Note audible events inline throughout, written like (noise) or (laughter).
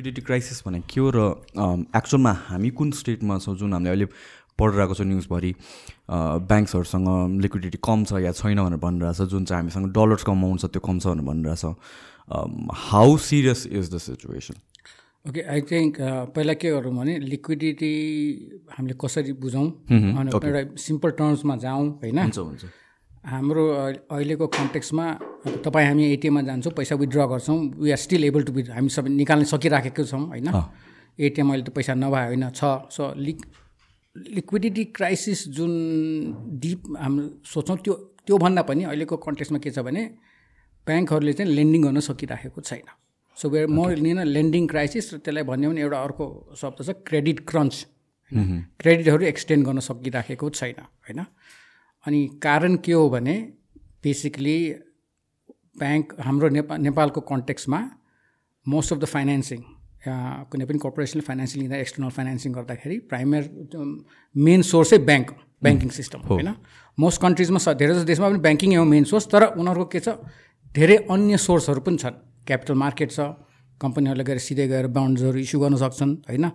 Liquidity crisis भने के हो र एक्चुअलमा हामी कुन स्टेटमा छौँ जुन हामीले अहिले पढिरहेको छ न्युजभरि ब्याङ्क्सहरूसँग लिक्विडिटी कम छ या छैन भनेर भनिरहेछ जुन चाहिँ हामीसँग डलर्सको अमाउन्ट छ त्यो कम छ भनेर भनिरहेछ। How serious is the situation okay I think पहिला के गरौँ भने लिक्विडिटी हामीले कसरी बुझौँ अनि एउटा सिम्पल टर्म्समा जाउँ होइन? हुन्छ हुन्छ। हाम्रो अहिलेको कन्टेक्समा तपाईँ हामी एटिएममा जान्छौँ पैसा विथड्र गर्छौँ we are still able to with हामी सबै निकाल्न सकिराखेको छौँ होइन? एटिएम अहिले त पैसा नभए होइन छ। सो लिक लिक्विडिटी क्राइसिस जुन डिप हाम्रो सोचौँ त्यो त्योभन्दा पनि अहिलेको कन्टेक्समा के छ भने ब्याङ्कहरूले चाहिँ लेन्डिङ गर्न सकिराखेको छैन। So where more lean lending crisis र त्यसलाई भन्यो भने एउटा अर्को शब्द छ क्रेडिट क्रन्च। क्रेडिटहरू एक्सटेन्ड गर्न सकिराखेको छैन होइन? अनि कारण के हो भने बेसिकली ब्याङ्क हाम्रो नेपाल नेपालको कन्टेक्समा मोस्ट अफ द फाइनेन्सिङ कुनै पनि कर्पोरेसनले फाइनेन्सिङ लिँदा एक्सटर्नल फाइनेन्सिङ गर्दाखेरि प्राइमेर मेन सोर्सै ब्याङ्क ब्याङ्किङ सिस्टम होइन? मोस्ट कन्ट्रिजमा धेरै जस्तो देशमा पनि ब्याङ्किङ हो मेन सोर्स तर उनीहरूको के छ धेरै अन्य सोर्सहरू पनि छन्। क्यापिटल मार्केट छ कम्पनीहरूले गएर सिधै गएर बान्ड्सहरू इस्यु गर्न सक्छन् होइन?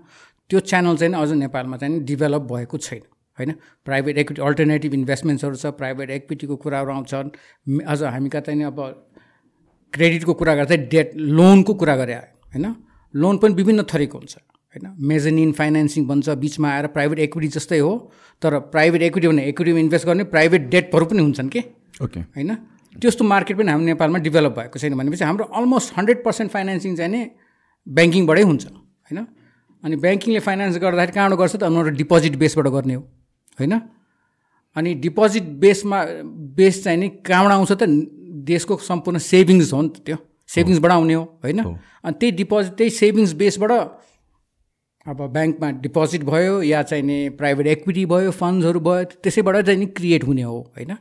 त्यो च्यानल चाहिँ अझ नेपालमा चाहिँ डेभलप भएको छैन। होइन? प्राइभेट इक्विटी अल्टरनेटिभ इन्भेस्टमेन्ट्सहरू छ प्राइभेट इक्विटीको कुराहरू आउँछन् अझ हामी कहाँ चाहिँ अब क्रेडिटको कुरा गर्दा डेट लोनको कुरा गरे होइन? लोन पनि विभिन्न थरीको हुन्छ होइन? मेजनिन फाइनेन्सिङ भन्छ बिचमा आएर प्राइभेट इक्विटी जस्तै हो तर प्राइभेट इक्विटी भने इक्विटीमा इन्भेस्ट गर्ने प्राइभेट डेटहरू पनि हुन्छन् कि? ओके होइन? त्यस्तो मार्केट पनि हाम्रो नेपालमा डेभलप भएको छैन भनेपछि हाम्रो अलमोस्ट हन्ड्रेड पर्सेन्ट फाइनेन्सिङ चाहिँ नि ब्याङ्किङबाटै हुन्छ होइन? अनि ब्याङ्किङले फाइनेन्स गर्दाखेरि कहाँबाट गर्छ त? उनीहरू डिपोजिट बेसबाट गर्ने हो। होइन? अनि डिपोजिट बेसमा बेस चाहिँ नि कहाँबाट आउँछ त? देशको सम्पूर्ण सेभिङ्स हो नि त त्यो। सेभिङ्सबाट आउने हो होइन? अनि त्यही डिपोजिट त्यही सेभिङ्स बेसबाट अब ब्याङ्कमा डिपोजिट भयो या चाहिँ नि प्राइभेट इक्विटी भयो फन्ड्सहरू भयो त्यसैबाट चाहिँ नि क्रिएट हुने हो होइन?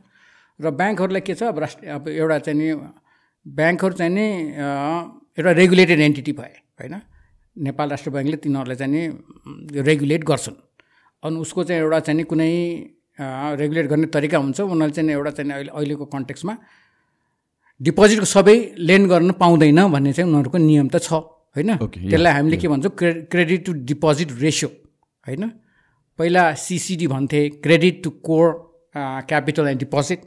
र ब्याङ्कहरूलाई के छ? अब राष्ट्रिय अब एउटा चाहिँ नि ब्याङ्कहरू चाहिँ नि एउटा रेगुलेटेड एन्टिटी भए होइन? नेपाल राष्ट्र ब्याङ्कले तिनीहरूलाई चाहिँ नि रेगुलेट गर्छन्। अनि उसको चाहिँ एउटा चाहिँ नि कुनै रेगुलेट गर्ने तरिका हुन्छ। उनीहरूले चाहिँ एउटा चाहिँ अहिले अहिलेको कन्टेक्समा डिपोजिटको सबै लेन्ड गर्न पाउँदैन भन्ने चाहिँ उनीहरूको नियम त छ होइन? त्यसलाई हामीले के भन्छौँ cre credit to deposit ratio होइन? पहिला सिसिडी भन्थे credit to core capital and deposit.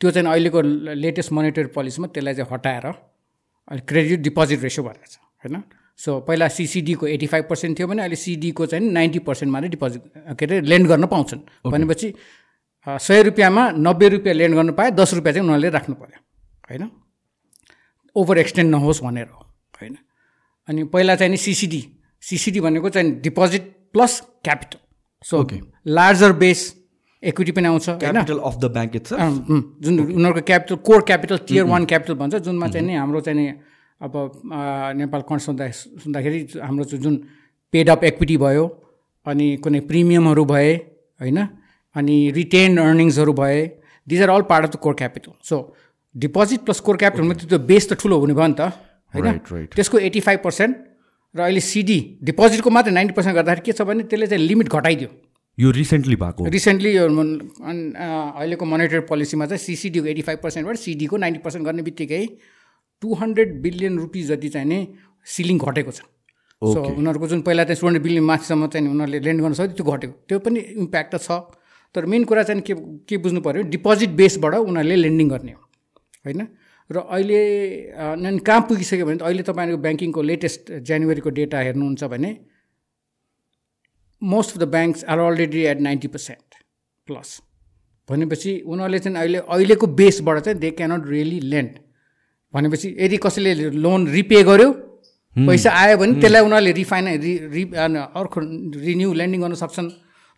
त्यो चाहिँ अहिलेको लेटेस्ट मोनिटरी पोलिसीमा त्यसलाई चाहिँ हटाएर अहिले क्रेडिट डिपोजिट रेसियो भनेर छ होइन? सो पहिला सिसिडीको एट्टी फाइभ पर्सेन्ट थियो भने अहिले सिडीको चाहिँ नाइन्टी पर्सेन्टमा नै डिपोजिट के अरे लेन्ड गर्न पाउँछन्। भनेपछि सय रुपियाँमा नब्बे रुपियाँ लेन्ड गर्नु पाए दस रुपियाँ चाहिँ उनीहरूले राख्नु पऱ्यो होइन? ओभर एक्सटेन्ड नहोस् भनेर हो होइन? अनि पहिला चाहिँ नि सिसिडी सिसिडी भनेको चाहिँ deposit plus capital so larger base equity पनि आउँछ क्यापिटल अफ द ब्याङ्क जुन उनीहरूको capital core capital tier one capital भन्छ जुनमा चाहिँ नि हाम्रो चाहिँ नि अब नेपाल कन्स सुन्दा सुन्दाखेरि हाम्रो जुन पेड अप इक्विटी भयो अनि कुनै प्रिमियमहरू भए होइन अनि रिटेन अर्निङ्सहरू भए these are all part of the core capital so deposit plus core क्यापिटलमा त्यो बेस त ठुलो हुने भयो नि त होइन? त्यसको एट्टी फाइभ पर्सेन्ट र अहिले सिडी डिपोजिटको मात्रै नाइन्टी पर्सेन्ट गर्दाखेरि के छ भने त्यसले चाहिँ लिमिट घटाइदियो। यो रिसेन्टली भएको रिसेन्टली यो अहिलेको मोनिटरी पोलिसीमा चाहिँ सिसिडीको एट्टी फाइभ पर्सेन्टबाट सिडीको नाइन्टी पर्सेन्ट गर्ने बित्तिकै टु हन्ड्रेड बिलियन रुपिज जति चाहिँ नि सिलिङ घटेको छ। सो उनीहरूको जुन पहिला चाहिँ टु हन्ड्रेड बिलियन माथिसम्म चाहिँ उनीहरूले लेन्ड गर्न सक्यो त्यो घटेको। त्यो पनि इम्प्याक्ट त छ। तर मेन कुरा चाहिँ के के बुझ्नु पऱ्यो डिपोजिट बेसबाट उनीहरूले लेन्डिङ गर्ने हो होइन? र अहिले कहाँ पुगिसक्यो भने अहिले तपाईँहरूको ब्याङ्किङको लेटेस्ट जनवरीको डेटा हेर्नुहुन्छ भने most of the banks are already at ninety percent plus भनेपछि उनीहरूले चाहिँ अहिले अहिलेको बेसबाट चाहिँ दे क्यानट रियली लेन्ड भनेपछि यदि कसैले लोन रिपे गर्यो पैसा आयो भने त्यसलाई उनीहरूले रिफाइन रि रि अर्को रिन्यू ल्यान्डिङ गर्न सक्छन्।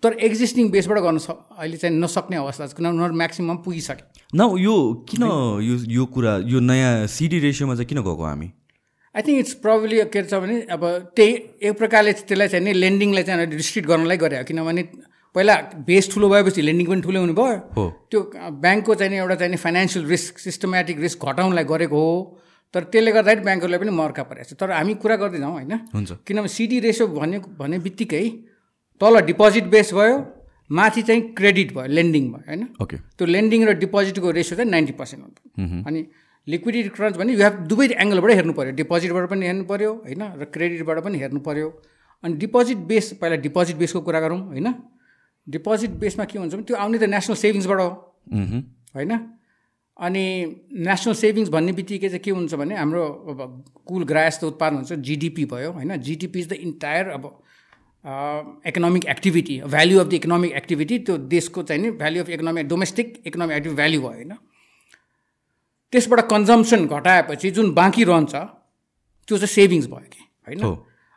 तर एक्जिस्टिङ बेसबाट गर्न सक् अहिले चाहिँ नसक्ने अवस्था छ किनभने उनीहरू म्याक्सिमम् पुगिसके। न यो किन यो यो कुरा यो नयाँ सिडी रेसियोमा चाहिँ किन गएको हामी? आई थिङ्क इट्स प्रब्ली के छ भने अब त्यही एक प्रकारले त्यसलाई चाहिँ नि लेन्डिङलाई चाहिँ रिस्ट्रिक्ट गर्नलाई गरे किनभने पहिला बेस ठुलो भएपछि लेन्डिङ पनि ठुलो हुनु भयो त्यो ब्याङ्कको चाहिँ एउटा चाहिँ फाइनेन्सियल रिस्क सिस्टमेटिक रिस्क घटाउनलाई गरेको हो। तर त्यसले गर्दाखेरि ब्याङ्कहरूलाई पनि मर्का परेको छ। तर हामी कुरा गर्दैनौँ होइन? हुन्छ। किनभने सिडी रेसो भन्ने भने बित्तिकै तल डिपोजिट बेस भयो माथि चाहिँ क्रेडिट भयो लेन्डिङ भयो होइन? ओके त्यो लेन्डिङ र डिपोजिटको रेसियो चाहिँ नाइन्टी पर्सेन्ट हुन्छ अनि लिक्विडिटी क्रन्च भने यु हेभ दुवै एङ्गलबाट हेर्नु पऱ्यो डिपोजिटबाट पनि हेर्नु पऱ्यो होइन? र क्रेडिटबाट पनि हेर्नु पऱ्यो अनि डिपोजिट बेस पहिला डिपोजिट बेसको कुरा गरौँ होइन? डिपोजिट बेसमा के हुन्छ भने त्यो आउने त नेसनल सेभिङ्सबाट हो। होइन? अनि नेसनल सेभिङ्स भन्ने बित्तिकै चाहिँ के हुन्छ भने हाम्रो अब कुल ग्रास उत्पादन हुन्छ जिडिपी भयो होइन? जिडिपी इज द इन्टायर अब economic activity value of the economic activity त्यो देशको चाहिँ नि value of economic domestic economic activity value भयो होइन? त्यसबाट कन्जम्सन घटाएपछि जुन बाँकी रहन्छ त्यो चाहिँ सेभिङ्स भयो कि होइन?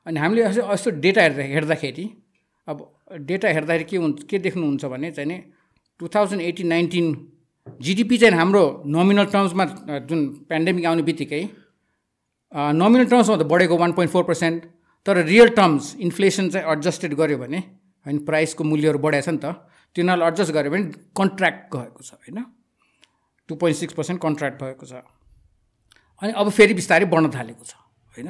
अनि हामीले यस्तो डेटा हेर्दा हेर्दाखेरि अब डेटा हेर्दाखेरि के हुन्छ के देख्नुहुन्छ भने चाहिँ नि two thousand eighteen nineteen GDP चाहिँ हाम्रो नोमिनल टर्म्समा जुन पेन्डेमिक आउने बित्तिकै नोमिनल टर्म्समा त बढेको वान पोइन्ट फोर पर्सेन्ट तर रियल टर्म्स इन्फ्लेसन चाहिँ एडजस्टेड गऱ्यो भने होइन प्राइसको मूल्यहरू बढाएको छ नि त तिनीहरूलाई एडजस्ट गऱ्यो भने कन्ट्र्याक्ट गएको छ होइन? Two point six percent contract भएको छ। अनि अब फेरि बिस्तारै बढ्न थालेको छ होइन?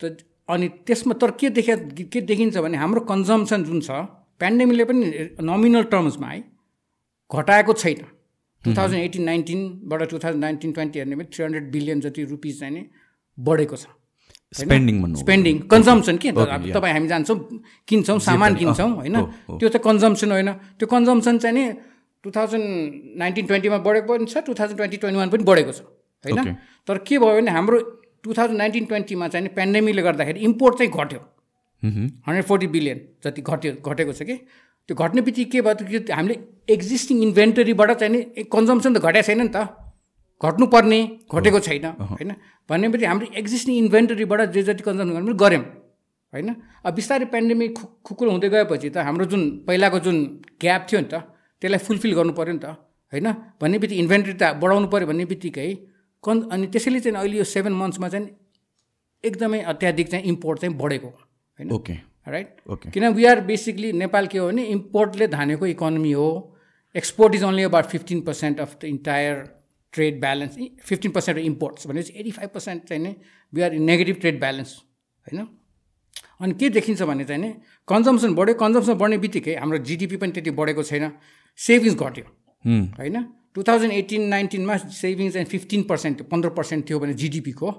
त अनि त्यसमा तर के देखा के देखिन्छ भने हाम्रो कन्जम्सन जुन छ पेन्डेमिकले पनि नोमिनल टर्म्समा है घटाएको छैन। टु थाउजन्ड एटिन नाइन्टिनबाट टु थाउजन्ड नाइन्टिन ट्वेन्टी हेर्ने भने थ्री हन्ड्रेड बिलियन जति रुपिस चाहिँ बढेको छ। स्पेन्डिङ स्पेन्डिङ कन्जम्सन के? तपाईँ हामी जान्छौँ किन्छौँ सामान किन्छौँ होइन? त्यो चाहिँ कन्जम्सन होइन। त्यो कन्जम्सन चाहिँ नि टु थाउजन्ड नाइन्टिन ट्वेन्टीमा बढेको पनि छ two thousand twenty twenty one पनि बढेको छ। होइन? तर के भयो भने हाम्रो टु थाउजन्ड नाइन्टिन ट्वेन्टीमा चाहिँ पेन्डेमिकले गर्दाखेरि इम्पोर्ट चाहिँ घट्यो। हन्ड्रेड फोर्टी बिलियन जति घट्यो घटेको छ कि। त्यो घट्ने बित्तिकै के भयो कि हामीले एक्जिस्टिङ इन्भेन्टरीबाट चाहिँ नि कन्जम्सन त घटेको छैन नि त। घट्नुपर्ने घटेको छैन होइन। भनेपछि हाम्रो एक्जिस्टिङ इन्भेन्टरीबाट जे जति कन्जम्सन गर्नु गऱ्यौँ होइन। अब बिस्तारै पेन्डेमिक खु खुकुलो हुँदै गएपछि त हाम्रो जुन पहिलाको जुन ग्याप थियो नि त त्यसलाई फुलफिल गर्नु पऱ्यो नि त होइन। भन्ने बित्तिकै इन्भेन्ट्री त बढाउनु पऱ्यो भन्ने बित्तिकै कन् अनि त्यसैले चाहिँ अहिले यो सेभेन मन्थ्समा चाहिँ एकदमै अत्याधिक चाहिँ इम्पोर्ट चाहिँ बढेको होइन? ओके राइट ओके किन वी आर बेसिकली नेपाल के हो भने इम्पोर्टले धानेको इकोनोमी हो export is only about fifteen percent of the entire trade balance fifteen percent imports भनेपछि एटी फाइभ पर्सेन्ट चाहिँ नि we are in negative trade balance होइन? अनि के देखिन्छ भने चाहिँ नि कन्जम्सन बढ्यो कन्जम्सन बढ्ने बित्तिकै हाम्रो जिडिपी पनि त्यति बढेको छैन सेभिङ्स घट्यो होइन? टु थाउजन्ड एटिन नाइन्टिनमा सेभिङ्स चाहिँ फिफ्टिन पर्सेन्ट पन्ध्र पर्सेन्ट थियो भने जिडिपीको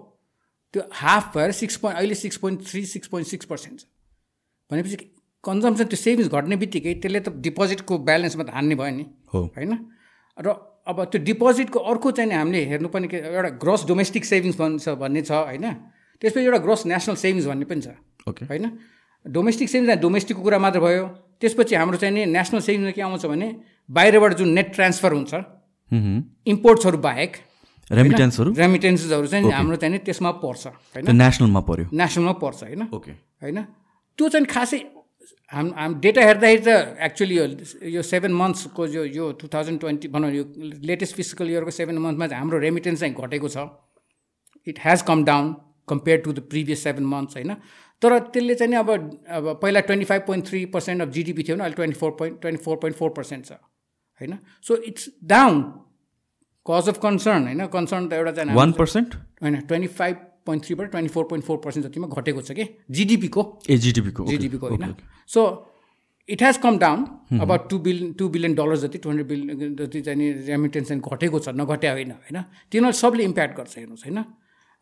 त्यो हाफ भएर सिक्स पोइन्ट अहिले six point three six point six percent छ। भनेपछि कन्जम्सन त्यो सेभिङ्स घट्ने बित्तिकै त्यसले त डिपोजिटको ब्यालेन्समा त हान्ने भयो नि। होइन? र अब त्यो डिपोजिटको अर्को चाहिँ हामीले हेर्नुपर्ने के एउटा ग्रोस डोमेस्टिक सेभिङ्स भन्छ भन्ने छ होइन? त्यसपछि एउटा ग्रोस नेसनल सेभिङ्स भन्ने पनि छ। ओके। होइन? डोमेस्टिक सेभिङ्स डोमेस्टिकको कुरा मात्र भयो। त्यसपछि हाम्रो चाहिँ नि नेसनल सेभिङ्समा के आउँछ भने बाहिरबाट जुन नेट ट्रान्सफर हुन्छ इम्पोर्ट्सहरू बाहेक रेमिटेन्सहरू रेमिटेन्सेसहरू चाहिँ हाम्रो चाहिँ त्यसमा पर्छ होइन? नेसनलमा पर्यो। नेसनलमा पर्छ होइन? ओके होइन? त्यो चाहिँ खासै हाम हाम डेटा हेर्दाखेरि त एक्चुली यो यो सेभेन मन्थ्सको जो यो टु थाउजन्ड ट्वेन्टी भनौँ यो लेटेस्ट फिजिकल इयरको सेभेन मन्थमा चाहिँ हाम्रो रेमिटेन्स चाहिँ घटेको छ। It has come down compare to the previous seven months होइन? तर त्यसले चाहिँ अब अब पहिला twenty five point three percent of GDP थियो भने अहिले twenty four point twenty four point four percent छ। होइन? So it's down cause of concern होइन? कन्सर्न त एउटा चाहिँ वान पर्सेन्ट होइन twenty five point थ्रीबाट twenty four point four percent जतिमा घटेको छ कि? जिडिपीको ए जिडिपीको जिडिपीको होइन? So it has come down about two billion two billion dollar जति टु हन्ड्रेड बिलियन जति चाहिँ रेमिटेन्स चाहिँ घटेको छ नघट्या होइन होइन? तिनीहरू सबले इम्प्याक्ट गर्छ हेर्नुहोस् होइन?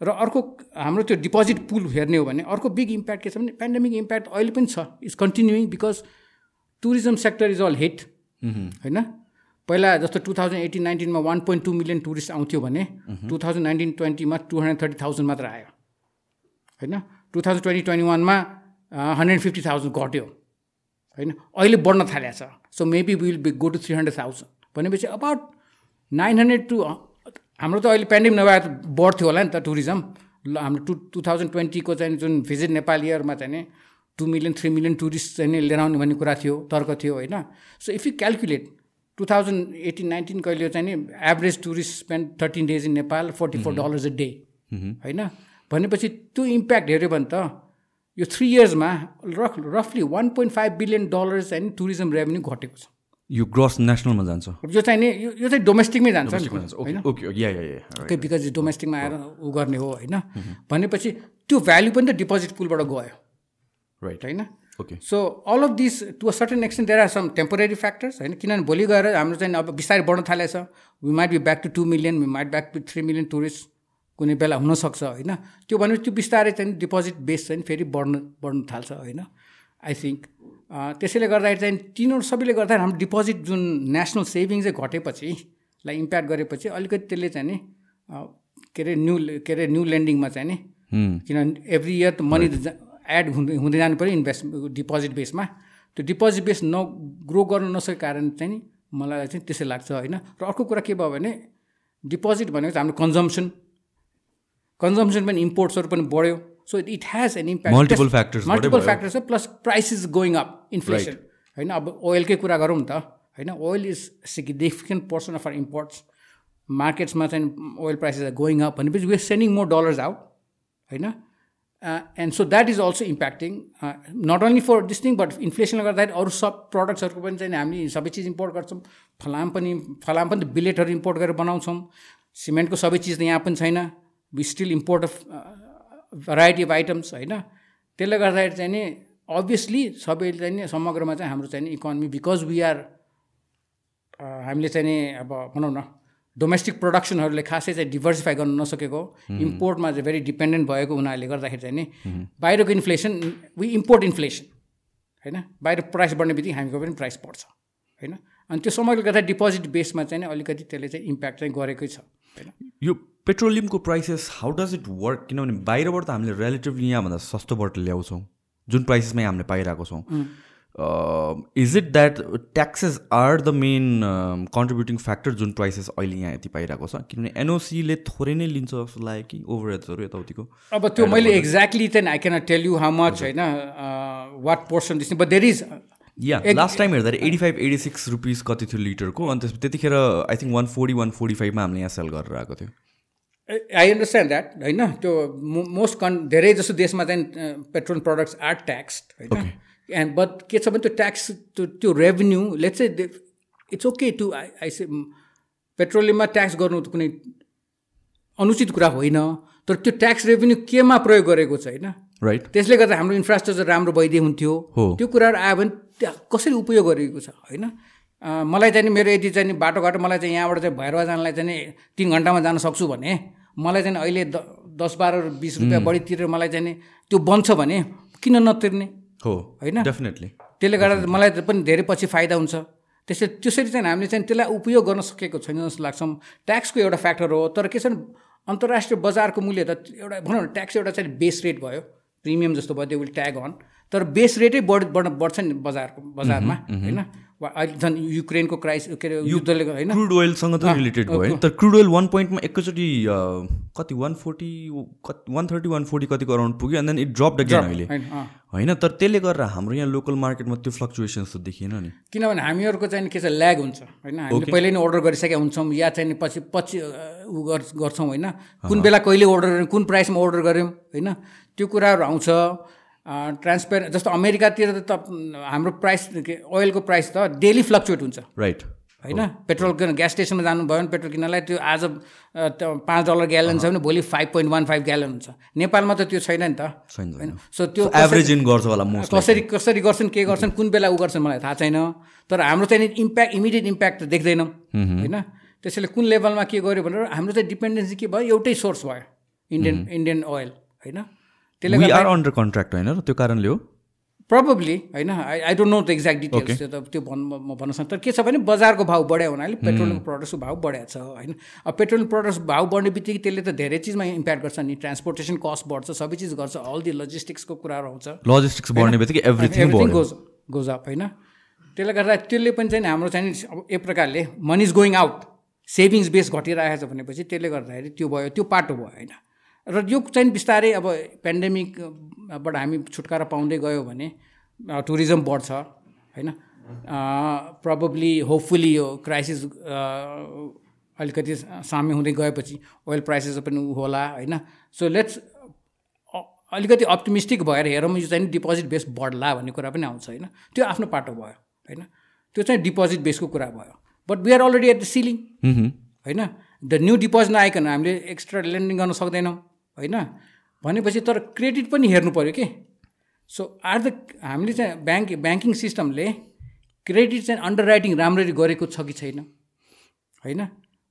र अर्को हाम्रो त्यो डिपोजिट पुल हेर्ने हो भने अर्को बिग इम्प्याक्ट के छ भने पेन्डेमिक इम्प्याक्ट अहिले पनि छ is continuing because tourism sector is all hit होइन? पहिला जस्तो two thousand eighteen नाइन्टिनमा one point two million tourist आउँथ्यो भने टु थाउजन्ड नाइन्टिन ट्वेन्टीमा टु हन्ड्रेड थर्टी थाउजन्ड मात्र आयो। होइन? टु थाउजन्ड ट्वेन्टी ट्वेन्टी वानमा हन्ड्रेड फिफ्टी थाउजन्ड घट्यो। होइन? अहिले बढ्न थालेको छ। So maybe will be go to three hundred thousand भनेपछि अबाउट नाइन हन्ड्रेड टु हाम्रो त अहिले पेन्डेमिक नभए बढ्थ्यो होला नि त टुरिज्म हाम्रो टु टु थाउजन्ड ट्वेन्टीको चाहिँ जुन भिजिट नेपाल इयरमा चाहिँ two million three million tourist चाहिँ लिएर आउने भन्ने कुरा थियो तर्क थियो होइन? So if you calculate two thousand eighteen nineteen कहिले चाहिँ नि average tourist spend thirteen days in Nepal forty four dollars a day होइन? भनेपछि त्यो इम्प्याक्ट हेऱ्यो भने त यो थ्री इयर्समा रफ रफली one point five billion dollars चाहिँ टुरिज्म रेभेन्यू घटेको छ। यो ग्रस नेसनलमा जान्छ? यो चाहिँ नि यो चाहिँ डोमेस्टिकमै जान्छ होइन? ओके बिकज डोमेस्टिकमा आएर उ गर्ने हो होइन? भनेपछि त्यो भ्याल्यु पनि त डिपोजिट पुलबाट गयो। राइट होइन? Okay so all of this to a certain extent there are some temporary factors होइन किनभने भोलि गएर हाम्रो चाहिँ अब बिस्तारै बढ्न थालेछ we might be back to two million we might back to three million tourist कुनै बेला हुनसक्छ होइन त्यो भनेपछि त्यो बिस्तारै चाहिँ डिपोजिट बेस चाहिँ फेरि बढ्न बढ्न थाल्छ होइन आई थिङ्क त्यसैले गर्दाखेरि चाहिँ तिनीहरू सबैले गर्दाखेरि हाम्रो डिपोजिट जुन नेसनल सेभिङ चाहिँ घटेपछि लाई इम्प्याक्ट गरेपछि अलिकति त्यसले चाहिँ नि के अरे न्यु के अरे न्यु लेन्डिङमा चाहिँ नि किनभने एभ्री इयर त मनी एड हुँदै हुँदै जानु पऱ्यो इन्भेस्ट डिपोजिट बेसमा। त्यो डिपोजिट बेस न ग्रो गर्नु नसकेको कारण चाहिँ नि मलाई चाहिँ त्यसै लाग्छ होइन? र अर्को कुरा के भयो भने डिपोजिट भनेको चाहिँ हाम्रो कन्जम्सन कन्जम्सन पनि इम्पोर्ट्सहरू पनि बढ्यो। So it has an impact multiple factors multiple factors plus price is going up inflation होइन? अब ओइलकै कुरा गरौँ त होइन? Oil is significant person of our imports मार्केट्समा चाहिँ oil prices are going up भनेपछि we sending more dollars out होइन? And so that is also impacting not only for this thing but इन्फ्लेसनले गर्दाखेरि अरू सब प्रडक्ट्सहरूको पनि चाहिँ हामी सबै चिज इम्पोर्ट गर्छौँ। फलाम पनि फलाम पनि बिलेटहरू इम्पोर्ट गरेर बनाउँछौँ। सिमेन्टको सबै चिज त यहाँ पनि छैन। We still import of variety of items होइन? त्यसले गर्दाखेरि चाहिँ नि अभियसली सबैले चाहिँ नि समग्रमा चाहिँ हाम्रो चाहिँ इकोनोमी बिकज वी आर हामीले चाहिँ नि अब भनौँ न डोमेस्टिक प्रडक्सनहरूले खासै चाहिँ डिभर्सिफाई गर्न नसकेको इम्पोर्टमा चाहिँ भेरी डिपेन्डेन्ट भएको हुनाले गर्दाखेरि चाहिँ नि बाहिरको इन्फ्लेसन वी इम्पोर्ट इन्फ्लेसन होइन? बाहिर प्राइस बढ्ने बित्तिकै हामीको पनि प्राइस बढ्छ होइन? अनि त्यो समयले गर्दा डिपोजिट बेसमा चाहिँ नि अलिकति त्यसले चाहिँ इम्प्याक्ट चाहिँ गरेकै छ होइन? यो पेट्रोलियमको prices how does it work किनभने बाहिरबाट त हामीले रिलेटिभली यहाँभन्दा सस्तोबाट ल्याउँछौँ जुन प्राइसेसमै हामीले पाइरहेको छौँ। Is it that taxes are the main contributing factor जुन प्राइसेस अहिले यहाँ यति पाइरहेको छ? किनभने एनओसीले थोरै नै लिन्छ जस्तो लाग्यो कि ओभरहेड्सहरू यताउतिको? अब त्यो मैले एक्ज्याक्टली चाहिँ I can tell you how much होइन what portion this but there is yeah last time हेर्दाखेरि eighty five eighty six rupees कति थियो लिटरको अनि त्यस त्यतिखेर I think one forty one forty फाइभमा हामीले यहाँ सेल गरेर आएको थियो आई अन्डरस्ट्यान्ड द्याट होइन त्यो मोस्ट कन् धेरै जस्तो देशमा चाहिँ पेट्रोल प्रडक्ट्स आर ट्याक्स होइन। एन्ड बट के छ भने त्यो ट्याक्स त्यो त्यो रेभेन्यू लेट्स चाहिँ it's okay to I I say पेट्रोलियममा tax गर्नु त कुनै अनुचित कुरा होइन तर त्यो ट्याक्स रेभेन्यू केमा प्रयोग गरेको छ होइन? राइट त्यसले गर्दा हाम्रो इन्फ्रास्ट्रक्चर राम्रो भइदिए हुन्थ्यो। त्यो कुराहरू आयो भने त्यहाँ कसरी उपयोग गरेको छ होइन? मलाई चाहिँ नि मेरो यदि चाहिँ नि बाटोघाटो मलाई चाहिँ यहाँबाट चाहिँ भैरवा जानलाई चाहिँ तिन घन्टामा जान सक्छु भने मलाई चाहिँ अहिले द दस बाह्र बिस रुपियाँ बढी तिरेर मलाई चाहिँ त्यो बन्छ भने किन नतिर्ने? हो होइन? डेफिनेटली त्यसले गर्दा मलाई पनि धेरै पछि फाइदा हुन्छ। त्यसै त्यसरी चाहिँ हामीले चाहिँ त्यसलाई उपयोग गर्न सकेको छैन जस्तो लाग्छ। ट्याक्सको एउटा फ्याक्टर हो तर के छ भने अन्तर्राष्ट्रिय बजारको मूल्य त एउटा भनौँ न ट्याक्स एउटा चाहिँ बेस रेट भयो प्रिमियम जस्तो भयो त्यो विल ट्याग अन। तर बेस रेटै बढ बढ बढ्छ नि बजारको बजारमा होइन? अहिले झन् युक्रेनको क्राइस के अरे युद्धले होइन? क्रुड ओइलसँग त रिलेटेड भयो है। तर क्रुड ओइल वान पोइन्टमा एकैचोटि कति one forty one thirty one forty कतिको अराउन्ड पुग्यो and then it drop again अहिले। होइन। होइन तर त्यसले गर्दा हाम्रो यहाँ लोकल मार्केटमा त्यो फ्लक्चुएसन्स त देखिएन नि। किनभने हामीहरूको चाहिँ के छ ल्याग हुन्छ होइन? हामीले पहिल्यै नै अर्डर गरिसकेका हुन्छौँ या चाहिँ पछि पछि गर्- गर्छौँ होइन? कुन बेला कहिले अर्डर गऱ्यौँ कुन प्राइसमा अर्डर गऱ्यौँ होइन? त्यो कुराहरू आउँछ। ट्रान्सपेरेन्ट जस्तो अमेरिकातिर त त हाम्रो प्राइस के ओइलको प्राइस त डेली फ्लक्चुएट हुन्छ। राइट होइन? पेट्रोल किन ग्यास स्टेसनमा जानुभयो भने पेट्रोल किन्नलाई त्यो आज पाँच डलर ग्यालन छ भने भोलि five point one five gallon हुन्छ। नेपालमा त त्यो छैन नि त। होइन? सो त्यो एभरेज इन गर्छ होला कसरी कसरी गर्छन् के गर्छन् कुन बेला उ गर्छन् मलाई थाहा छैन। तर हाम्रो चाहिँ इम्प्याक्ट इमिडिएट इम्प्याक्ट त देख्दैनौँ। होइन? त्यसैले कुन लेभलमा के गर्यो भनेर हाम्रो चाहिँ डिपेन्डेन्सी के भयो? एउटै सोर्स भयो। इन्डियन इन्डियन ओइल होइन? त्यसले आर अन्डर कन्ट्र्याक्ट होइन? र त्यो कारणले हो? प्रब्लली होइन? I I don't know the exact details त्यो त त्यो भन् म भन्न सक्छु तर के छ भने बजारको भाउ बढ्यो हुनाले पेट्रोलियम प्रडक्ट्सको भाउ बढेको छ होइन? अब पेट्रोलियम प्रडक्ट्स भाउ बढ्ने बित्तिकै त्यसले त धेरै चिजमा इम्प्याक्ट गर्छ नि। ट्रान्सपोर्टेसन कस्ट बढ्छ सबै चिज गर्छ अल दि लजिस्टिक्सको कुराहरू आउँछ। लजिस्टिक्स बढ्ने बित्तिकै एभ्रिथिङ गोज गोज अप होइन? त्यसले गर्दा त्यसले पनि चाहिँ हाम्रो चाहिँ अब एक प्रकारले money is going out savings base घटिरहेको छ भनेपछि त्यसले गर्दाखेरि त्यो भयो त्यो पाटो भयो होइन? र यो चाहिँ बिस्तारै अब पेन्डेमिकबाट हामी छुटकारा पाउँदै गयो भने टुरिज्म बढ्छ होइन? प्रब्ली होपफुली यो क्राइसिस अलिकति साम्य हुँदै गएपछि ओइल प्राइसेस पनि होला होइन? सो लेट्स अलिकति अप्टिमिस्टिक भएर हेरौँ यो चाहिँ डिपोजिट बेस बढ्ला भन्ने कुरा पनि आउँछ होइन? त्यो आफ्नो पाटो भयो होइन? त्यो चाहिँ डिपोजिट बेसको कुरा भयो। But we are already at the ceiling होइन? द न्यू डिपोजिट नआइकन हामीले एक्स्ट्रा लेन्डिङ गर्न सक्दैनौँ। होइन? भनेपछि तर क्रेडिट पनि हेर्नु पऱ्यो कि? सो आर द हामीले चाहिँ ब्याङ्क ब्याङ्किङ सिस्टमले क्रेडिट चाहिँ अन्डर राइटिङ राम्ररी गरेको छ कि छैन? होइन?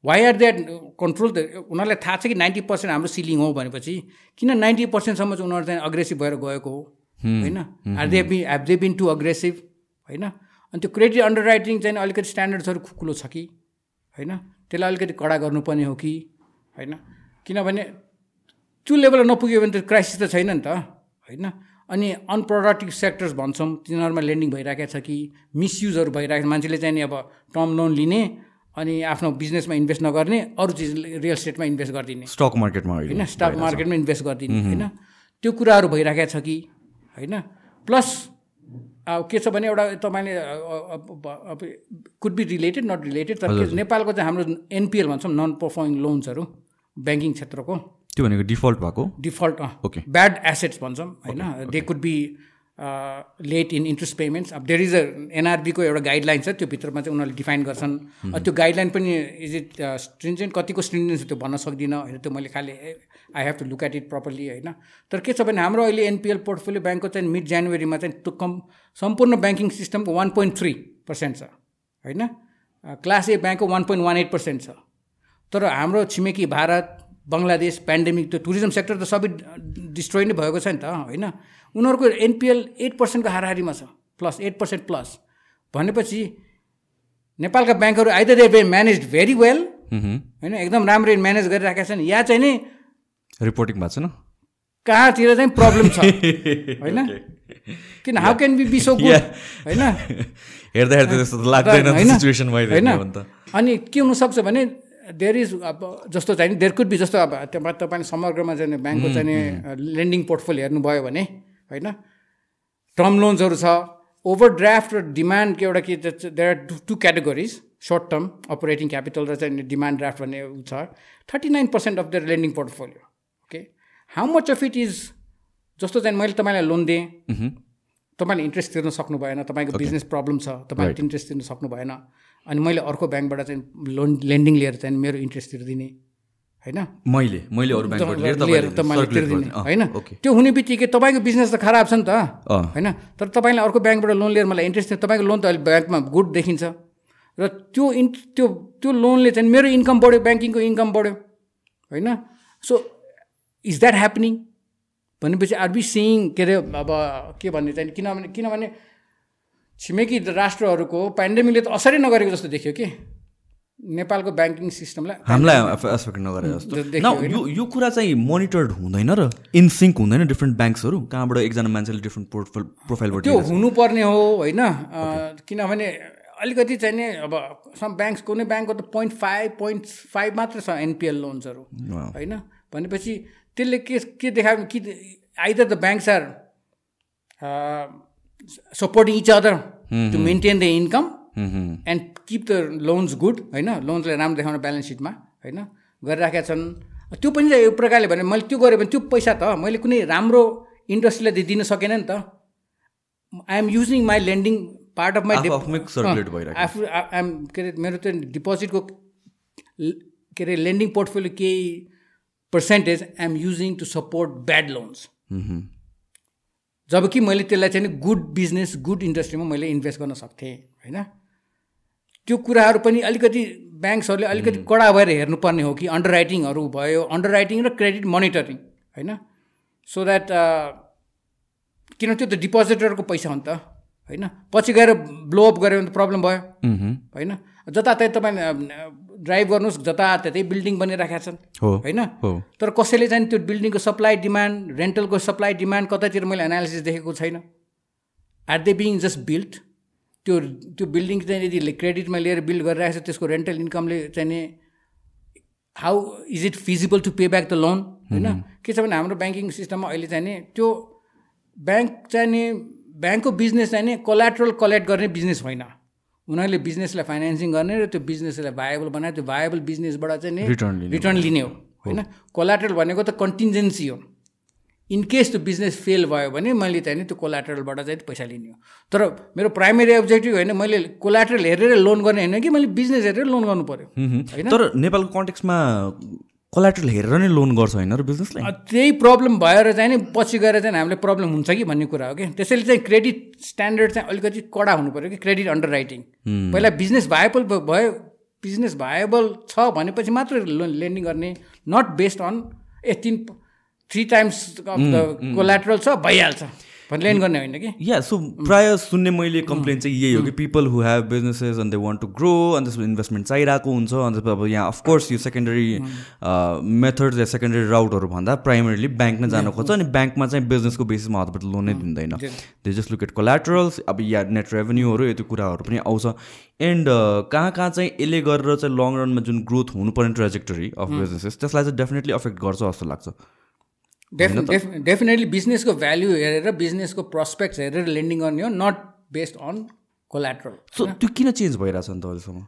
वाइ आर द्याट कन्ट्रोल त उनीहरूलाई थाहा छ कि नाइन्टी पर्सेन्ट हाम्रो सिलिङ हो भनेपछि किन नाइन्टी पर्सेन्टसम्म चाहिँ उनीहरू चाहिँ अग्रेसिभ भएर गएको हो? होइन? Are they been have they been too aggressive होइन? अनि त्यो क्रेडिट अन्डर राइटिङ चाहिँ अलिकति स्ट्यान्डर्ड्सहरू खुकुलो छ कि? होइन? त्यसलाई अलिकति कडा गर्नुपर्ने हो कि? होइन? किनभने त्यो लेभलमा नपुग्यो भने त क्राइसिस त छैन नि त होइन? अनि अनप्रोडक्टिभ सेक्टर्स भन्छौँ तिनीहरूमा लेन्डिङ भइरहेको छ कि मिसयुजहरू भइरहेको छ। मान्छेले चाहिँ नि अब टर्म लोन लिने अनि आफ्नो बिजनेसमा इन्भेस्ट नगर्ने अरू चिज रियल स्टेटमा इन्भेस्ट गरिदिने। स्टक मार्केटमा होइन? स्टक मार्केटमा इन्भेस्ट गरिदिने होइन? त्यो कुराहरू भइरहेको छ कि होइन? प्लस अब के छ भने एउटा तपाईँले could be related not related तर नेपालको चाहिँ हाम्रो एनपिएल भन्छौँ नन पर्फर्मिङ लोन्सहरू ब्याङ्किङ क्षेत्रको। त्यो भनेको डिफल्ट भएको? डिफल्ट ओके ब्याड एसेट्स भन्छौँ होइन? They could be late in interest payments अब देयर इज अ एनआरबीको एउटा गाइडलाइन छ त्यो भित्रमा चाहिँ उनीहरूले डिफाइन गर्छन्। त्यो गाइडलाइन पनि इज इट स्ट्रिन्जेन्ट कतिको स्ट्रिन्जेन्ट त्यो भन्न सक्दिनँ होइन? त्यो मैले खालि I have to look at it properly होइन? तर के छ भने हाम्रो अहिले एनपिएल पोर्टफोलियो ब्याङ्कको चाहिँ मिड जनवरीमा चाहिँ त्यो कम सम्पूर्ण ब्याङ्किङ सिस्टमको वान पोइन्ट थ्री पर्सेन्ट छ होइन? क्लास ए ब्याङ्कको one point one eight percent छ। तर हाम्रो छिमेकी भारत बङ्गलादेश पेन्डेमिक त्यो टुरिज्म सेक्टर त सबै डिस्ट्रोय नै भएको छ नि त होइन? उनीहरूको एनपिएल एट पर्सेन्टको हाराहारीमा छ प्लस एट पर्सेन्ट प्लस। भनेपछि नेपालका ब्याङ्कहरू either they manage very well होइन? एकदम राम्ररी म्यानेज गरिरहेका छन्। या चाहिँ नि रिपोर्टिङ भएको छैन कहाँतिर चाहिँ प्रब्लम छ (laughs) होइन? किन? How can be be so good होइन? (laughs) हेर्दा हेर्दा त्यस्तो लाग्दैन होइन? अनि के हुनसक्छ भने देयर इज अब जस्तो चाहिँ देयर कुड बी जस्तो अब तपाईँले समग्रमा चाहिँ ब्याङ्कको चाहिँ लेन्डिङ पोर्टफोलियो हेर्नुभयो भने होइन? टर्म लोन्सहरू छ। ओभर ड्राफ्ट र डिमान्डको एउटा के there are two two categories short term operating capital र चाहिँ डिमान्ड ड्राफ्ट भन्ने छ। Thirty nine percent of the lending portfolio okay how much of it is जस्तो चाहिँ मैले तपाईँलाई लोन दिएँ तपाईँले इन्ट्रेस्ट तिर्न सक्नु भएन तपाईँको बिजनेस प्रब्लम छ तपाईँले इन्ट्रेस्ट तिर्न सक्नु भएन। अनि मैले अर्को ब्याङ्कबाट चाहिँ लोन लेन्डिङ लिएर चाहिँ मेरो इन्ट्रेस्ट तिर्दिने होइन? मैले मैले अरू लिएर तपाईँले तिर्दिने होइन? त्यो हुने बित्तिकै तपाईँको बिजनेस त खराब छ नि त होइन? तर तपाईँले अर्को ब्याङ्कबाट लोन लिएर मलाई इन्ट्रेस्ट तपाईँको लोन त अहिले ब्याङ्कमा गुड देखिन्छ। र त्यो इन त्यो त्यो लोनले चाहिँ मेरो इन्कम बढ्यो ब्याङ्किङको इन्कम बढ्यो होइन? सो इज द्याट ह्यापनिङ भनेपछि आर बी सिइङ के अरे अब के भन्ने चाहिँ किनभने किनभने छिमेकी राष्ट्रहरूको पेन्डेमिकले त असरै नगरेको जस्तो देखियो कि? नेपालको ब्याङ्किङ सिस्टमलाई हामीलाई एफेक्ट नगरे जस्तो। यो यो कुरा चाहिँ मोनिटर्ड हुँदैन र इनसिङ्क हुँदैन डिफ्रेन्ट ब्याङ्क्सहरू कहाँबाट एकजना मान्छेले डिफ्रेन्ट पोर्टफोल प्रोफाइलबाट त्यो हुनुपर्ने हो होइन? किनभने अलिकति चाहिँ नि अब सम ब्याङ्क्स कुनै ब्याङ्कको त पोइन्ट फाइभ पोइन्ट फाइभ मात्र छ एनपिएल लोन्सहरू होइन? भनेपछि त्यसले के के देखायो कि either the banks are supporting each other to maintain the income and keep the loans good होइन? लोन्सलाई राम्रो देखाउन ब्यालेन्स सिटमा होइन? गरिराखेका छन्। त्यो पनि एक प्रकारले भने मैले त्यो गरेँ भने त्यो पैसा त मैले कुनै राम्रो इन्डस्ट्रीलाई दिन सकेन नि त। I am using my lending part of my आफू आइएम के अरे मेरो त्यो डिपोजिटको के अरे लेन्डिङ पोर्टफोलियो केही percentage I am using to support bad loans जब कि मैले त्यसलाई चाहिँ गुड बिजनेस गुड इन्डस्ट्रीमा मैले इन्भेस्ट गर्न सक्थेँ होइन? त्यो कुराहरू पनि अलिकति ब्याङ्क्सहरूले अलिकति कडा भएर हेर्नुपर्ने हो कि अन्डर राइटिङहरू भयो अन्डर राइटिङ र क्रेडिट मोनिटरिङ होइन? सो द्याट किन त्यो त डिपोजिटरको पैसा हो नि त होइन? पछि गएर ब्लोअप गऱ्यो भने त प्रब्लम भयो होइन? जताततै तपाईँ ड्राइभ गर्नुहोस् जताततै बिल्डिङ बनिराखेका छन्। होइन? तर कसैले चाहिँ त्यो बिल्डिङको सप्लाई डिमान्ड रेन्टलको सप्लाई डिमान्ड कतातिर मैले एनालिसिस देखेको छैन। At the being just build त्यो त्यो बिल्डिङ चाहिँ यदि क्रेडिटमा लिएर बिल्ड गरिरहेको छ त्यसको रेन्टल इन्कमले चाहिँ नि how is it feasible to pay back the loan होइन? के छ भने हाम्रो ब्याङ्किङ सिस्टममा अहिले चाहिँ नि त्यो ब्याङ्क चाहिँ नि ब्याङ्कको बिजनेस चाहिँ नि कोलाट्रल कलेक्ट गर्ने बिजनेस होइन। उनीहरूले बिजनेसलाई फाइनेन्सिङ गर्ने र त्यो बिजनेसलाई भाएबल बनायो। त्यो भाएबल बिजनेसबाट चाहिँ नि रिटर्न रिटर्न लिने हो होइन? कोलाट्रल भनेको त कन्टिन्जेन्सी हो। इनकेस त्यो बिजनेस फेल भयो भने मैले चाहिँ नि त्यो कोलाट्रलबाट चाहिँ पैसा लिने हो। तर मेरो प्राइमेरी अब्जेक्टिभ होइन मैले कोलाट्रल हेरेर लोन गर्ने होइन कि मैले बिजनेस हेरेर लोन गर्नु पऱ्यो होइन? तर नेपालको कन्टेक्समा कोलाट्रल हेरेर नै लोन गर्छ होइन र बिजनेसलाई त्यही प्रब्लम भएर चाहिँ नि पछि गएर चाहिँ हामीलाई प्रब्लम हुन्छ कि भन्ने कुरा हो कि? त्यसैले चाहिँ क्रेडिट स्ट्यान्डर्ड चाहिँ अलिकति कडा हुनु पऱ्यो कि क्रेडिट अन्डर राइटिङ पहिला बिजनेस भाएबल भयो बिजनेस भाएबल छ भनेपछि मात्र लोन लेन्डिङ गर्ने नट बेस्ड अन ए तिन three times of the collateral छ भइहाल्छ। लेन्ड गर्ने होइन कि? या सो प्रायः सुन्ने मैले कम्प्लेन चाहिँ यही हो कि people who have businesses and they want to grow अनि त्यसमा इन्भेस्टमेन्ट चाहिरहेको हुन्छ अनि त्यसपछि अब यहाँ अफकोर्स यो सेकेन्डरी मेथड्स या सेकेन्डरी राउटहरू भन्दा प्राइमरीली ब्याङ्क नै जानु खोज्छ अनि ब्याङ्कमा चाहिँ बिजनेसको बेसिसमा हतपट लोनै दिँदैन। They just look at collaterals अब या नेट रेभेन्यूहरू यो त्यो कुराहरू पनि आउँछ। एन्ड कहाँ कहाँ चाहिँ यसले गरेर चाहिँ लङ रनमा जुन ग्रोथ हुनुपर्ने ट्रेजेक्टरी अफ बिजनेसेस त्यसलाई चाहिँ डेफिनेटली अफेक्ट गर्छ जस्तो लाग्छ। डेफिनेटली बिजनेसको भ्याल्यु हेरेर बिजनेसको प्रस्पेक्ट्स हेरेर लेन्डिङ गर्ने हो not based on collateral so त्यो किन चेन्ज भइरहेछ नि त अहिलेसम्म?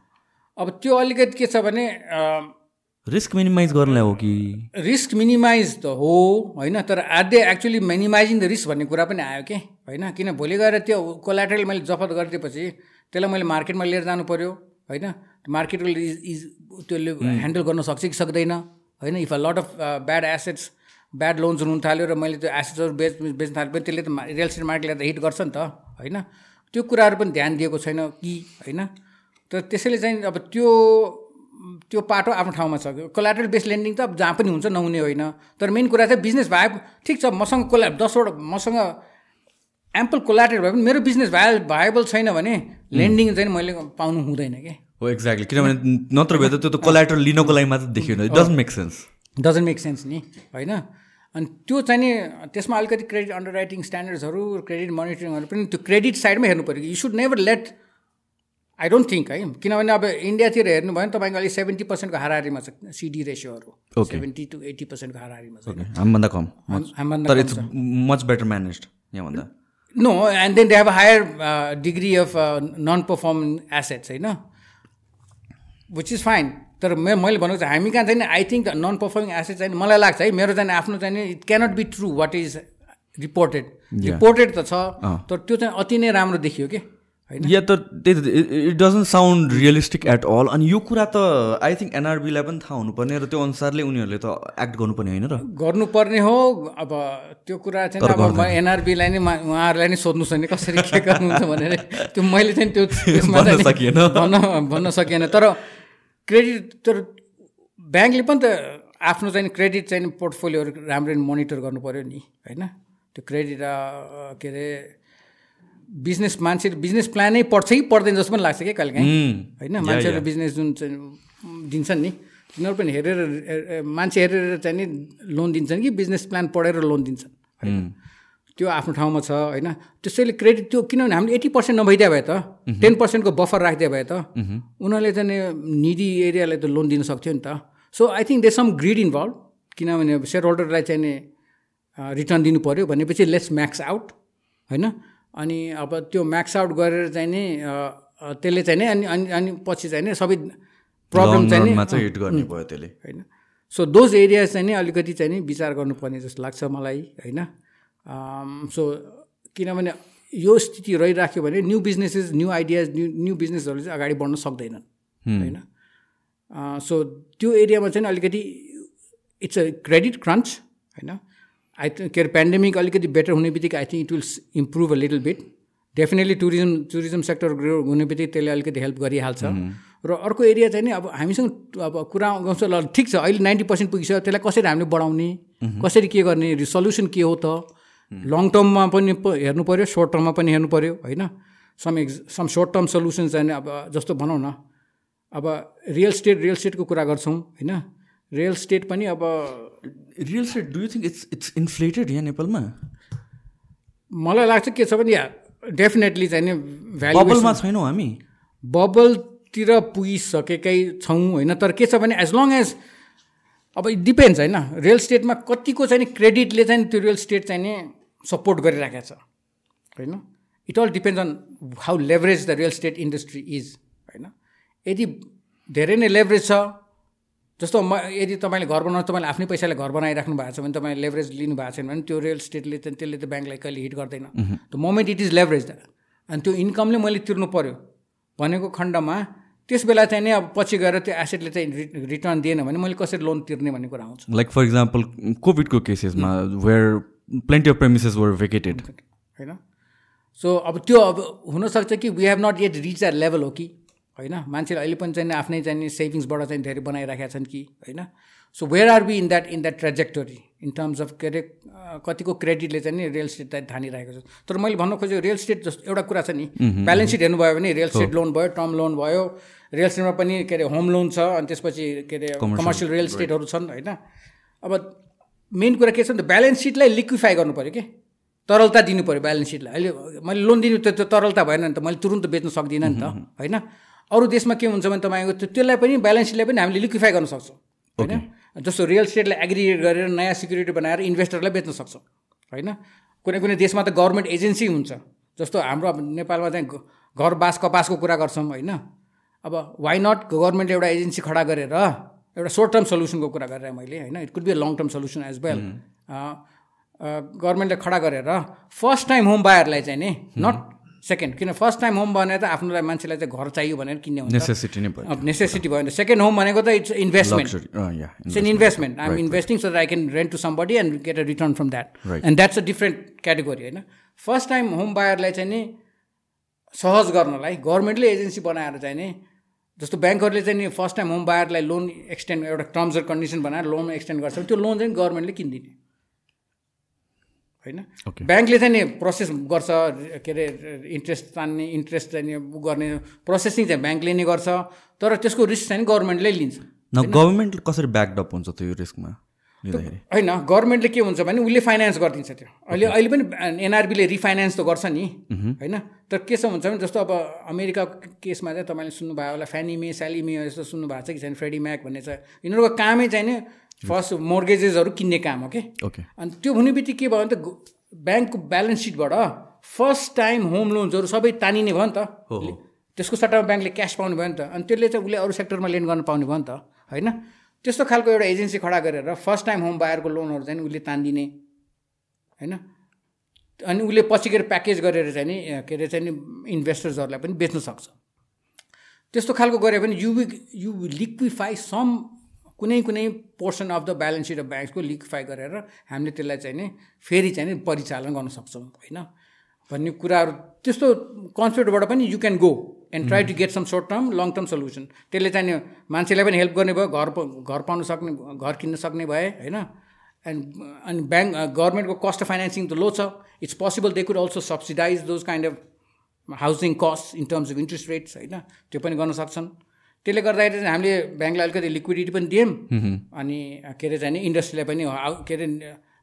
अब त्यो अलिकति के छ भने रिस्क मिनिमाइज गर्नलाई हो कि? रिस्क मिनिमाइज त हो होइन तर आधे एक्चुली मिनिमाइजिङ द रिस्क भन्ने कुरा पनि आयो कि? होइन किन भोलि गएर त्यो कोलाट्रल मैले जफत गरिदिएपछि त्यसलाई मैले मार्केटमा लिएर जानु पऱ्यो होइन मार्केटले इज इज त्यसले ह्यान्डल गर्न सक्छ कि सक्दैन होइन? If a lot of bad assets bad लोन्सहरू हुन थाल्यो र मैले त्यो एसेट्सहरू बेच बेच्न थालेँ। पनि त्यसले त रियल स्टेट मार्केटले त हिट गर्छ नि त होइन? त्यो कुराहरू पनि ध्यान दिएको छैन कि होइन? तर त्यसैले चाहिँ अब त्यो त्यो पाटो आफ्नो ठाउँमा छ। कोलाट्रल बेस लेन्डिङ त अब जहाँ पनि हुन्छ नहुने होइन। तर मेन कुरा चाहिँ बिजनेस भए ठिक छ मसँग कोला दसवटा मसँग एम्पल कोलाट्रल भए पनि मेरो बिजनेस भए भाएबल छैन भने लेन्डिङ चाहिँ मैले पाउनु हुँदैन कि? हो एक्ज्याक्टली। किनभने नत्र भए त त्यो त कोलाटर लिनको लागि मात्र देखियो doesn't make sense doesn't make sense नि होइन? अनि त्यो चाहिँ नि त्यसमा अलिकति क्रेडिट अन्डर राइटिङ स्ट्यान्डर्ड्सहरू क्रेडिट मोनिटरिङहरू पनि त्यो क्रेडिट साइडमै हेर्नु पऱ्यो you should never let I don't think है? किनभने अब इन्डियातिर हेर्नु भयो भने तपाईँको अहिले सेभेन्टी पर्सेन्टको हाराहारीमा छ सिडी रेसियोहरू सेभेन्टी टु एट्टी पर्सेन्टको हाराहारीमा छ। हामीभन्दा कम। तर इट्स मच बेटर म्यानेज यहाँभन्दा। No and then they have higher degree of non performing assets होइन? विच इज फाइन तर मे मैले भनेको चाहिँ हामी कहाँ चाहिँ I think non performing asset चाहिँ मलाई लाग्छ है मेरो चाहिँ आफ्नो चाहिँ it cannot be true what is reported reported त छ तर त्यो चाहिँ अति नै राम्रो देखियो कि या त त्यही it doesn't sound realistic at all अनि यो कुरा त आई थिङ्क एनआरबीलाई पनि थाहा हुनुपर्ने र त्यो अनुसारले उनीहरूले त एक्ट गर्नुपर्ने होइन र? गर्नुपर्ने हो अब त्यो कुरा चाहिँ अब एनआरबीलाई नै उहाँहरूलाई नै सोध्नुहोस् भने कसरी के गर्नुहुन्छ भनेर त्यो मैले चाहिँ त्यो (laughs) भन्न सकिएन। भन्न भन्न सकिएन। तर क्रेडिट तर ब्याङ्कले पनि त आफ्नो चाहिँ क्रेडिट चाहिँ पोर्टफोलियोहरू राम्ररी मोनिटर गर्नु पऱ्यो नि होइन? त्यो क्रेडिट के अरे बिजनेस मान्छे बिजनेस प्लानै पढ्छ कि पर्दैन जस्तो पनि लाग्छ क्या कहिलेकाहीँ होइन? मान्छेहरू बिजनेस जुन चाहिँ दिन्छन् नि तिनीहरू पनि हेरेर मान्छे हेरेर चाहिँ नि लोन दिन्छन् कि बिजनेस प्लान पढेर लोन दिन्छन् होइन? त्यो आफ्नो ठाउँमा छ होइन? त्यसैले क्रेडिट त्यो किनभने हामीले एट्टी पर्सेन्ट नभइदिया भए त टेन पर्सेन्टको बफर राखिदिया भए त उनीहरूले चाहिँ नि निडी एरियालाई त लोन दिन सक्थ्यो नि त। So I think they some greed involve किनभने अब सेयर होल्डरलाई चाहिँ रिटर्न दिनु पऱ्यो भनेपछि लेट्स म्याक्स आउट होइन? अनि अब त्यो म्याक्स आउट गरेर चाहिँ नि त्यसले चाहिँ नि अनि अनि अनि पछि चाहिँ नि सबै प्रब्लम चाहिँ हिट गर्ने भयो त्यसले। होइन? सो दोज एरियाज चाहिँ नि अलिकति चाहिँ नि विचार गर्नुपर्ने जस्तो लाग्छ मलाई होइन? सो किनभने यो स्थिति रहिराख्यो भने new businesses new ideas new new बिजनेसहरू चाहिँ अगाडि बढ्न सक्दैनन् होइन? सो त्यो एरियामा चाहिँ अलिकति इट्स अ क्रेडिट क्रन्च होइन? आई थिङ्क के अरे पेन्डेमिक अलिकति बेटर हुने बित्तिकै I think it will improve a little bit definitely tourism tourism sector grow हुने बित्तिकै त्यसले अलिकति हेल्प गरिहाल्छ। र अर्को एरिया चाहिँ नि अब हामीसँग अब कुरा गाउँछ ल ठिक छ अहिले नाइन्टी पर्सेन्ट पुगिसक्यो त्यसलाई कसरी हामीले बढाउने कसरी के गर्ने सल्युसन के हो त? लङ टर्ममा पनि हेर्नु पऱ्यो सर्ट टर्ममा पनि हेर्नु पऱ्यो होइन? Some ex some short term solution चाहिँ अब जस्तो भनौँ न अब रियल स्टेट रियल स्टेटको कुरा गर्छौँ होइन? रियल स्टेट पनि अब real estate do you think it's it's inflated यहाँ नेपालमा मलाई लाग्छ के छ भने या डेफिनेटली चाहिँ नि भ्यालु बबलमा छैनौँ हामी। बबलतिर पुगिसकेकै छौँ होइन? तर के छ भने एज लङ एज अब इट डिपेन्ड्स होइन? रियल स्टेटमा कतिको चाहिँ क्रेडिटले चाहिँ त्यो रियल स्टेट चाहिँ नि सपोर्ट गरिराखेको छ होइन? It all depends on how leverage the real estate industry is होइन? यदि धेरै नै लेभरेज छ जस्तो म यदि तपाईँले घर बनाउनु तपाईँले आफ्नै पैसाले घर बनाइराख्नु भएको छ भने तपाईँले लेभरेज लिनु भएको छैन भने त्यो रियल स्टेटले त्यसले त ब्याङ्कलाई कहिले हिट गर्दैन। The moment it is leverage अनि त्यो इन्कमले मैले तिर्नु पऱ्यो भनेको खण्डमा त्यस बेला चाहिँ नि अब पछि गएर त्यो एसेटले चाहिँ रिटर्न दिएन भने मैले कसरी लोन तिर्ने भन्ने कुरा आउँछ। लाइक फर इक्जाम्पल कोभिडको केसेसमा where plenty of premises were vacated होइन सो अब त्यो अब हुनसक्छ कि we have not yet reach that level हो कि होइन मान्छेले अहिले पनि चाहिँ आफ्नै चाहिँ सेभिङ्सबाट चाहिँ धेरै बनाइराखेका छन् कि? होइन so where are be in that in that trajectory in terms of के अरे कतिको क्रेडिटले चाहिँ नि रियल इस्टेट थानिरहेको छ। तर मैले भन्नु खोजेको रियल इस्टेट जस्तो एउटा कुरा छ नि। ब्यालेन्स सिट हेर्नुभयो भने रियल इस्टेट लोन भयो टर्म लोन भयो। रियल इस्टेटमा पनि के अरे होम लोन छ अनि त्यसपछि के अरे कमर्सियल रियल इस्टेटहरू छन् होइन अब मेन कुरा के छ भने ब्यालेन्स सिटलाई लिक्विफाई गर्नु पऱ्यो कि? तरलता दिनु पऱ्यो ब्यालेन्स सिटलाई। अहिले मैले लोन दिनु त त्यो तरलता भएन नि त मैले तुरुन्त बेच्न सक्दिनँ नि त होइन? अरू देशमा के हुन्छ भने तपाईँको त्यो त्यसलाई पनि ब्यालेन्स सिटलाई पनि हामीले लिक्विफाई गर्न सक्छौँ होइन? जस्तो रियल स्टेटलाई एग्रिगेट गरेर नयाँ सिक्युरिटी बनाएर इन्भेस्टरलाई बेच्न सक्छौँ होइन? कुनै कुनै देशमा त गभर्मेन्ट एजेन्सी हुन्छ जस्तो हाम्रो अब नेपालमा चाहिँ घर बास कपासको कुरा गर्छौँ होइन? अब वाइ नट गभर्मेन्टले एउटा एजेन्सी खडा गरेर एउटा सर्ट टर्म सल्युसनको कुरा गरेर मैले होइन? It could be a long term solution as well गभर्मेन्टले खडा गरेर फर्स्ट टाइम होम बायरलाई चाहिँ नि नट सेकेन्ड किन फर्स्ट टाइम होम भनेर त आफ्नोलाई मान्छेलाई चाहिँ घर चाहियो भनेर किन्ने हुन्छ। नेसेसिटी नै भयो नेसेसिटी भयो भने सेकेन्ड होम भनेको त it's investment it's an investment I am investing so I can rent to somebody and get a return from that and that's a different category होइन? फर्स्ट टाइम होम बायरलाई चाहिँ नि सहज गर्नलाई गभर्मेन्टले एजेन्सी बनाएर चाहिँ नि जस्तो ब्याङ्कहरूले चाहिँ नि फर्स्ट टाइम होम बायरलाई लोन एक्सटेन्ड एउटा टर्म्स एन्ड कन्डिसन बनाएर लोन एक्सटेन्ड गर्छ त्यो लोन चाहिँ गभर्मेन्टले किनिदिने। होइन? ब्याङ्कले चाहिँ नि प्रोसेस गर्छ के अरे इन्ट्रेस्ट तान्ने इन्ट्रेस्ट चाहिँ गर्ने प्रोसेसिङ चाहिँ ब्याङ्कले नै गर्छ तर त्यसको रिस्क चाहिँ गभर्मेन्टले लिन्छ। गभर्मेन्ट कसरी ब्याकअप हुन्छ त्यो रिस्कमा होइन गभर्मेन्टले के हुन्छ भने उसले फाइनेन्स गरिदिन्छ त्यो। अहिले अहिले पनि एनआरबीले रिफाइनेन्स त गर्छ नि होइन? तर के छ हुन्छ भने जस्तो अब अमेरिकाको केसमा चाहिँ तपाईँले सुन्नुभयो होला फ्यानिमे स्यालिमे यस्तो सुन्नुभएको छ कि छैन फ्रेडी म्याक भन्ने छ। यिनीहरूको कामै चाहिँ नि फर्स्ट मोर्गेजेसहरू किन्ने काम हो कि? ओके अनि त्यो हुने बित्तिकै के भयो भने त ब्याङ्कको ब्यालेन्स सिटबाट फर्स्ट टाइम होम लोन्सहरू सबै तानिने भयो नि त। त्यसको सट्टामा ब्याङ्कले क्यास पाउने भयो नि त। अनि त्यसले चाहिँ उसले अरू सेक्टरमा लेन गर्न पाउने भयो नि त होइन? त्यस्तो खालको एउटा एजेन्सी खडा गरेर फर्स्ट टाइम होम बायरको लोनहरू चाहिँ उसले तानिदिने होइन? अनि उसले पछि गएर प्याकेज गरेर चाहिँ नि के अरे चाहिँ इन्भेस्टर्सहरूलाई पनि बेच्न सक्छ। त्यस्तो खालको गऱ्यो भने यु यु लिक्विफाई सम कुनै कुनै portion of the balance sheet of ब्याङ्क्सको liquefy गरेर हामीले त्यसलाई चाहिँ नि फेरि चाहिँ नि परिचालन गर्न सक्छौँ होइन? भन्ने कुराहरू त्यस्तो कन्सेप्टबाट पनि you can go and try to get some short term long term solution त्यसले चाहिँ मान्छेलाई पनि हेल्प गर्ने भयो घर घर पाउनु सक्ने घर किन्न सक्ने भए होइन? एन्ड अनि ब्याङ्क गभर्मेन्टको कस्ट अफ फाइनेन्सिङ त लो छ. It's possible they could also subsidise those kind of housing cost in terms of interest rates होइन? त्यो पनि गर्न सक्छन्। त्यसले गर्दाखेरि चाहिँ हामीले ब्याङ्कलाई अलिकति लिक्विडिटी पनि दियौँ। अनि के अरे चाहिँ इन्डस्ट्रीलाई पनि के अरे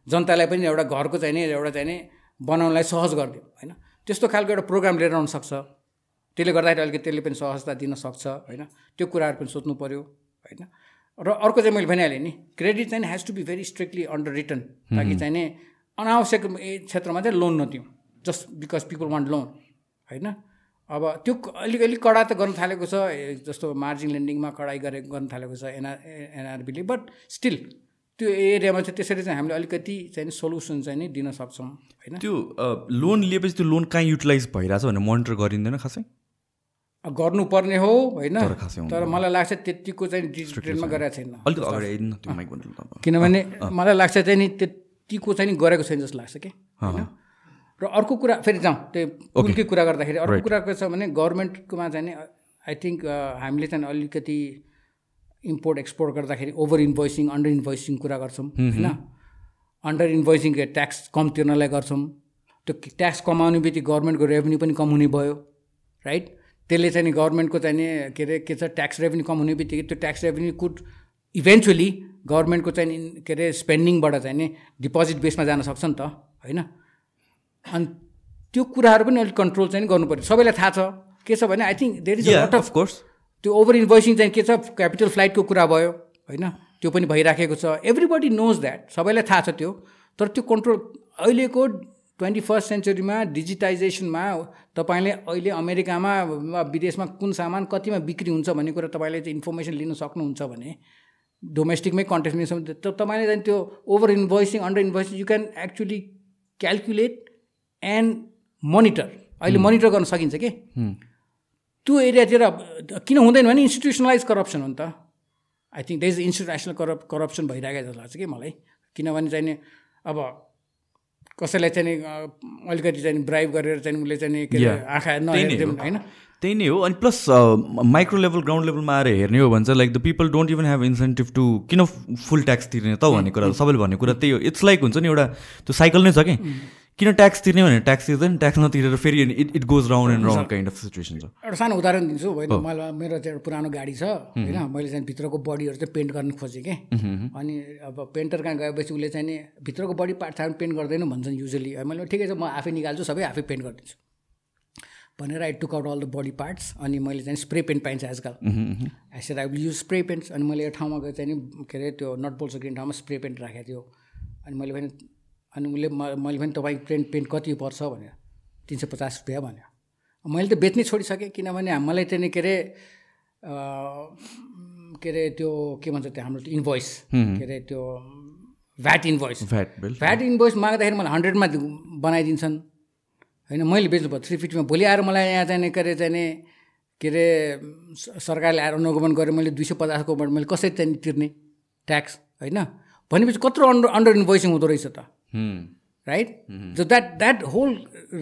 जनतालाई पनि एउटा घरको चाहिँ नि एउटा चाहिँ नि बनाउनलाई सहज गरिदिउँ होइन? त्यस्तो खालको एउटा प्रोग्राम लिएर आउनु सक्छ त्यसले गर्दाखेरि अलिकति त्यसले पनि सहजता दिन सक्छ होइन? त्यो कुराहरू पनि सोध्नु पऱ्यो होइन? र अर्को चाहिँ मैले भनिहालेँ नि क्रेडिट चाहिँ has to be very strictly underwritten ताकि चाहिँ नि अनावश्यक क्षेत्रमा चाहिँ loan नदिउँ just because people want loan होइन? अब त्यो अलिक अलिक कडा त गर्न थालेको छ जस्तो मार्जिन लेन्डिङमा कडाइ गरे गर्न थालेको छ एनआर एनआरबीले बट स्टिल त्यो एरियामा चाहिँ त्यसरी चाहिँ हामीले अलिकति चाहिँ सोल्युसन चाहिँ नि दिन सक्छौँ होइन? त्यो लोन लिएपछि त्यो लोन कहाँ युटिलाइज भइरहेछ भनेर मोनिटर गरिँदैन खासै? गर्नुपर्ने हो होइन? तर मलाई लाग्छ त्यतिको चाहिँ डिजिटलमा गरेको छैन। (laughs) किनभने मलाई लाग्छ चाहिँ नि त्यतिको चाहिँ नि गरेको छैन जस्तो लाग्छ कि होइन? र अर्को कुरा फेरि जाउँ त्यो पुलकै कुरा गर्दाखेरि अर्को कुरा के छ भने गभर्मेन्टकोमा चाहिँ आई थिङ्क हामीले चाहिँ अलिकति इम्पोर्ट एक्सपोर्ट गर्दाखेरि ओभर इन्भोइसिङ अन्डर इन्भोइसिङ कुरा गर्छौँ होइन? अन्डर इन्भोइसिङ ट्याक्स कम तिर्नलाई गर्छौँ। त्यो ट्याक्स कमाउने बित्तिकै गभर्मेन्टको रेभेन्यू पनि कम हुने भयो राइट त्यसले चाहिँ नि गभर्मेन्टको चाहिँ नि के अरे के छ ट्याक्स रेभेन्यू कम हुने बित्तिकै त्यो ट्याक्स रेभेन्यू कुड इभेन्चुली गभर्मेन्टको चाहिँ के अरे स्पेन्डिङबाट चाहिँ नि डिपोजिट बेसमा जान सक्छ नि त होइन? अनि त्यो कुराहरू पनि अलिक कन्ट्रोल चाहिँ गर्नु पऱ्यो सबैलाई थाहा छ। के छ भने I think there is of course त्यो ओभर इन्भोइसिङ चाहिँ के छ? क्यापिटल फ्लाइटको कुरा भयो होइन? त्यो पनि भइराखेको छ। एभ्रिबडी नोज द्याट सबैलाई थाहा छ त्यो। तर त्यो कन्ट्रोल अहिलेको ट्वेन्टी फर्स्ट सेन्चुरीमा डिजिटाइजेसनमा तपाईँले अहिले अमेरिकामा वा विदेशमा कुन सामान कतिमा बिक्री हुन्छ भन्ने कुरा तपाईँले चाहिँ इन्फर्मेसन लिन सक्नुहुन्छ भने डोमेस्टिकमै कन्टेक्समा त तपाईँले चाहिँ त्यो over invoicing under invoicing you can actually calculate and monitor अहिले मोनिटर गर्न सकिन्छ कि? त्यो एरियातिर किन हुँदैन भने इन्स्टिट्युसनलाइज करप्सन हो नि त। I think the is international corrupt corruption भइरहेको जस्तो लाग्छ कि मलाई। किनभने चाहिँ नि अब कसैलाई चाहिँ नि अलिकति चाहिँ ब्राइभ गरेर चाहिँ उसले चाहिँ नि के अरे आँखा नहेरिदिउँ होइन? त्यही नै हो। अनि प्लस माइक्रो लेभल ग्राउन्ड लेभलमा आएर हेर्ने हो भने चाहिँ like the people don't even have incentive to किन फुल ट्याक्स तिर्ने त भन्ने कुरा सबैले भन्ने कुरा त्यही हो। इट्स लाइक हुन्छ नि एउटा त्यो साइकल नै छ कि। किन ट्याक्स तिर्ने भने ट्याक्स तिर्दैन ट्याक्स नतिरेर फेरि it it goes round and round kind of situation छ। एउटा सानो उदाहरण दिन्छु। होइन मलाई मेरो चाहिँ एउटा पुरानो गाडी छ। होइन मैले चाहिँ भित्रको बडीहरू चाहिँ पेन्ट गर्न खोजेँ कि। अनि अब पेन्टर कहाँ गएपछि उसले चाहिँ नि भित्रको बडी पार्ट छ पेन्ट गर्दैन भन्छन् युजली मैले ठिकै छ म आफै निकाल्छु सबै आफै पेन्ट गरिदिन्छु। भनेर I took out all the body parts अनि मैले चाहिँ स्प्रे पेन्ट पाइन्छ आजकल। एसेर I will use spray paints अनि मैले एउटा ठाउँमा गएर चाहिँ के अरे त्यो नट बोल्स ग्रिन ठाउँमा स्प्रे पेन्ट राखेको थियो। अनि मैले भने अनि उसले मैले भने तपाईँ पेन्ट पेन्ट कति पर्छ? भनेर तिन सय पचास रुपियाँ भन्यो। मैले त बेच्नै छोडिसकेँ किनभने मलाई चाहिँ के अरे के अरे त्यो के भन्छ त्यो हाम्रो इन्भोइस के अरे त्यो VAT invoice VAT VAT invoice माग्दाखेरि मलाई हन्ड्रेडमा बनाइदिन्छन्। होइन मैले बेच्नु पर्यो थ्री फिफ्टीमा भोलि आएर मलाई यहाँ चाहिँ के अरे चाहिँ के अरे सरकारले आएर अनुगमन गरेर मैले दुई सय पचासकोबाट मैले कसरी चाहिँ तिर्ने ट्याक्स होइन? भनेपछि कत्रो अन्डर अन्डर इन्भोइसिङ हुँदो रहेछ त। Right? So that that whole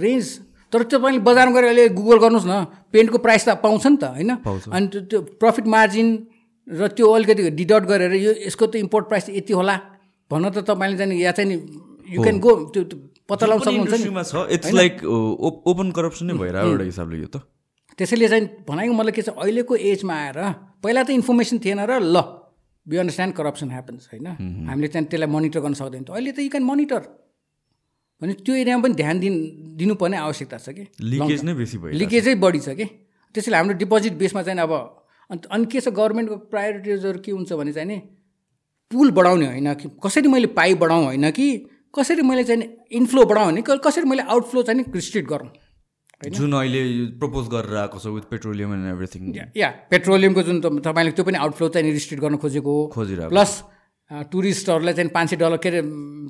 range तर तपाईँले बजारमा गएर अहिले गुगल गर्नुहोस् न पेन्टको प्राइस त पाउँछ नि त होइन? अनि त्यो त्यो प्रफिट मार्जिन र त्यो अलिकति डिडक्ट गरेर यो यसको त इम्पोर्ट प्राइस यति होला भन्न त तपाईँले चाहिँ या चाहिँ यु क्यान गो त्यो पत्ता लगाउन सक्नुहुन्छ छ इट्स लाइक ओपन करप्सन नै भइरहेको एउटा हिसाबले यो त। त्यसैले चाहिँ भनेको मतलब के छ अहिलेको एजमा आएर पहिला त इन्फर्मेसन थिएन र ल बी अन्डरस्ट्यान्ड करप्सन ह्यापन्स होइन? हामीले चाहिँ त्यसलाई मोनिटर गर्न सक्दैन। अहिले त यु क्यान मोनिटर भने त्यो एरियामा पनि ध्यान दिन दिनुपर्ने आवश्यकता छ कि? लिकेज नै बेसी भयो लिकेजै बढी छ कि? त्यसैले हाम्रो डिपोजिट बेसमा चाहिँ अब अन्त अनि के छ गभर्मेन्टको प्रायोरिटिजहरू के हुन्छ भने चाहिँ नि पुल बढाउने होइन कि? कसरी मैले पाइ बढाउँ होइन कि? कसरी मैले चाहिँ इन्फ्लो बढाउँ भने कसरी मैले आउटफ्लो चाहिँ रिस्ट्रिक्ट गरौँ? जुन अहिले प्रपोज गरेर आएको छ विथ पेट्रोलियम एन्ड एभ्रिथिङ या पेट्रोलियमको जुन तपाईँले त्यो पनि आउटफ्लो चाहिँ रिस्ट्रिक्ट गर्न खोजेको हो। खोजिरहेको प्लस टुरिस्टहरूलाई चाहिँ पाँच सय डलर के अरे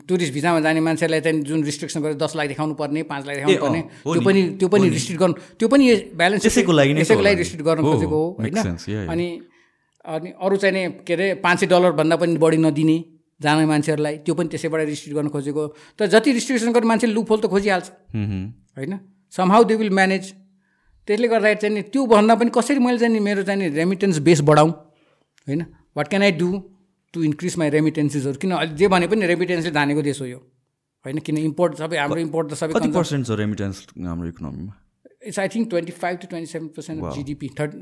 टुरिस्ट भिजामा जाने मान्छेलाई चाहिँ जुन रिस्ट्रिक्सन गरेर दस लाख देखाउनु पर्ने पाँच लाख देखाउनु पर्ने त्यो पनि त्यो पनि रिस्ट्रिक्ट गर्नु त्यो पनि ब्यालेन्स त्यसैको लागि त्यसैको लागि रिस्ट्रिक्ट गर्न खोजेको हो होइन? अनि अनि अरू चाहिँ के अरे पाँच सय डलरभन्दा पनि बढी नदिने। जाने मान्छेहरूलाई त्यो पनि त्यसैबाट रिस्ट्रिक्ट गर्न खोजेको। तर जति रिस्ट्रिक्सन गर्ने मान्छेले लुफोल त खोजिहाल्छ। होइन? समहाउ दे विल म्यानेज त्यसले गर्दाखेरि चाहिँ नि त्योभन्दा पनि कसरी मैले चाहिँ नि मेरो चाहिँ नि रेमिटेन्स बेस बढाउँ? होइन? What can I do to increase my रेमिटेन्सेसहरू किन जे भने पनि रेमिटेन्सले धानेको देश हो यो। होइन? किन इम्पोर्ट सबै हाम्रो इम्पोर्ट त सबै पर्सेन्ट छ रेमिटेन्स हाम्रो इकोनोमीमा it's I think twenty five to twenty seven percent GDP third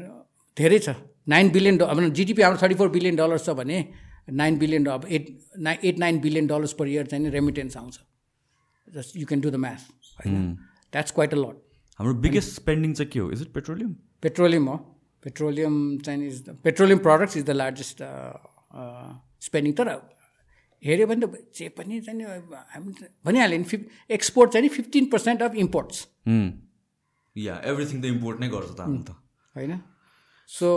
धेरै छ। नाइन बिलियन अब जिडिपी हाम्रो थर्टी फोर बिलियन डलर्स छ भने नाइन बिलियन अब eight nine eight nine billion dollars per year चाहिँ रेमिटेन्स आउँछ। Just you can do the math होइन। द्याट्स क्वाइट अ लट हाम्रो बिगेस्ट स्पेन्डिङ चाहिँ के हो? इज इट पेट्रोलियम पेट्रोलियम हो। पेट्रोलियम चाहिँ is the petroleum products is the largest spending तर हेऱ्यो भने त जे पनि चाहिँ हामी भनिहाल्यो नि फिफ एक्सपोर्ट चाहिँ नि फिफ्टिन पर्सेन्ट अफ इम्पोर्ट्स या एभ्रिथिङ त इम्पोर्ट नै गर्छ त हामी त। होइन? So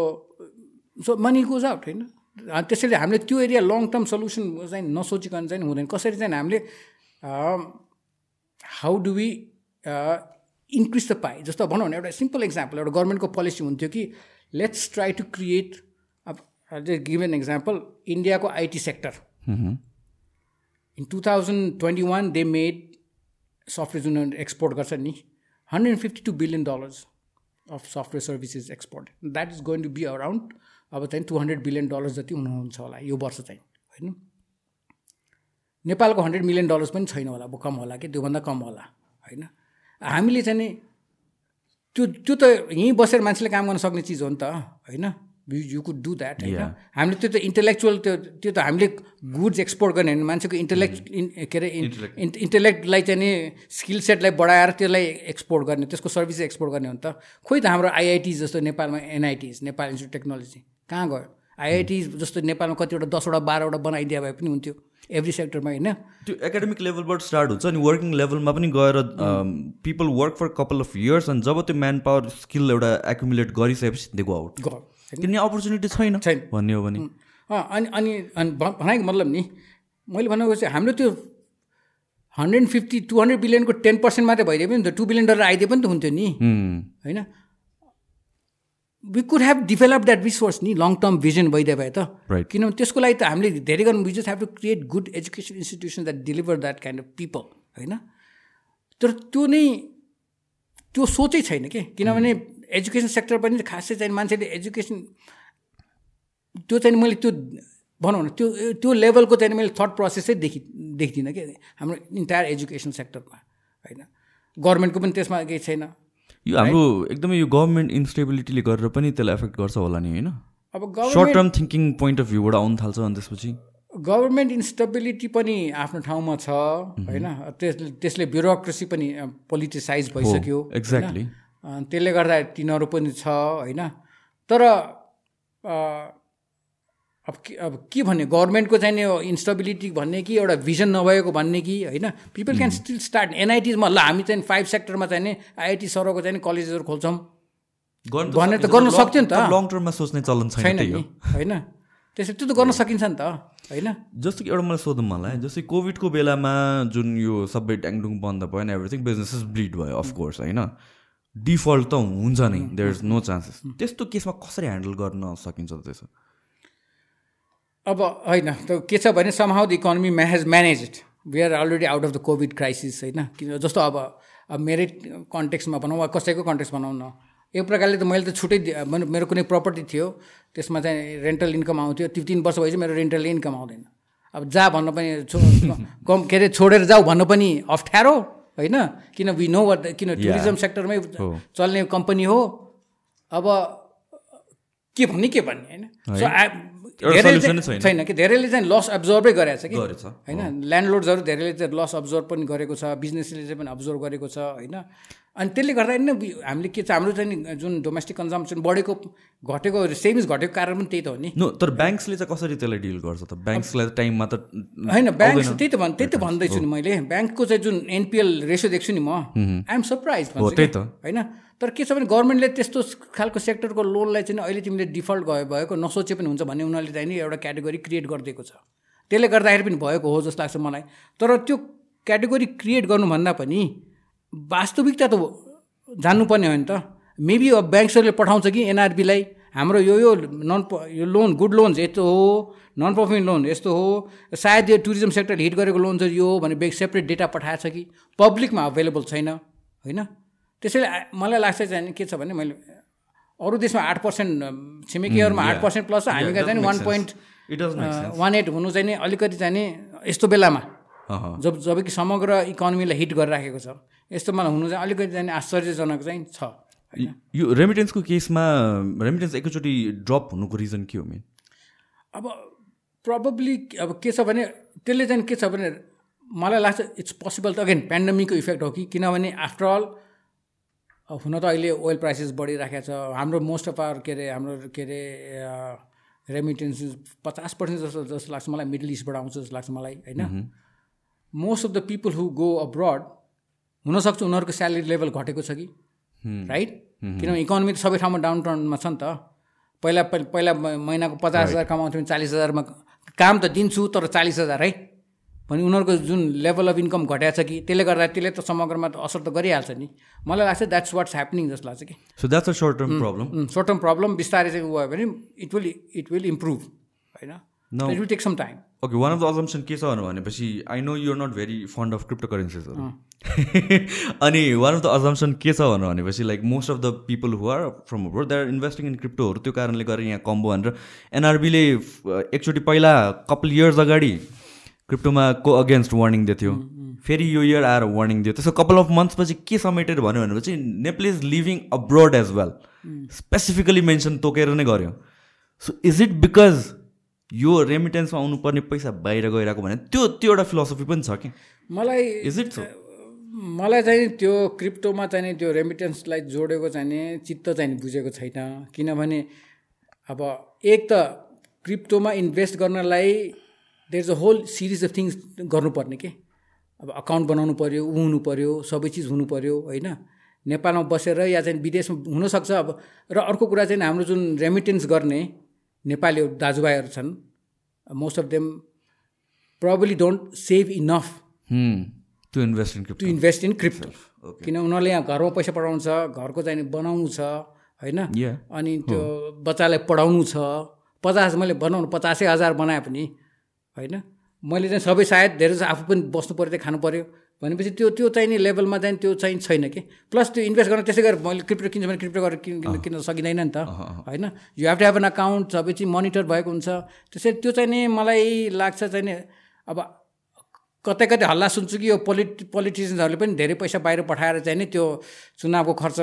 so money goes out होइन? त्यसैले हामीले त्यो एरिया लङ टर्म सल्युसन चाहिँ नसोचिकन चाहिँ हुँदैन। कसरी चाहिँ हामीले how do we increase the pie जस्तो भनौँ भने एउटा सिम्पल इक्जाम्पल एउटा गभर्मेन्टको पोलिसी हुन्थ्यो कि लेट्स ट्राई टु क्रिएट अब गिभ एन इक्जाम्पल इन्डियाको IT sector in two thousand twenty one they made software जुन एक्सपोर्ट गर्छ नि hundred and fifty two billion dollars of software services export that is going to be around अब चाहिँ to hundred billion dollars जति हुनुहुन्छ होला यो वर्ष चाहिँ होइन? नेपालको हन्ड्रेड मिलियन डलर्स पनि छैन होला अब कम होला कि? त्योभन्दा कम होला होइन? हामीले चाहिँ नि त्यो त्यो त यहीँ बसेर मान्छेले काम गर्न सक्ने चिज हो नि त होइन? यु कुड डु द्याट होइन? हामीले त्यो त इन्टेलेक्चुअल त्यो त्यो त हामीले गुड्स एक्सपोर्ट गर्ने होइन मान्छेको इन्टेलेक्ट के अरे इन्टेलेक्टलाई चाहिँ नि स्किल सेटलाई बढाएर त्यसलाई एक्सपोर्ट गर्ने त्यसको सर्भिस एक्सपोर्ट गर्ने हो नि त। खोइ त हाम्रो आइआइटिज जस्तो नेपालमा एनआइटिज नेपाल इन्स्टिट्युट टेक्नोलोजी कहाँ गयो? आइआइटी जस्तो नेपालमा कतिवटा दसवटा बाह्रवटा बनाइदिए भए पनि हुन्थ्यो। एभ्री सेक्टरमा होइन? त्यो एकाडेमिक लेभलबाट स्टार्ट हुन्छ अनि वर्किङ लेभलमा पनि गएर people work for couple of years अनि जब त्यो म्यान पावर स्किल एउटा एकुमुलेट गरिसकेपछि दे गो आउट किनभने अपर्च्युनिटी छैन छैन। भन्ने हो भने। अनि अनि अनि भनाइको मतलब नि मैले भनेको चाहिँ हाम्रो त्यो हन्ड्रेड फिफ्टी टू हन्ड्रेड बिलियनको टेन पर्सेन्ट मात्रै भइदियो पनि त टू बिलियन डलर आइदिए पनि त हुन्थ्यो नि। होइन? We could have develop that resource नि लङ टर्म भिजन भइदियो भए त. किनभने त्यसको लागि त हामीले धेरै गर्नु we just have to create good education institution that deliver that kind of people होइन? तर त्यो नै त्यो सोचै छैन कि? किनभने एजुकेसन सेक्टर पनि खासै चाहिँ मान्छेले एजुकेसन त्यो चाहिँ मैले त्यो भनौँ न त्यो त्यो लेभलको चाहिँ मैले थट प्रोसेसै देखि देख्दिनँ कि? हाम्रो इन्टायर एजुकेसन सेक्टरमा होइन? गभर्मेन्टको पनि त्यसमा केही छैन। यो हाम्रो एकदमै यो गभर्मेन्ट इन्स्टेबिलिटीले गरेर पनि त्यसलाई एफेक्ट गर्छ होला नि होइन? अब short term thinking point of भ्यूबाट आउनु थाल्छ अनि त्यसपछि? गभर्मेन्ट इन्स्टेबिलिटी पनि आफ्नो ठाउँमा छ होइन? त्यस त्यसले ब्युरोक्रेसी पनि पोलिटिसाइज भइसक्यो. अ, त्यसले गर्दा तिनीहरू पनि छ होइन? तर अब के अब के भन्ने? गभर्मेन्टको चाहिँ नि इन्स्टेबिलिटी भन्ने कि एउटा भिजन नभएको भन्ने कि होइन? पिपल क्यान स्टिल स्टार्ट एनआइटिजमा ल हामी चाहिँ फाइभ सेक्टरमा चाहिँ नि आइआइटी सरको चाहिँ नि कलेजहरू खोल्छौँ। भने त गर्न सक्थ्यो नि त। लङ टर्ममा सोच्ने चलन छैन होइन? त्यसरी त्यो त गर्न सकिन्छ नि त होइन? जस्तो कि एउटा मलाई सोधौँ मलाई जस्तै कोभिडको बेलामा जुन यो सबै ट्याङडुङ बन्द भयो नि एभ्रिथिङ बिजनेसेस ब्लिड भयो अफकोर्स होइन? डिफल्ट त हुन्छ नै देयर इज नो चान्सेस त्यस्तो केसमा कसरी ह्यान्डल गर्न सकिन्छ त्यसो? अब होइन त के छ भने समहाउ द इकोनोमी मा has manage we are already out of the Covid crisis होइन? किन जस्तो अब अब मेरै कन्टेक्समा भनौँ वा कसैको कन्टेक्स भनौँ न। एक प्रकारले त मैले त छुट्टै मेरो कुनै प्रपर्टी थियो त्यसमा चाहिँ रेन्टल इन्कम आउँथ्यो त्यो तिन वर्ष भएपछि मेरो रेन्टल इन्कम आउँदैन। अब जा भन्न पनि छो कम के अरे छोडेर जाऊ भन्न पनि अप्ठ्यारो होइन? किन वी नो वाट किन टुरिज्म सेक्टरमै। चल्ने कम्पनी हो। अब के भन्ने के भन्ने होइन? सो छैन। कि धेरैले चाहिँ लस एब्जर्भै गरेको छ कि? होइन? ल्यान्डलोड्सहरू धेरैले चाहिँ लस अब्जर्भ पनि गरेको छ बिजनेसले चाहिँ पनि अब्जर्भ गरेको छ होइन? अनि त्यसले गर्दा नै हामीले के छ हाम्रो चाहिँ जुन डोमेस्टिक कन्जम्सन बढेको घटेको सेभिङ्स घटेको कारण पनि त्यही त हो नि। नो तर ब्याङ्क्सले चाहिँ कसरी त्यसलाई डिल गर्छ त? ब्याङ्क्सलाई टाइममा त होइन ब्याङ्क त्यही त भन् त्यही त भन्दैछु नि मैले। ब्याङ्कको चाहिँ जुन एनपिएल रेसियो देख्छु नि म आइएम सरप्राइज हो, त्यही त। होइन? तर के छ भने गभर्मेन्टले त्यस्तो खालको सेक्टरको लोनलाई चाहिँ अहिले तिमीले डिफल्ट गयो भएको नसोचे पनि हुन्छ भन्ने उनीहरूले चाहिँ नि एउटा क्याटेगोरी क्रिएट गरिदिएको छ। त्यसले गर्दाखेरि पनि भएको हो जस्तो लाग्छ मलाई। तर त्यो क्याटेगोरी क्रिएट गर्नुभन्दा पनि वास्तविकता त जान्नुपर्ने हो नि त। मेबी अब ब्याङ्क्सहरूले पठाउँछ कि एनआरबीलाई हाम्रो यो यो नन यो लोन गुड लोन्स यस्तो हो नन पर्फर्मिङ लोन यस्तो हो सायद यो टुरिज्म सेक्टर हिट गरेको लोन्सहरू यो हो भने सेपरेट डेटा पठाएको छ कि पब्लिकमा अभाइलेबल छैन होइन? त्यसैले मलाई लाग्छ चाहिँ के छ भने मैले अरू देशमा आठ पर्सेन्ट छिमेकीहरूमा आठ पर्सेन्ट प्लस छ हामीका चाहिँ वान पोइन्ट वान एट हुनु चाहिँ नि अलिकति चाहिँ नि यस्तो बेलामा। सेन्स जब जब कि समग्र इकोनोमीलाई हिट गरिराखेको छ यस्तोमा हुनु चाहिँ अलिकति चाहिँ आश्चर्यजनक चाहिँ छ। यो रेमिटेन्सको केसमा रेमिटेन्स एकैचोटि ड्रप हुनुको रिजन के हो मेन अब प्रब्ली अब के छ भने त्यसले चाहिँ के छ भने मलाई लाग्छ इट्स पोसिबल त अगेन पेन्डेमिकको इफेक्ट हो कि किनभने आफ्टर अल हुन त अहिले ओइल प्राइसेस बढिराखेको छ। हाम्रो मोस्ट अफ आवर के अरे हाम्रो के अरे रेमिटेन्सेस पचास पर्सेन्ट जस्तो जस्तो लाग्छ मलाई मिडल इस्टबाट आउँछ जस्तो लाग्छ मलाई होइन? Most of the people who go abroad हुनसक्छ उनीहरूको स्यालेरी लेभल घटेको छ कि? राइट किनभने इकोनोमी त सबै ठाउँमा डाउन टाउनमा छ नि त। पहिला पहिला महिनाको पचास हजार कमाउँथ्यो भने चालिस हजारमा काम त दिन्छु तर चालिस हजार है। भने उनीहरूको जुन लेभल अफ इन्कम घटाएको छ कि त्यसले गर्दा त्यसले त समग्रमा त असर त गरिहाल्छ नि। मलाई लाग्छ द्याट्स वाट्स ह्यापनिङ जस्तो लाग्छ कि। So that's a short term problem short term problem बिस्तारै चाहिँ भयो भने it will it will improve होइन. It will take some time okay one of the assumption के छ भनेपछि I know you're not very fond of crypto करेन्सिजहरू अनि one of the assumption के छ भनेपछि like most of the people who are from abroad they are investing in क्रिप्टोहरू त्यो कारणले गर्दा यहाँ कम्बो भनेर एनआरबीले एकचोटि पहिला कपाल इयर्स अगाडि क्रिप्टोमा को अगेन्स्ट वार्निङ दिएको थियो फेरि यो इयर आएर वार्निङ दियो। त्यसो कपाल अफ मन्थ्सपछि के समेटेर भन्यो भनेपछि Nepal is living abroad as well specifically mention तोकेर नै गर्यो। सो इज इट बिकज यो रेमिटेन्समा आउनुपर्ने पैसा बाहिर गइरहेको भने त्यो त्यो एउटा फिलोसफी पनि छ कि? मलाई इज इट मलाई चाहिँ त्यो क्रिप्टोमा चाहिँ नि त्यो रेमिटेन्सलाई जोडेको चाहिँ नि चित्त चाहिँ बुझेको छैन। किनभने अब एक त क्रिप्टोमा इन्भेस्ट गर्नलाई there is a whole series of things गर्नुपर्ने के? अब अकाउन्ट बनाउनु पऱ्यो ऊ हुनु पऱ्यो सबै चिज हुनु पऱ्यो होइन? नेपालमा बसेर या चाहिँ विदेशमा हुनसक्छ अब। र अर्को कुरा चाहिँ हाम्रो जुन रेमिटेन्स गर्ने नेपाली दाजुभाइहरू छन् most of them probably don't save enough to invest in to invest in crypto किन उनीहरूले यहाँ घरमा पैसा पठाउनु छ घरको चाहिँ बनाउनु छ होइन. अनि त्यो बच्चालाई पढाउनु छ पचास मैले बनाउनु पचासै हजार बनाए पनि होइन? मैले चाहिँ सबै सायद धेरै जस्तो आफू पनि बस्नु पऱ्यो खानु पऱ्यो। भनेपछि त्यो त्यो चाहिने लेभलमा चाहिँ त्यो चाहिँ छैन कि। प्लस त्यो इन्भेस्ट गर्न त्यसै गरेर मैले क्रिप्टो किन्छु भने क्रिप्टो गरेर किन किन- किन्न सकिँदैन नि त होइन? You have to have an account सबै चिज मोनिटर भएको हुन्छ। त्यसरी त्यो चाहिँ नि मलाई लाग्छ चाहिँ नि अब कतै कतै हल्ला सुन्छु कि यो पोलिट पोलिटिसियन्सहरूले पनि धेरै पैसा बाहिर पठाएर चाहिँ नि त्यो चुनावको खर्च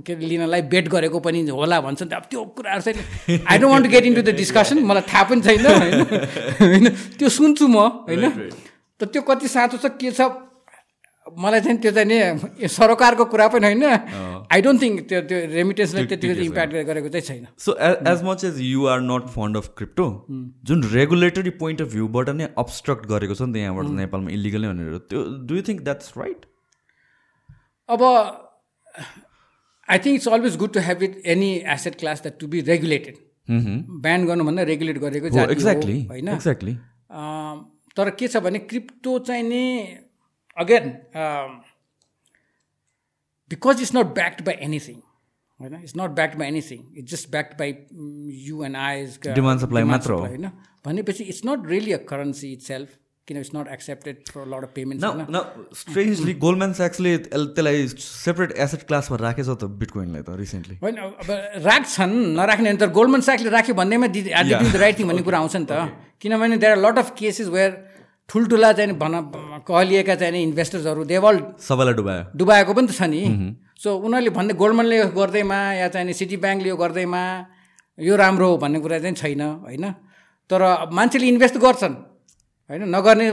के अरे लिनलाई बेट गरेको पनि होला भन्छन्। त अब त्यो कुराहरू चाहिँ I don't want to get into the discussion मलाई थाहा पनि छैन होइन? होइन? त्यो सुन्छु म होइन? त त्यो कति साँचो छ के छ? मलाई चाहिँ त्यो चाहिँ नि सरकारको कुरा पनि होइन। आई डोन्ट थिङ्क त्यो त्यो रेमिटेन्सलाई त्यतिको इम्प्याक्ट गरेको चाहिँ छैन। So as much as you are not fond of crypto जुन रेगुलेटरी पोइन्ट अफ भ्यूबाट नै अब्स्ट्रक्ट गरेको छ नि त यहाँबाट नेपालमा इलिगलै भनेर त्यो do you think that's right अब I think it's always good to have it any asset class that to be regulated ban गर्नुभन्दा रेगुलेट गरेको जाति हो, एक्ज्याक्टली होइन? एक्ज्याक्टली अम, तर के छ भने क्रिप्टो चाहिँ नि again because it's not backed by anything होइन? It's not backed by anything it's just backed by you and I's Demand supply मात्र हो। होइन? भनेपछि it's not really a currency itself किन it's not accepted for lot of payment strangely Goldman स्याक्सले त्यसलाई separate asset क्लासमा राखेछ त बिटकोइनलाई त recently होइन अब राख्छन् नराख्ने भने त गोल्डमन साइकले राख्यो भन्नेमा दि द राइट थिङ भन्ने कुरा आउँछ नि त। किनभने there are lot of cases where ठुल्ठुला चाहिँ भन कहलिएका चाहिँ इन्भेस्टर्सहरू देवल सबैलाई डुबायो। डुबाएको पनि त छ नि। सो उनीहरूले भन्दै गोल्डमनले यो गर्दैमा या चाहिँ सिटी ब्याङ्कले यो गर्दैमा यो राम्रो हो भन्ने कुरा चाहिँ छैन होइन? तर मान्छेले इन्भेस्ट गर्छन्। होइन? नगर्ने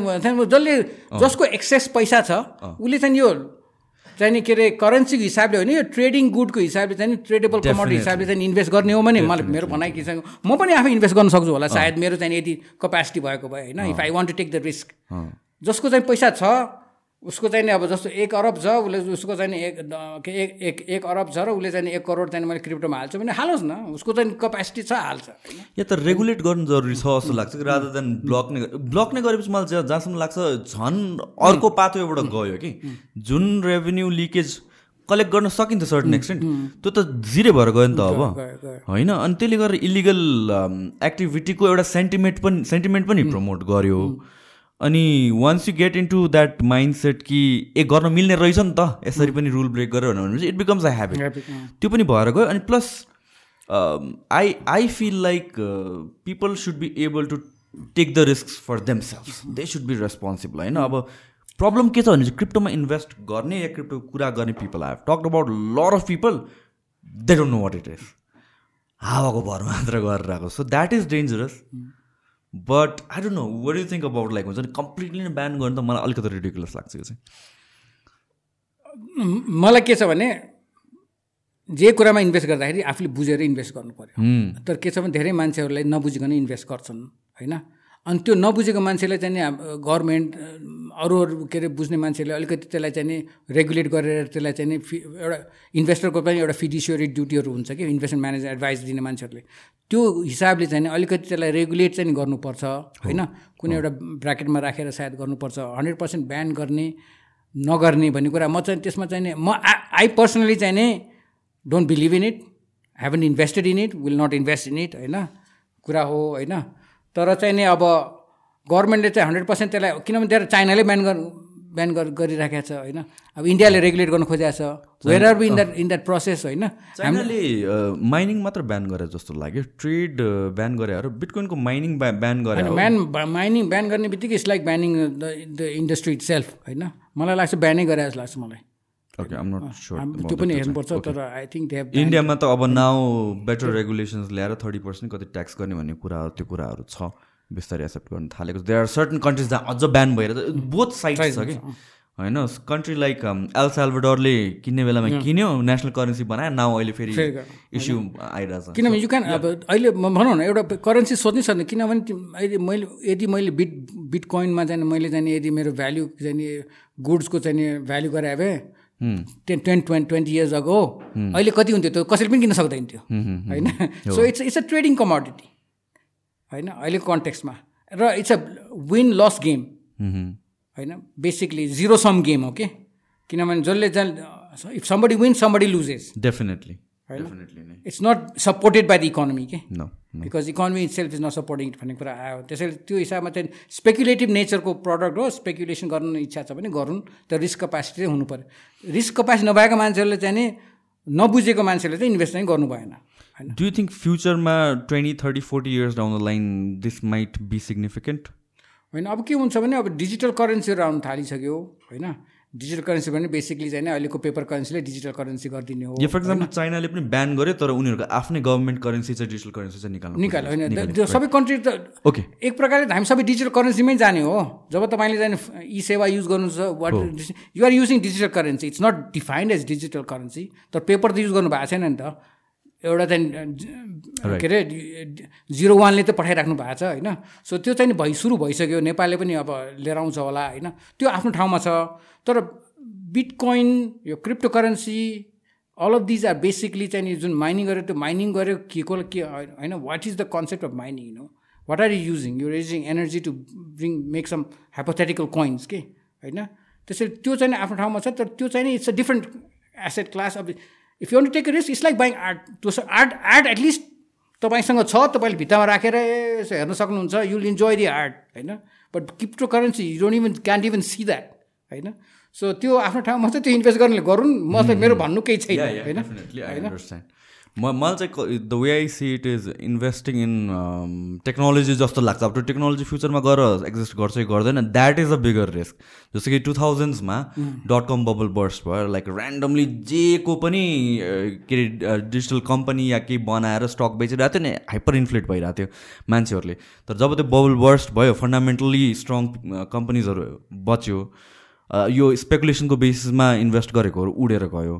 जसले जसको एक्सेस पैसा छ उसले चाहिँ यो चाहिँ के अरे करेन्सीको हिसाबले होइन यो ट्रेडिङ गुडको हिसाबले चाहिँ ट्रेडेबल कमोडिटी हिसाबले चाहिँ इन्भेस्ट गर्ने हो भने मलाई मेरो भनाइ के छ। म पनि आफै इन्भेस्ट गर्न सक्छु होला सायद मेरो चाहिँ यदि कपेसिटी भएको भए होइन? If I want to take the risk जसको चाहिँ पैसा छ उसको चाहिँ नि अब जस्तो एक अरब छ उसले उसको चाहिँ नि एक एक एक एक अरब छ र उसले चाहिँ एक करोड चाहिँ मैले क्रिप्टोमा हाल्छु भने हालोस् न। उसको चाहिँ कपेसिटी छ हाल्छ या त रेगुलेट गर्नु जरुरी छ जस्तो लाग्छ कि रादर देन ब्लक नै ब्लक नै गरेपछि मलाई जहाँ- जहाँसम्म लाग्छ झन् अर्को पातो एउटा गयो कि। जुन रेभेन्यू लिकेज कलेक्ट गर्न सकिन्छ सर्टन एक्सटेन्ट त्यो त जिरो भएर गयो नि त अब। होइन? अनि त्यसले गर्दा इलिगल एक्टिभिटीको एउटा सेन्टिमेन्ट पनि सेन्टिमेन्ट पनि प्रमोट गर्यो। अनि once you get into that mindset कि ए गर्न मिल्ने रहेछ नि त यसरी पनि रुल ब्रेक गरेर भनेपछि इट बिकम्स अ ह्याबिट अँ। त्यो पनि भएर गयो अनि plus I I feel like people should be able to take the risk for them self they should be responsible होइन? अब प्रब्लम के छ भने चाहिँ क्रिप्टोमा इन्भेस्ट गर्ने या क्रिप्टो कुरा गर्ने people I have talk about lot of people they don't know what it is हावाको भर मात्र गरेर आएको so that is dangerous but I don't know what you think about like हुन्छ नि कम्प्लिटली नै ब्यान गर्नु त मलाई अलिकति रिडिकुलस लाग्छ यो चाहिँ। मलाई के छ भने जे कुरामा इन्भेस्ट गर्दाखेरि आफूले बुझेर इन्भेस्ट गर्नु पऱ्यो तर के छ भने धेरै मान्छेहरूलाई नबुझिकन इन्भेस्ट गर्छन् होइन? अनि त्यो नबुझेको मान्छेलाई चाहिँ गभर्मेन्ट अरू अरू के अरे बुझ्ने मान्छेले अलिकति त्यसलाई चाहिँ नि रेगुलेट गरेर त्यसलाई चाहिँ नि फि- एउटा इन्भेस्टरको पनि एउटा फिडिसियरी ड्युटीहरू हुन्छ कि इन्भेस्टमेन्ट म्यानेजर एडभाइस दिने मान्छेहरूले। त्यो हिसाबले चाहिँ नि अलिकति त्यसलाई रेगुलेट चाहिँ गर्नुपर्छ होइन? कुनै एउटा ब्राकेटमा राखेर सायद गर्नुपर्छ हन्ड्रेड पर्सेन्ट ब्यान गर्ने नगर्ने भन्ने कुरा म चाहिँ त्यसमा चाहिँ म आई पर्सनली चाहिँ नि don't believe in it haven't invested in it will not invest in it होइन? कुरा हो होइन? तर चाहिँ नि अब गभर्मेन्टले चाहिँ हन्ड्रेड पर्सेन्ट त्यसलाई किनभने त्यहाँ चाइनाले ब्यान गर् ब्यान गर गरिराखेको छ होइन? अब इन्डियाले रेगुलेट गर्न खोजेको छ। Where are be in that in that process होइन? चाइनाले माइनिङ मात्र ब्यान गरे जस्तो लाग्यो। ट्रेड ब्यान गरेर बिटकोइनको माइनिङ ब्यान गरे ब्यान माइनिङ ब्यान गर्ने बित्तिकै it's like banning the the industry itself होइन? मलाई लाग्छ ब्यानै गरे जस्तो लाग्छ मलाई। त्यो पनि हेर्नुपर्छ तर आई थिङ्क इन्डियामा त अब नाउ बेटर रेगुलेसन्स ल्याएर थर्टी पर्सेन्ट कति ट्याक्स गर्ने भन्ने कुराहरू त्यो कुराहरू छ बिस्तारै एक्सेप्ट गर्न थालेको देयर आर सर्टन कन्ट्रिज जहाँ अझ ब्यान भएर बोथ साइड छ कि? होइन कन्ट्री लाइक एल साल्भेडरले किन्ने बेलामा किन्यो नेसनल करेन्सी बनायो नाउ अहिले फेरि इस्यु आइरहेछ। किनभने यु क्यान अब अहिले म भनौँ न एउटा करेन्सी सोध्नै सक्दैन किनभने अहिले मैले यदि मैले बिट बिट कोइनमा चाहिँ मैले चाहिँ यदि मेरो भ्याल्यु चाहिँ नि गुड्सको चाहिँ भ्याल्यु गराए भए ten ten twenty twenty years ago अहिले कति हुन्थ्यो त्यो? कसैले पनि किन्न सक्दैन थियो होइन? So it's it's a trading commodity होइन? अहिलेको कन्टेक्समा र it's a win loss game होइन? बेसिकली जिरो सम गेम हो कि किनभने जसले चाहिँ if somebody win somebody loses definitely होइन? डेफिनेटली नै it's not supported by the economy के no because economy itself is not supporting भन्ने कुरा आयो। त्यसैले त्यो हिसाबमा चाहिँ स्पेकुलेटिभ नेचरको प्रडक्ट हो स्पेकुलेसन गर्नु इच्छा छ भने गरौँ तर रिस्क कपेसिटी चाहिँ हुनु पऱ्यो रिस्क कपेसिटी नभएका मान्छेहरूले चाहिँ नि नबुझेको मान्छेले चाहिँ इन्भेस्ट चाहिँ गर्नु भएन डु यु थिङ्क फ्युचरमा twenty thirty forty years down the line this might be significant होइन अब के हुन्छ भने अब डिजिटल करेन्सीहरू आउनु थालिसक्यो होइन? डिजिटल करेन्सी भने बेसिकली चाहिँ अहिलेको पेपर करेन्सीले डिजिटल करेन्सी गरिदिने हो यो फर इक्जाम्पल चाइनाले पनि ब्यान गर्यो तर उनीहरूको आफ्नै गभर्मेन्ट करेन्सी चाहिँ डिजिटल करेन्सी चाहिँ निकाल्नु निकाल होइन? त्यो सबै कन्ट्री त ओके एक प्रकारले त हामी सबै डिजिटल करेन्सीमै जाने हो। जब तपाईँले जाने ई सेवा युज गर्नु छ what you're using digital currency it's not defined as digital currency तर पेपर त युज गर्नु भएको छैन नि त। एउटा चाहिँ के अरे जिरो वानले त पठाइराख्नु भएको छ होइन? सो त्यो चाहिँ भइ सुरु भइसक्यो। नेपालले पनि अब लिएर आउँछ होला होइन? त्यो आफ्नो ठाउँमा छ। तर बिटकोइन यो cryptocurrency all of these are basically चाहिँ नि जुन माइनिङ गर्यो त्यो माइनिङ गर्यो के को के होइन? What is the concept of mining you know what are you using you using energy to bring make some hypothetical coins के होइन? त्यसरी त्यो चाहिँ आफ्नो ठाउँमा छ। तर त्यो चाहिँ नि it's a different asset class अब if you take risk it's like buying art त्यो आर्ट आर्ट एटलिस्ट तपाईँसँग छ तपाईँले भित्तामा राखेर हेर्न सक्नुहुन्छ युल इन्जोय दि आर्ट होइन? But cryptocurrency you don't even can't even see that होइन? सो त्यो आफ्नो ठाउँमा चाहिँ त्यो इन्भेस्ट गर्नेले गरून् मतलब मेरो भन्नु केही छैन होइन? होइन? म मलाई चाहिँ the way I see it is investing in technology जस्तो लाग्छ। अब त्यो टेक्नोलोजी फ्युचरमा गएर एक्जिस्ट गर्छ कि गर्दैन। That is a bigger risk जस्तो कि टु थाउजन्ड्समा डट कम बबल बर्स भयो लाइक ऱ्यान्डमली जे को पनि के अरे डिजिटल कम्पनी या केही बनाएर स्टक बेचिरहेको थियो नि हाइपर इन्फ्लेट भइरहेको थियो मान्छेहरूले। तर जब त्यो बबल बर्स्ट भयो फन्डामेन्टल्ली स्ट्रङ कम्पनीजहरू बच्यो। यो स्पेकुलेसनको बेसिसमा इन्भेस्ट गरेकोहरू उडेर गयो।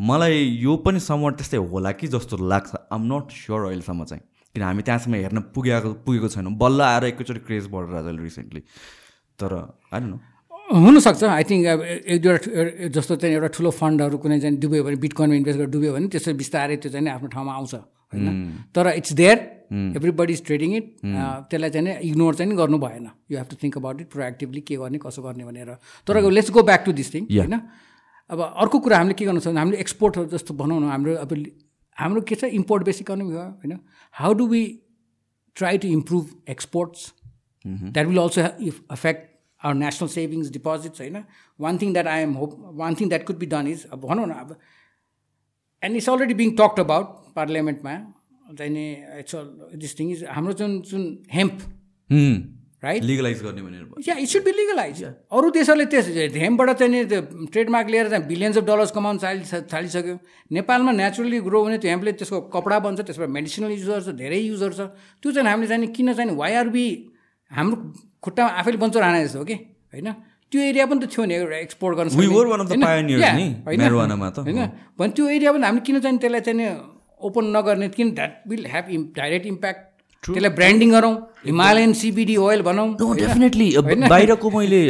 मलाई यो पनि समर त्यस्तै होला कि जस्तो लाग्छ। आम नट स्योर अहिलेसम्म चाहिँ। किन हामी त्यहाँसम्म हेर्न पुगेको पुगेको छैनौँ। बल्ल आएर एकैचोटि क्रेज बढेर अहिले रिसेन्टली तर होइन हुनसक्छ। आई थिङ्क अब एक दुईवटा जस्तो चाहिँ एउटा ठुलो फन्डहरू कुनै चाहिँ डुब्यो भने बिटकोइनमा इन्भेस्ट गरेर डुब्यो भने त्यसरी बिस्तारै त्यो चाहिँ आफ्नो ठाउँमा आउँछ। होइन? तर it's there every is trading it त्यसलाई चाहिँ इग्नोर चाहिँ गर्नु भएन। You have to think about it proactively के गर्ने कसो गर्ने भनेर। तर let's go back to this thing होइन? अब अर्को कुरा हामीले के गर्नु सक्छ हामीले एक्सपोर्टहरू जस्तो भनौँ न हाम्रो अब हाम्रो के छ इम्पोर्ट बेस इकोनोमी हो होइन? How do we try to improve exports that will also affect our national savings deposits होइन? One thing that I am hope one thing that could be done is अब भनौँ न अब and it's already being talked about पार्लियामेन्टमा चाहिँ it's this thing is हाम्रो जुन जुन hemp right legalize गर्ने भनेर या इट सुड बी लिगलाइज अरू देशहरूले त्यस हेम्पबाट चाहिँ नि त्यो ट्रेडमार्क लिएर चाहिँ बिलियन्स अफ डलर्स कमाउन थालि थालिसक्यो नेपालमा नेचुरली ग्रो हुने त्यो हेम्पले त्यसको कपडा बन्छ त्यसबाट मेडिसिनल युजहरू छ धेरै युजहरू छ त्यो चाहिँ हामीले चाहिँ किन चाहिँ वाइ आर बी हाम्रो खुट्टामा आफैले बन्छ रहने जस्तो हो कि? होइन? त्यो एरिया पनि त थियो नि एउटा एक्सपोर्ट गर्न होइन? भने त्यो एरिया पनि हामीले किन चाहिँ त्यसलाई चाहिँ ओपन नगर्ने किन that will have इम् direct impact त्यसलाई ब्रान्डिङ गरौँ हिमालयन सिबिडी ओइल भनौँ डेफिनेटली बाहिरको मैले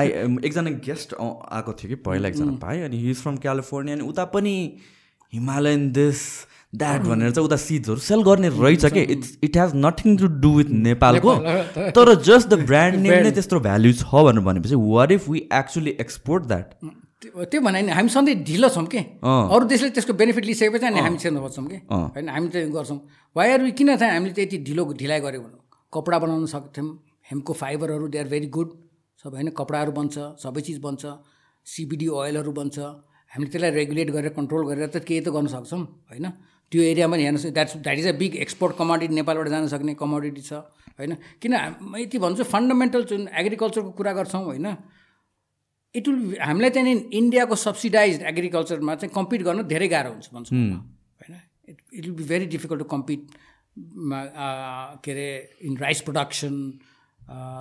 आई एकजना गेस्ट आएको थियो कि पहिला एकजना पाएँ अनि हिज फ्रम क्यालिफोर्निया अनि उता पनि हिमालयन दिस द्याट भनेर चाहिँ उता सिड्सहरू सेल गर्ने रहेछ कि? It's it has nothing to do with नेपालको। तर जस्ट द ब्रान्ड नेम नै त्यस्तो भ्याल्यु छ भनेर भनेपछि what if we actually export that त्यो भने नि हामी सधैँ ढिलो छौँ कि? अरू देशले त्यसको बेनिफिट लिइसकेपछि अनि हामी छिर्न खोज्छौँ कि? होइन हामी चाहिँ गर्छौँ। वायरहरू किन चाहिँ हामीले त्यति ढिलो ढिलाइ गऱ्यो भने? कपडा बनाउन सक्थ्यौँ हेमको फाइबरहरू दे आर भेरी गुड सब होइन कपडाहरू बन्छ सबै चिज बन्छ सिबिडी ओइलहरू बन्छ। हामीले त्यसलाई रेगुलेट गरेर कन्ट्रोल गरेर त केही त गर्न सक्छौँ होइन? त्यो एरियामा हेर्नुहोस् that's that is a big export commodity नेपालबाट जान सक्ने कमोडिटी छ होइन? किन यति भन्छु फन्डामेन्टल जुन एग्रिकल्चरको कुरा गर्छौँ होइन? इट विल हामीलाई चाहिँ नि इन्डियाको सब्सिडाइज एग्रिकल्चरमा चाहिँ कम्पिट गर्नु धेरै गाह्रो हुन्छ भन्छु होइन? It it will be very difficult to compete के अरे in rice production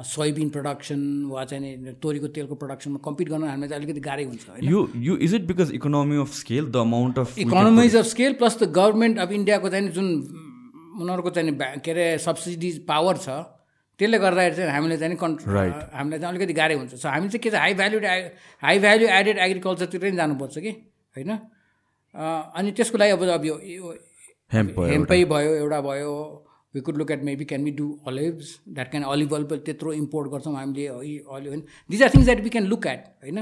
soybean production वा चाहिँ तोरीको तेलको प्रडक्सनमा कम्पिट गर्नु हामीलाई चाहिँ अलिकति गाह्रै हुन्छ यो यो is it because economy of scale the amount of economies of scale plus the government of इन्डियाको चाहिँ जुन उनीहरूको चाहिँ के अरे सब्सिडिज पावर छ त्यसले गर्दाखेरि चाहिँ हामीले चाहिँ कन्ट्रोल हामीलाई चाहिँ अलिकति गाह्रै हुन्छ। सो हामी चाहिँ के छ high value high value added एग्रिकल्चरतिर नै जानुपर्छ कि? होइन? अनि त्यसको लागि अब अब यो हेम्पै भयो एउटा। भयो we could look at maybe can be do olives that can olive olive त्यत्रो इम्पोर्ट गर्छौँ हामीले olive these are things that we can look at होइन?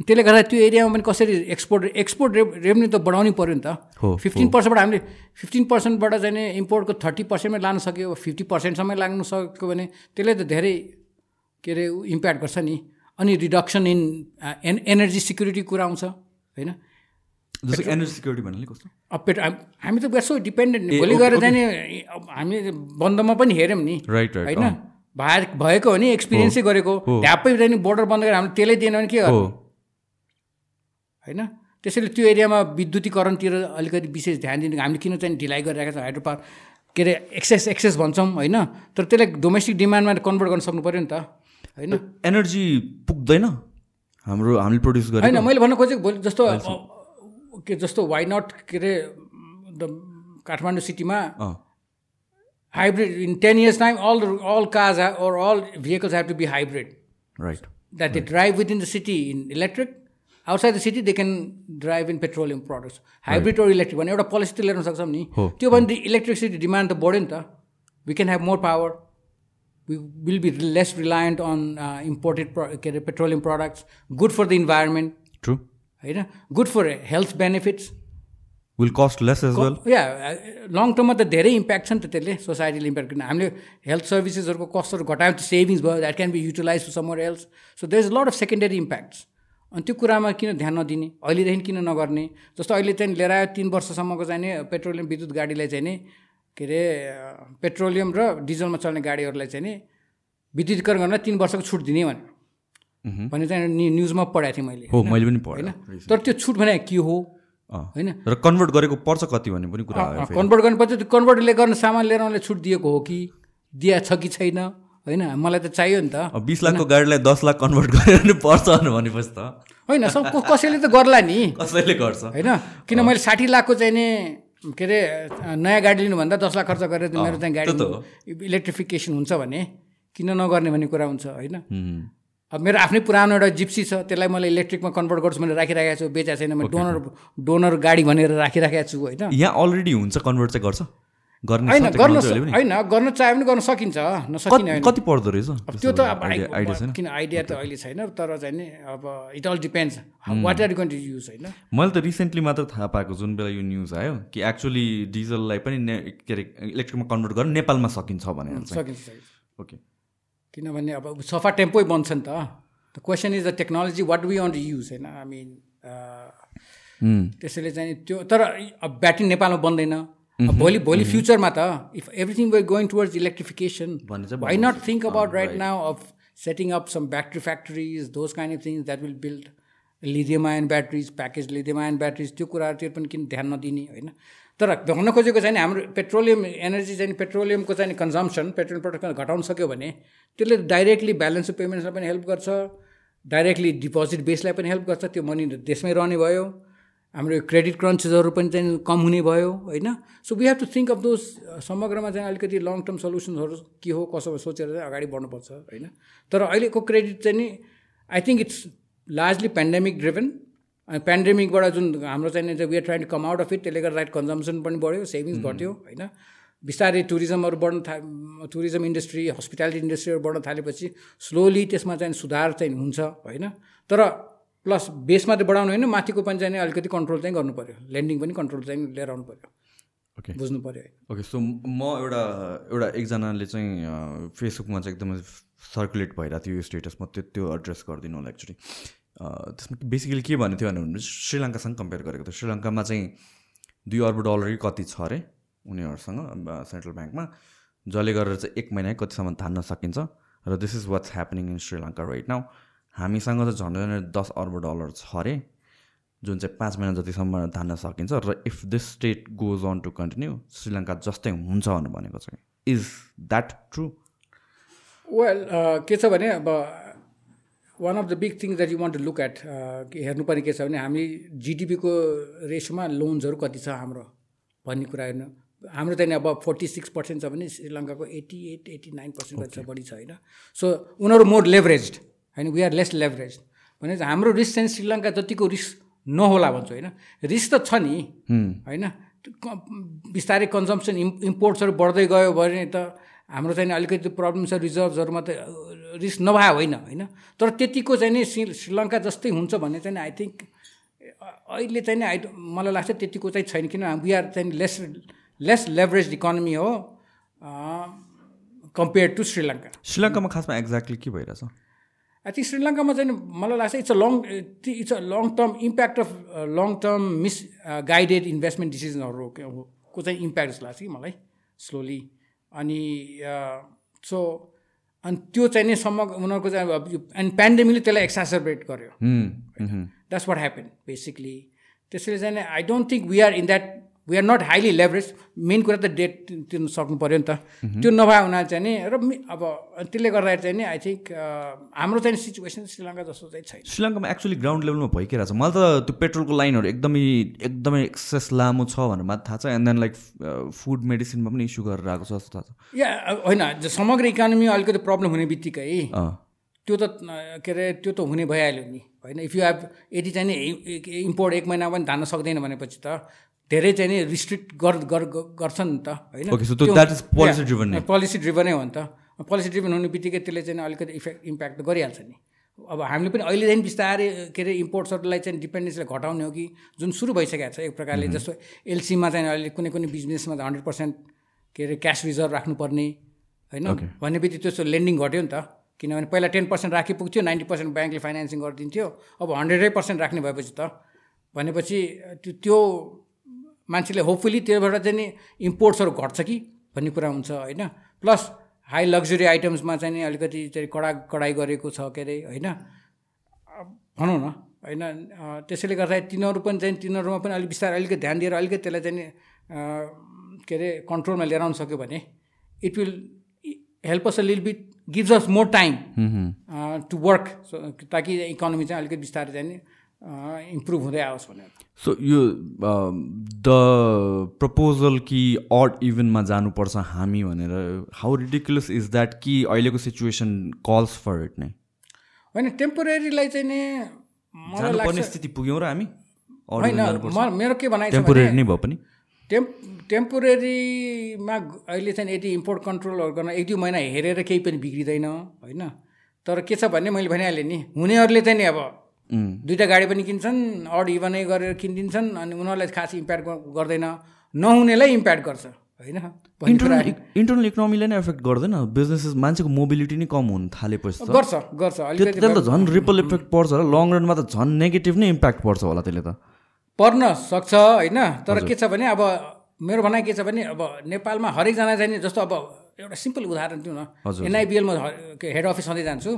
त्यसले गर्दा त्यो एरियामा पनि कसरी एक्सपोर्ट एक्सपोर्ट रे रेभन्यू त बढाउनै पऱ्यो नि त। फिफ्टिन पर्सेन्टबाट हामीले फिफ्टिन पर्सेन्टबाट चाहिँ इम्पोर्टको थर्टी पर्सेन्टमै लान सक्यो फिफ्टी पर्सेन्टसम्म लाग्नु सक्यो भने त्यसले त धेरै के अरे इम्प्याक्ट गर्छ नि। अनि reduction in an energy security कुरा आउँछ होइन? जस्तो एनर्जी सिक्युरिटी भन्नाले कस्तो? अब हाम- त सो डिपेन्डेन्ट भोलि गएर चाहिँ नि अब हामी बन्दमा पनि हेऱ्यौँ नि। राइट होइन? भए भएको हो नि एक्सपिरियन्सै गरेको। हो। ढ्याप्पै चाहिँ नि बोर्डर बन्द गरेर हामीले त्यसले दिएन भने के हो। गर्नु होइन? त्यसैले त्यो एरियामा विद्युतीकरणतिर अलिकति विशेष ध्यान दिनु हामीले किन चाहिँ ढिलाइ गरिरहेका छौँ? हाइड्रो पावर के अरे एक्सेस एक्सेस भन्छौँ होइन? तर त्यसलाई डोमेस्टिक डिमान्डमा कन्भर्ट गर्न सक्नु पऱ्यो नि त होइन? एनर्जी पुग्दैन? हाम्रो हामीले प्रड्युस होइन गरेको मैले भन्न खोजेको भोलि जस्तो के जस्तो वाइ नट के अरे द काठमाडौँ सिटीमा hybrid in ten years time all all cars or all vehicles have to be hybrid. Right that they drive within the city in electric outside the city they can drive in petroleum products. Hybrid or electric. भने एउटा policy त लिएर सक्छौँ नि हो, त्यो भने electricity demand त बढ्यो नि त we can have more power we will be less reliant on imported के अरे petroleum products good for the environment true होइन good for health benefits will cost less as well yeah long टर्ममा त धेरै इम्प्याक्ट छ नि त त्यसले सोसाइटीले इम्प्याक्ट किन हामीले हेल्थ सर्भिसेसहरूको कस्टहरू घटायो त सेभिङ्स भयो that can be utilize to somewhere else so there is lot of secondary impacts अनि त्यो कुरामा किन ध्यान नदिने? अहिलेदेखि किन नगर्ने? जस्तो अहिले चाहिँ लिएर आयो तिन वर्षसम्मको चाहिँ नि पेट्रोलियम विद्युत गाडीलाई चाहिँ नि के अरे पेट्रोलियम र डिजलमा चल्ने गाडीहरूलाई चाहिँ नि विद्युतीकरण गर्न तिन वर्षको छुट दिने भने। भने चाहिँ नि न्युजमा पढाएको थिएँ मैले। हो मैले पनि होइन? पढेँ तर त्यो छुट भने के हो। होइन? र कन्भर्ट गरेको पर्छ कति भन्ने पनि कुरा। कन्भर्ट गर्नुपर्छ त्यो कन्भर्टले गर्न सामान लिएर उनले छुट दिएको हो कि? दिया छ कि छैन? होइन मलाई त चाहियो नि त। बिस लाखको गाडीलाई दस लाख कन्भर्ट गरेर नि पर्छ भनेपछि त। होइन सब कसैले त गर्ला नि। कसैले गर्छ। होइन किन मैले साठी लाखको चाहिँ नि के अरे नयाँ गाडी लिनुभन्दा दस लाख खर्च गरेर मेरो चाहिँ गाडी इलेक्ट्रिफिकेसन हुन्छ भने किन नगर्ने भन्ने कुरा हुन्छ होइन। अब मेरो आफ्नै पुरानो एउटा जिप्सी छ त्यसलाई मैले इलेक्ट्रिकमा कन्भर्ट गर्छु मैले राखिराखेको छु बेचा छैन मैले डोनर डोनर गाडी भनेर राखिराखेको छु होइन। यहाँ अलरेडी हुन्छ कन्भर्ट चाहिँ गर्छ। होइन गर्न अहिले पनि? गर्न चाह्यो भने गर्न सकिन्छ नसकिने कति पर्दो रहेछ? त्यो त अब आइडिया आइडिया छैन? किन आइडिया त अहिले छैन तर चाहिँ नि अब it all depends what are to use होइन? मैले त रिसेन्टली मात्र थाहा पाएको जुन बेला यो न्युज आयो कि एक्चुली डिजललाई पनि ने के अरे इलेक्ट्रिकमा कन्भर्ट गरेर नेपालमा सकिन्छ भनेर चाहिँ। सकिन्छ ओके किनभने अब सफा टेम्पोै बन्छ नि त। Question is the technology what we want use होइन? आई मिन त्यसैले चाहिँ त्यो तर अब ब्याट्री नेपालमा बन्दैन। भोलि भोलि फ्युचरमा त if everything we going towards electrification भन्ने चाहिँ why not think about right now of setting up some battery factories those kind of things that will build lithium ion batteries package lithium ion batteries त्यो कुराहरूतिर पनि किन ध्यान नदिने होइन? तर भन्न खोजेको चाहिँ हाम्रो पेट्रोलियम एनर्जी चाहिँ पेट्रोलियमको चाहिँ कन्जम्सन पेट्रोल प्रडक्ट घटाउन सक्यो भने त्यसले डाइरेक्टली ब्यालेन्स अफ पेमेन्ट्सलाई पनि हेल्प गर्छ डाइरेक्टली डिपोजिट बेसलाई पनि हेल्प गर्छ त्यो मनी देशमै रहने भयो। हाम्रो क्रेडिट क्रन्चेसहरू पनि चाहिँ कम हुने भयो होइन? So we have to think of those समग्रमा चाहिँ अलिकति लङ टर्म सल्युसन्सहरू के हो कसो सोचेर चाहिँ अगाडि बढ्नुपर्छ होइन? तर अहिलेको क्रेडिट चाहिँ नि I think it's largely pandemic driven अनि पेन्डेमिकबाट जुन हाम्रो चाहिँ we are trying to come out of it त्यसले गर्दा कन्जम्सन पनि बढ्यो सेभिङ्स घट्यो होइन? बिस्तारै टुरिज्महरू बढ्न था टुरिज्म इन्डस्ट्री हस्पिटालिटी इन्डस्ट्रीहरू बढ्न थालेपछि स्लोली त्यसमा चाहिँ सुधार चाहिँ हुन्छ होइन? तर प्लस बेसमा चाहिँ बढाउनु होइन माथिको पनि चाहिँ अलिकति कन्ट्रोल चाहिँ गर्नु पऱ्यो लेन्डिङ पनि कन्ट्रोल चाहिँ लिएर आउनु पऱ्यो ओके बुझ्नु पऱ्यो ओके सो म एउटा एउटा एकजनाले चाहिँ फेसबुकमा चाहिँ एकदमै सर्कुलेट भइरहेको थियो यो स्टेटस म त्यो त्यो एड्रेस गरिदिनु होला एक्चुली त्यसमा बेसिकली के भनेको थियो भने श्रीलङ्कासँग कम्पेयर गरेको थियो। श्रीलङ्कामा चाहिँ दुई अर्ब डलर कति छ अरे उनीहरूसँग सेन्ट्रल ब्याङ्कमा जसले गरेर चाहिँ एक महिना कतिसम्म धान्न सकिन्छ। र this is what's happening in Sri Lanka right now हामीसँग चाहिँ झन्डै झन्डै दस अर्ब डलर छ अरे जुन चाहिँ पाँच महिना जतिसम्म धान्न सकिन्छ र if this state goes on to continue Sri Lanka जस्तै हुन्छ भनेर भनेको चाहिँ इज द्याट ट्रु वेल के छ भने अब one of the big things that you want to look at हेर्नुपर्ने के छ भने हामी जिडिपीको रेसोमा लोन्सहरू कति छ हाम्रो भन्ने कुरा हेर्नु। हाम्रो चाहिँ नि अब फोर्टी सिक्स पर्सेन्ट छ भने श्रीलङ्काको eighty eight eighty nine percent कति छ बढी छ होइन। सो उनीहरू मोर लेभरेज होइन वी आर लेस लेभरेज भने चाहिँ हाम्रो रिस्क चाहिँ श्रीलङ्का जतिको रिस्क नहोला भन्छु होइन? रिस्क त छ नि होइन? बिस्तारै कन्जम्सन इम् इम्पोर्ट्सहरू बढ्दै गयो भने त हाम्रो चाहिँ नि अलिकति प्रब्लम छ रिजर्भहरूमा त रिस्क नभए होइन होइन? तर त्यतिको चाहिँ नि श्री श्रीलङ्का जस्तै हुन्छ भन्ने चाहिँ आई थिङ्क अहिले चाहिँ नि आई मलाई लाग्छ त्यतिको चाहिँ छैन किन वी आर चाहिँ लेस लेस लेभरेज इकोनोमी हो कम्पेयर टु श्रीलङ्का। श्रीलङ्कामा खासमा एक्ज्याक्टली के भइरहेछ? आई थिङ्क श्रीलङ्कामा चाहिँ मलाई लाग्छ it's a long it's a long term impact of long term misguided investment डिसिजनहरू को चाहिँ इम्प्याक्ट जस्तो लाग्छ कि मलाई स्लोली अनि सो अनि त्यो चाहिँ नै सम्म उनीहरूको चाहिँ अनि पेन्डेमिकले त्यसलाई एक्सासरबेट गर्यो। द्याट्स वाट ह्यापन बेसिकली त्यसैले चाहिँ I don't think we are in that we are not highly leverage main कुरा त डेट तिर्नु सक्नु पऱ्यो नि त। त्यो नभए हुनाले चाहिँ नि र अब त्यसले गर्दाखेरि चाहिँ नि आई थिङ्क हाम्रो चाहिँ सिचुएसन श्रीलङ्का जस्तो चाहिँ छैन। श्रीलङ्कामा एक्चुली ग्राउन्ड लेभलमा भइरहेको छ। मलाई त त्यो पेट्रोलको लाइनहरू एकदमै एकदमै एक्सेस लामो छ भनेर मात्र थाहा छ। एन्ड देन लाइक फुड मेडिसिनमा पनि इस्यु गरेर आएको छ जस्तो थाहा छ। या होइन समग्र इकोनोमी अलिकति प्रब्लम हुने बित्तिकै त्यो त के अरे त्यो त हुने भइहाल्यो नि। होइन इफ यु हेभ यदि चाहिँ नि इम्पोर्ट एक महिना पनि धान्न सक्दैन भनेपछि त धेरै चाहिँ नि रिस्ट्रिक्ट गर्छ नि त होइन? पोलिसी ड्रिभनै हो नि त। पोलिसी ड्रिभन हुने बित्तिकै त्यसले चाहिँ अलिकति इफेक्ट इम्प्याक्ट गरिहाल्छ नि। अब हामीले पनि अहिले चाहिँ बिस्तारै के अरे इम्पोर्ट्सहरूलाई चाहिँ डिपेन्डेन्सलाई घटाउने हो कि जुन सुरु भइसकेको छ एक प्रकारले जस्तो एलसीमा चाहिँ अहिले कुनै कुनै बिजनेसमा त हन्ड्रेड पर्सेन्ट के अरे क्यास रिजर्भ राख्नुपर्ने होइन? भन्ने बित्तिकै त्यसो लेन्डिङ घट्यो नि त। किनभने पहिला टेन पर्सेन्ट राखिपुग्थ्यो नाइन्टी पर्सेन्ट ब्याङ्कले फाइनेन्सिङ गरिदिन्थ्यो। अब हन्ड्रेडै पर्सेन्ट राख्ने भएपछि त भनेपछि त्यो मान्छेले होपफुली त्योबाट चाहिँ नि इम्पोर्ट्सहरू घट्छ कि भन्ने कुरा हुन्छ होइन? प्लस हाई लग्जरी आइटम्समा चाहिँ नि अलिकति चाहिँ कडा कडाइ गरेको छ के अरे होइन? भनौँ न होइन? त्यसैले गर्दाखेरि तिनीहरू पनि चाहिँ तिनीहरूमा पनि अलिक बिस्तारै अलिकति ध्यान दिएर अलिकति त्यसलाई चाहिँ के अरे कन्ट्रोलमा लिएर आउनु सक्यो भने it will help us a लिल bit gives us more time to work ताकि इकोनोमी चाहिँ अलिकति बिस्तारै चाहिँ इम्प्रुभ हुँदै आओस् भनेर। सो यो द प्रपोजल कि अड इभेन्टमा जानुपर्छ हामी भनेर हाउ रिडिकुलस इज द्याट कि अहिलेको सिचुएसन कल्स फर इट नै? होइन टेम्पोरेरीलाई चाहिँ नि पर्ने स्थिति पुग्यौँ र हामी? होइन मेरो के भनाइ टेम्पोरेरी नै भयो पनि। टेम् टेम्पोरेरीमा अहिले चाहिँ यदि इम्पोर्ट कन्ट्रोलहरू गर्न एक दुई महिना हेरेर केही पनि बिग्रिँदैन होइन? तर के छ भने मैले भनिहालेँ नि हुनेहरूले चाहिँ नि अब दुइटा गाडी पनि किन्छन् अड इभनै गरेर किनिदिन्छन् अनि उनीहरूलाई खास इम्प्याक्ट गर्दैन नहुनेलाई इम्प्याक्ट गर्छ होइन? इन्टरनल इन्टरनल इकोनोमीले नै एफेक्ट गर्दैन। बिजनेसेस मान्छेको मोबिलिटी नै कम हुन थालेपछि गर्छ गर्छ त्यसले त झन् रिपल इफेक्ट पर्छ होला लङ रनमा त झन् नेगेटिभ नै इम्प्याक्ट पर्छ होला त्यसले त। पर्न सक्छ होइन? तर के छ भने अब मेरो भनाइ के छ भने अब नेपालमा हरेकजना चाहिँ जस्तो अब एउटा सिम्पल उदाहरण दिउँ न। एनआइबिएलमा हेड अफिस सधैँ जान्छु।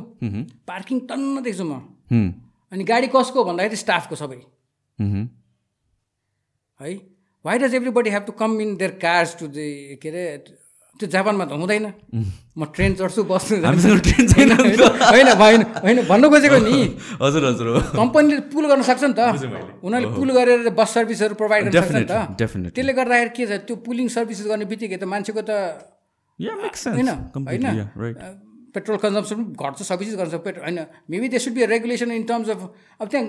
पार्किङ टन्न देख्छु म। अनि गाडी कसको भन्दाखेरि स्टाफको सबै। है? Why does every have to come in their cars to the के अरे त्यो जापानमा त हुँदैन। (laughs) म ट्रेन चढ्छु बस्छु। होइन होइन होइन भन्नु खोजेको नि। (laughs) हजुर हजुर। कम्पनीले पुल गर्न सक्छ नि त। उनीहरूले पुल गरेर बस सर्भिसहरू प्रोभाइड गर्न सक्छ नि त। त्यसले गर्दाखेरि के छ त्यो पुलिङ सर्भिसेस गर्ने बित्तिकै त मान्छेको त होइन होइन। पेट्रोल कन्जम्सन पनि घट्छ सबै चिज गर्छ पेट्रोल होइन। Maybe they should be regulation in terms of अब त्यहाँ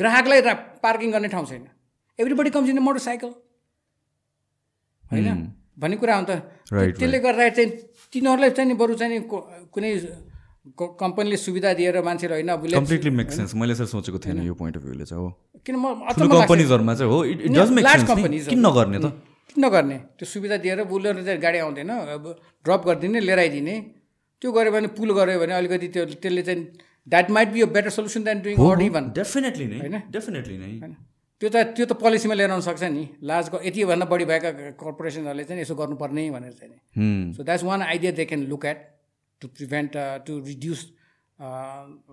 ग्राहकलाई पार्किङ गर्ने ठाउँ छैन। एभ्रीबडी कम्स इन मोटरसाइकल होइन? भन्ने कुरा हो नि त। त्यसले गर्दाखेरि चाहिँ तिनीहरूलाई चाहिँ बरु चाहिँ कुनै कम्पनीले सुविधा दिएर मान्छेहरू होइन कम्प्लिटली मेक सेन्स मैले सर सोचेको थिएन यो पोइन्ट अफ भ्यूले चाहिँ हो। किन म कम्पनीजहरूमा चाहिँ हो। इट डज मेक सेन्स किन नगर्ने त? किन नगर्ने? त्यो सुविधा दिएर बुलर चाहिँ गाडी आउँदैन अब ड्रप गरिदिने लिएर आइदिने। त्यो गऱ्यो भने पुल गऱ्यो भने अलिकति त्यो त्यसले चाहिँ that might be a better solution than doing odd even definitely नै होइन? डेफिनेटली नै। होइन? त्यो त त्यो त पोलिसीमा लिएर आउनु सक्छ नि। लार्जको यतिभन्दा बढी भएका कर्पोरेसनहरूले चाहिँ यसो गर्नुपर्ने भनेर चाहिँ so that's one idea they can look at to prevent to reduce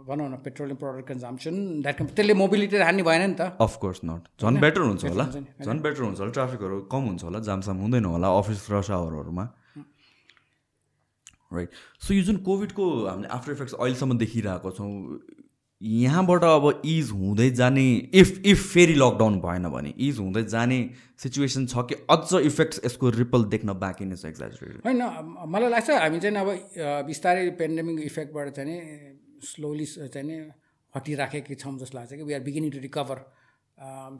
भनौँ न पेट्रोलियम प्रडक्ट कन्जम्सन द्याट त्यसले मोबिलिटी हान्ने भएन नि त। अफकोर्स नट झन् बेटर हुन्छ होला। झन् बेटर हुन्छ होला। ट्राफिकहरू कम हुन्छ होला। जामसाम हुँदैन होला। अफिस रस आवरहरूमा राइट सो यो जुन कोभिडको हामीले आफ्टर इफेक्ट्स अहिलेसम्म देखिरहेको छौँ यहाँबाट अब इज हुँदै जाने इफ इफ फेरि लकडाउन भएन भने इज हुँदै जाने सिचुएसन छ कि अझ इफेक्ट्स यसको रिपल देख्न बाँकी नै छ एक्जाजुरेट होइन मलाई लाग्छ हामी चाहिँ अब बिस्तारै पेन्डेमिक इफेक्टबाट चाहिँ स्लोली चाहिँ नि हटिराखेकै छौँ जस्तो लाग्छ कि we are beginning to recover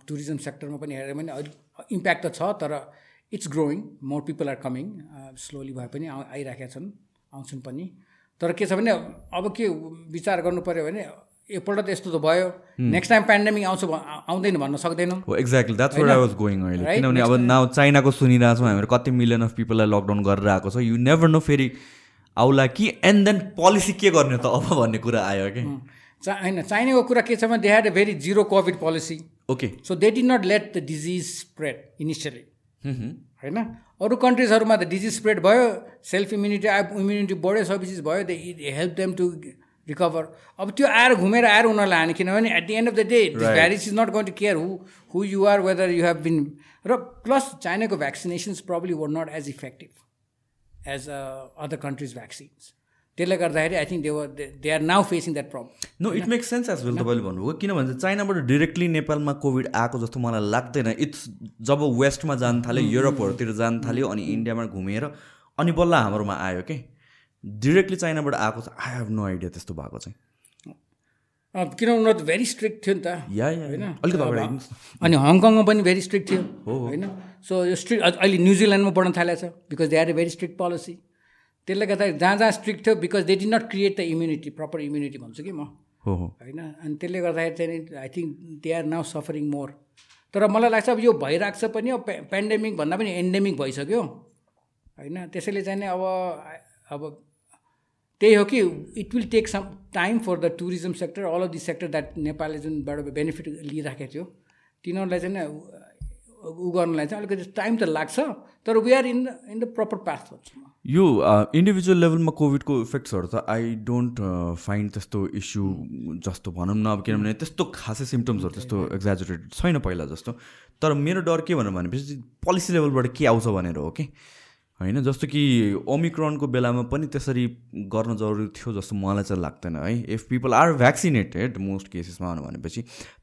tourism सेक्टरमा पनि हेऱ्यो भने इम्प्याक्ट त छ तर it's growing more people are coming slowly भए पनि आउ आइराखेका छन्। आउँछन् पनि। तर के छ भने अब के विचार गर्नु पऱ्यो भने एकपल्ट त यस्तो त भयो। नेक्स्ट टाइम पेन्डेमिक आउँछ आउँदैन भन्न सक्दैनौँ। Exactly that's what I was going अहिले किनभने अब नाउ चाइनाको सुनिरहेको छौँ हामीहरू कति मिलियन अफ पिपललाई लकडाउन गरेर आएको छ। यु नेभर नो फेरि आउला कि एन्ड देन पोलिसी के गर्ने त अब भन्ने कुरा आयो कि चा होइन चाइनाको कुरा के छ भने they had a very zero covid policy okay so they did not let the disease spread initially होइन? अरू कन्ट्रिजहरूमा त डिजिज स्प्रेड भयो सेल्फ इम्युनिटी इम्युनिटी बढ्यो सब चिज भयो they help them to recover अब त्यो आएर घुमेर आएर उनीहरूलाई हाने किनभने at the end of the day virus is not going to care who who you are whether you have been र plus चाइनाको vaccinations probably were not as effective as other countries vaccines त्यसले गर्दाखेरि I think they they are now facing that problem no it makes sense as well तपाईँले भन्नुभयो। किनभने चाइनाबाट directly नेपालमा covid आएको जस्तो मलाई लाग्दैन। इट्स जब वेस्टमा जान थाल्यो युरोपहरूतिर जान थाल्यो अनि इन्डियामा घुमेर अनि बल्ल हाम्रोमा आयो कि डिरेक्टली चाइनाबाट आएको छ आई हेभ नो आइडिया त्यस्तो भएको चाहिँ। किन उनीहरू त भेरी स्ट्रिक्ट थियो नि त। या होइन? अनि हङकङमा पनि भेरी स्ट्रिक्ट थियो। होइन? सो यो स्ट्रिक्ट अहिले न्युजिल्यान्डमा बढ्न थालेको छ because they are a very strict policy त्यसले गर्दा जहाँ जहाँ स्ट्रिक्ट थियो because they did not create the immunity proper immunity भन्छु कि म। होइन? अनि त्यसले गर्दाखेरि चाहिँ I think they are now suffering more तर मलाई लाग्छ अब यो भइरहेको छ पनि अब पेन्डेमिक भन्दा पनि एन्डेमिक भइसक्यो। होइन? त्यसैले चाहिँ अब अब त्यही हो कि it will take some time for the tourism sector all of this sector that नेपालले जुनबाट बेनिफिट लिइराखेको थियो तिनीहरूलाई चाहिँ उ गर्नलाई चाहिँ अलिकति टाइम त लाग्छ तर we are in the in the proper path यो इन्डिभिजुअल लेभलमा कोभिडको इफेक्ट्सहरू त आई डोन्ट फाइन्ड त्यस्तो इस्यु जस्तो भनौँ न अब किनभने त्यस्तो खासै सिम्टम्सहरू त्यस्तो एक्जाजुरेटेड छैन पहिला जस्तो। तर मेरो डर के भन्नु भनेपछि पोलिसी लेभलबाट के आउँछ भनेर हो कि होइन जस्तो कि ओमिक्रोनको बेलामा पनि त्यसरी गर्न जरुरी थियो जस्तो मलाई चाहिँ लाग्दैन है? If people are vaccinated most केसेसमा भनेपछि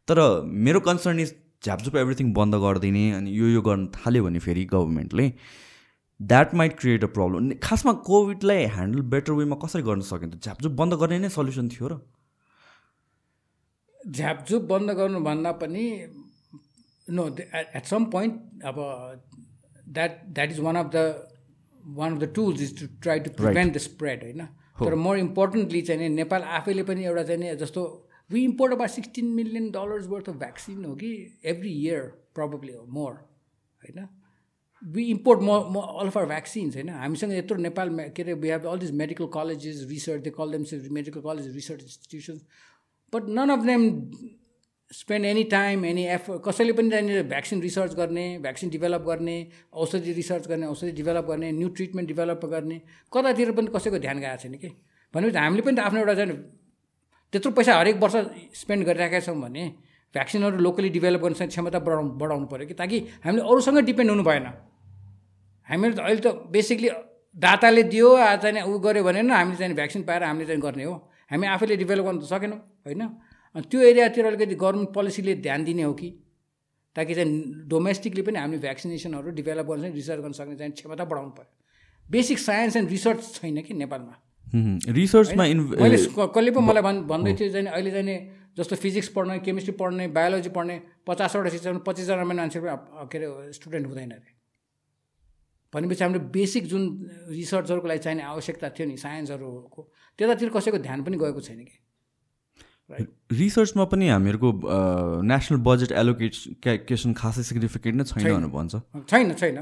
तर मेरो कन्सर्न इज झ्यापझुप एभ्रिथिङ बन्द गरिदिने अनि यो यो गर्न थाल्यो भने फेरि गभर्मेन्टले that might create a problem खासमा कोभिडलाई ह्यान्डल बेटर वेमा कसरी गर्न सकिन्छ झ्यापझुप बन्द गर्ने नै सल्युसन थियो र। झ्यापझुप बन्द गर्नुभन्दा पनि नो एट सम पोइन्ट अब that that is one of the one of the tools is to try to prevent the spread होइन? तर मोर इम्पोर्टेन्टली चाहिँ नेपाल आफैले पनि एउटा चाहिँ जस्तो we import about sixteen million dollars worth of vaccine हो कि एभ्री इयर प्रब्लली हो मोर होइन? वी इम्पोर्ट म म अल अफ आर भ्याक्सिन्स होइन हामीसँग यत्रो नेपालमा के अरे we have all this medical colleges research they call them medical college research institutions but none of them spend any time any F कसैले पनि त्यहाँनिर भ्याक्सिन रिसर्च गर्ने भ्याक्सिन डेभलप गर्ने औषधि रिसर्च गर्ने औषधि डेभलप गर्ने न्यू ट्रिटमेन्ट डेभलप गर्ने कतातिर पनि कसैको ध्यान गएको छैन कि? भनेपछि हामीले पनि त आफ्नो एउटा चाहिँ त्यत्रो पैसा हरेक वर्ष स्पेन्ड गरिरहेका छौँ भने भ्याक्सिनहरू लोकली डेभलप गर्ने क्षमता बढाउनु बढाउनु पऱ्यो कि? ताकि हामीले अरूसँग डिपेन्ड हुनु भएन। हामीले त अहिले त बेसिकली दाताले दियो चाहिँ ऊ गऱ्यो भने हामीले चाहिँ भ्याक्सिन पाएर हामीले चाहिँ गर्ने हो। हामी आफैले डेभलप गर्नु त सकेनौँ होइन? त्यो एरियातिर अलिकति गभर्मेन्ट पोलिसीले ध्यान दिने हो कि? ताकि चाहिँ डोमेस्टिकली पनि हामीले भ्याक्सिनेसनहरू डेभलप गर्न रिसर्च गर्न सक्ने चाहिँ क्षमता बढाउनु पऱ्यो बेसिक साइन्स एन्ड रिसर्च छैन कि नेपालमा? रिसर्चमा मैले कसले पो मलाई भन् भन्दै थियो चाहिँ अहिले चाहिँ जस्तो फिजिक्स पढ्ने केमिस्ट्री पढ्ने बायोलोजी पढ्ने पचासवटा शिक्षक पच्चिसजना मान्छे के अरे स्टुडेन्ट हुँदैन अरे। भनेपछि हाम्रो बेसिक जुन रिसर्चहरूको लागि चाहिने आवश्यकता थियो नि साइन्सहरूको त्यतातिर कसैको ध्यान पनि गएको छैन कि? रिसर्चमा पनि हामीहरूको नेसनल बजेट एलोकेट क्याकेसन खासै सिग्निफिकेन्ट नै छैन भनेर भन्छ। छैन छैन।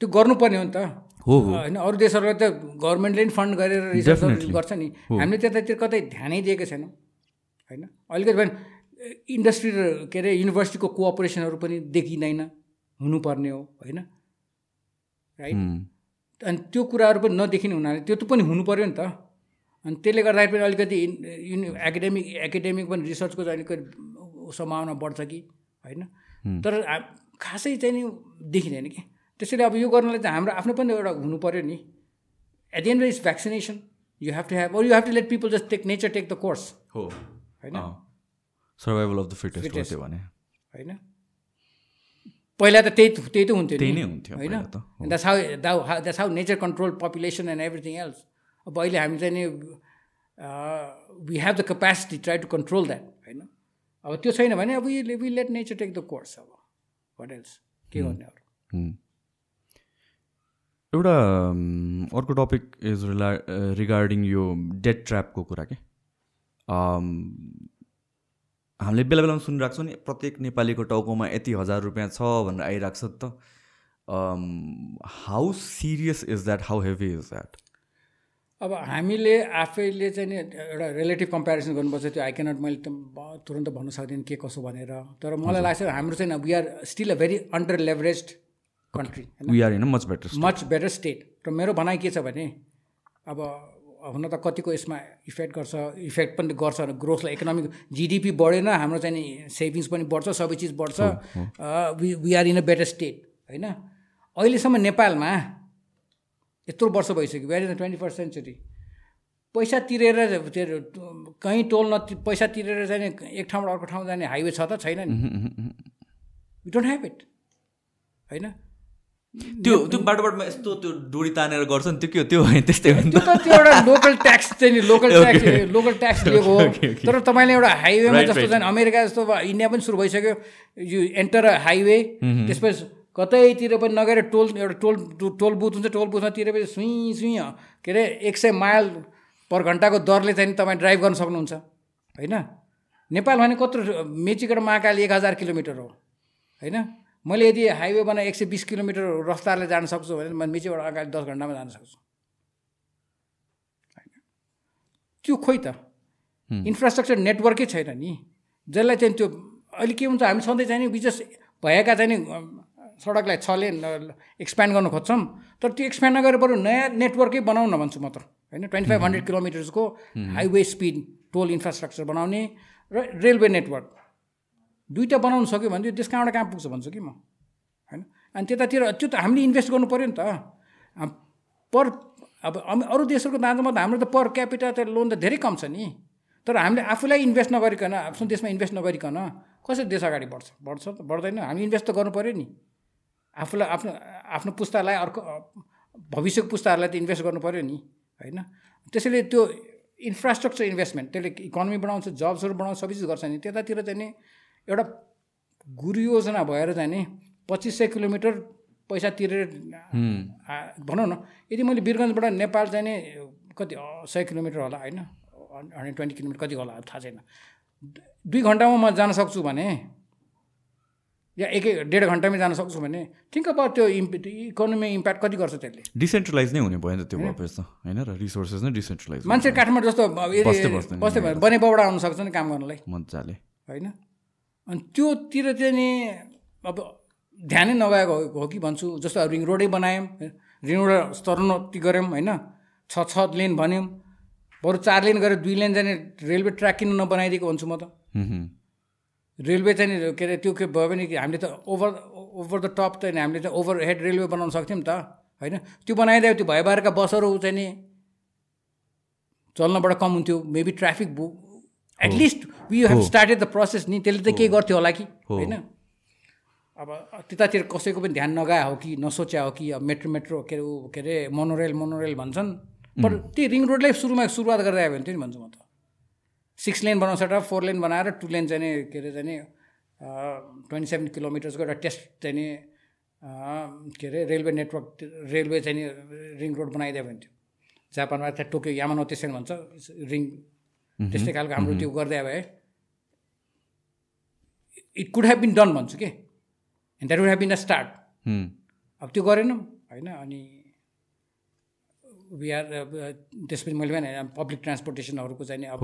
त्यो गर्नुपर्ने हो नि त। हो होइन अरू देशहरूलाई त गभर्मेन्टले पनि फन्ड गरेर रिसर्च गर्छ नि। हामीले त्यतातिर कतै ध्यानै दिएको छैनौँ। होइन? अलिकति भने इन्डस्ट्री र के अरे युनिभर्सिटीको कोअपरेसनहरू पनि देखिँदैन हुनुपर्ने हो। होइन? राइट अनि त्यो कुराहरू पनि नदेखिने हुनाले त्यो त पनि हुनु पऱ्यो नि त। अनि त्यसले गर्दाखेरि पनि अलिकति युनि एकाडेमिक एकाडेमिक पनि रिसर्चको चाहिँ अलिकति सम्भावना बढ्छ कि होइन? तर खासै चाहिँ नि देखिँदैन कि। त्यसैले अब यो गर्नलाई चाहिँ हाम्रो आफ्नो पनि एउटा हुनु पऱ्यो नि। At the end is vaccination you have to have you have to let people just take nature take the course हो। होइन? सर्भाइभल अफ द फिटेस्ट भने। होइन? पहिला त त्यही त्यही त हुन्थ्यो त्यही नै। हुन्थ्यो होइन? That's how that's how nature control population and everything else अब अहिले हामी चाहिँ नि we have the capacity try to control that होइन? अब त्यो छैन भने अब we let nature take the course अब। वाट एल्स के गर्ने अरू? एउटा um, अर्को टपिक इज रिला रिगार्डिङ यो डेट ट्र्यापको कुरा के? Um, हामीले बेला बेलामा सुनिरहेको छौँ नि प्रत्येक नेपालीको टाउकोमा यति हजार रुपियाँ छ भनेर आइरहेको छ त। How serious is that how heavy is that अब हामीले आफैले चाहिँ नि एउटा रिलेटिभ कम्पेरिजन गर्नुपर्छ त्यो आई क्यानट मैले तुरन्त भन्न सक्दिनँ के कसो भनेर। तर मलाई लाग्छ हाम्रो चाहिँ we are still a very under leverage country we are in much better much better state र मेरो भनाइ के छ भने अब हुन त कतिको यसमा इफेक्ट गर्छ इफेक्ट पनि गर्छ ग्रोथलाई इकोनोमिक जिडिपी बढेन हाम्रो चाहिँ नि सेभिङ्स पनि बढ्छ सबै चिज बढ्छ we are in a better state होइन? अहिलेसम्म नेपालमा यत्रो वर्ष भइसक्यो we are in the twenty first century पैसा तिरेर कहीँ टोल न पैसा तिरेर जाने एक ठाउँबाट अर्को ठाउँ जाने हाइवे छ त छैन नि। यु डोन्ट ह्याभ इट होइन? त्यो त्यो बाटो बाटोमा यस्तो त्यो डोरी तानेर गर्छ नि त्यो के हो? त्यो त्यस्तै हो त्यो त त्यो एउटा लोकल ट्याक्स चाहिँ नि लोकल ट्याक्स लोकल ट्याक्स लिएको हो। तर तपाईँले एउटा हाइवेमा जस्तो चाहिँ अमेरिका जस्तो इन्डिया पनि सुरु भइसक्यो। यु एन्टर हाइवे त्यसपछि कतैतिर पनि नगएर टोल एउटा टोल टोल बुथ हुन्छ टोल बुथमा तिरेपछि सुई सुई के अरे एक सय माइल पर घन्टाको दरले चाहिँ तपाईँ ड्राइभ गर्न सक्नुहुन्छ। होइन? नेपाल भने कत्रो मेचीबाट महाकाली एक हजार किलोमिटर हो। होइन? मैले यदि हाइवे बनाए एक सय बिस किलोमिटर रफ्तारले जान सक्छु भने म मेचीबाट अगाडि दस घन्टामा जान सक्छु। त्यो खोइ त। इन्फ्रास्ट्रक्चर नेटवर्कै छैन नि। जसलाई चाहिँ त्यो अहिले के हुन्छ हामी सधैँ चाहिँ नि भएका चाहिँ नि सडकलाई छ लेन एक्सप्यान्ड गर्नु खोज्छौँ। तर त्यो एक्सप्यान्ड नगरेर बरु नयाँ नेटवर्कै बनाउन भन्छु म त। होइन? ट्वेन्टी फाइभ हन्ड्रेड किलोमिटर्सको हाइवे स्पिड टोल इन्फ्रास्ट्रक्चर बनाउने र रेलवे नेटवर्क। दुइटा बनाउनु सक्यो भने देश कहाँबाट कहाँ पुग्छ भन्छु कि म? होइन? अनि त्यतातिर त्यो त हामीले इन्भेस्ट गर्नु पऱ्यो नि त। पर अब अरू देशहरूको दाँजोमा त हाम्रो त पर क्यापिटल त लोन त धेरै कम छ नि। तर हामीले आफूलाई इन्भेस्ट नगरिकन आफ्नो देशमा इन्भेस्ट नगरिकन कसरी देश अगाडि बढ्छ? बढ्छ त बढ्दैन। हामी इन्भेस्ट त गर्नु पऱ्यो नि। आफूलाई आफ्नो आफ्नो पुस्तालाई अर्को भविष्यको पुस्ताहरूलाई त इन्भेस्ट गर्नु पऱ्यो नि। होइन? त्यसैले त्यो इन्फ्रास्ट्रक्चर इन्भेस्टमेन्ट त्यसले इकोनोमी बढाउँछ जब्सहरू बढाउँछ सबै चिज गर्छ नि। त्यतातिर चाहिँ नि एउटा गुरु योजना भएर चाहिँ नि पच्चिस सय किलोमिटर पैसा तिरेर भनौँ न यदि मैले वीरगन्जबाट नेपाल चाहिँ नि कति सय किलोमिटर होला होइन? हन्ड्रेड ट्वेन्टी किलोमिटर कति होला थाहा छैन। दुई घन्टामा म जान सक्छु भने या एक डेढ घन्टामै जान सक्छु भने ठिक अब त्यो इकोनोमी इम्प्याक्ट कति गर्छ त्यसले? डिसेन्ट्रलाइज नै हुने भयो नि त त्यो भएपछि त होइन? र रिसोर्सेस नै डिसेन्ट्रलाइज मान्छे काठमाडौँ जस्तो बस्दै भयो बनेपाबाट आउनु सक्छ नि काम गर्नलाई। मजाले। होइन? अनि त्योतिर चाहिँ नि अब ध्यानै नगएको हो कि भन्छु जस्तो अब रिङ रोडै बनायौँ रिङ रोड स्तरोन्नति गऱ्यौँ होइन? छ छ लेन भन्यौँ बरु चार लेन गरेर दुई लेन जाने रेलवे ट्र्याक किन नबनाइदिएको भन्छु म त। रेलवे चाहिँ के अरे त्यो के भयो भने हामीले त ओभर ओभर द टप त हामीले चाहिँ ओभर हेड रेलवे बनाउन सक्थ्यौँ त होइन? त्यो बनाइदियो त्यो भएबारका बसहरू चाहिँ नि चल्नबाट कम हुन्थ्यो maybe traffic at least we have started the process नि त्यसले त केही गर्थ्यो होला कि? होइन? अब त्यतातिर कसैको पनि ध्यान नगए हो कि नसोच्या हो कि अब मेट्रो मेट्रो के अरे के अरे मोनोरेल मोनोरेल भन्छन्। पर त्यही रिङ रोडलाई सुरुमा सुरुवात गर्दै आयो भने थियो नि भन्छु म त। सिक्स लेन बनाउँछ र फोर लेन बनाएर टु लेन चाहिँ के अरे चाहिँ ट्वेन्टी सेभेन किलोमिटर्सको एउटा टेस्ट चाहिँ के अरे रेलवे नेटवर्क रेलवे चाहिँ रिङ रोड बनाइदियो भने थियो जापानमा त्यहाँ टोकियो यामानो त्यसरी भन्छ। रिङ त्यस्तै खालको हाम्रो त्यो गर्दै आयो है। It could have been done भन्छु कि? And that would have been a start अब त्यो गरेनौँ होइन अनि वी आर त्यसपछि मैले भने पब्लिक ट्रान्सपोर्टेसनहरूको चाहिँ अब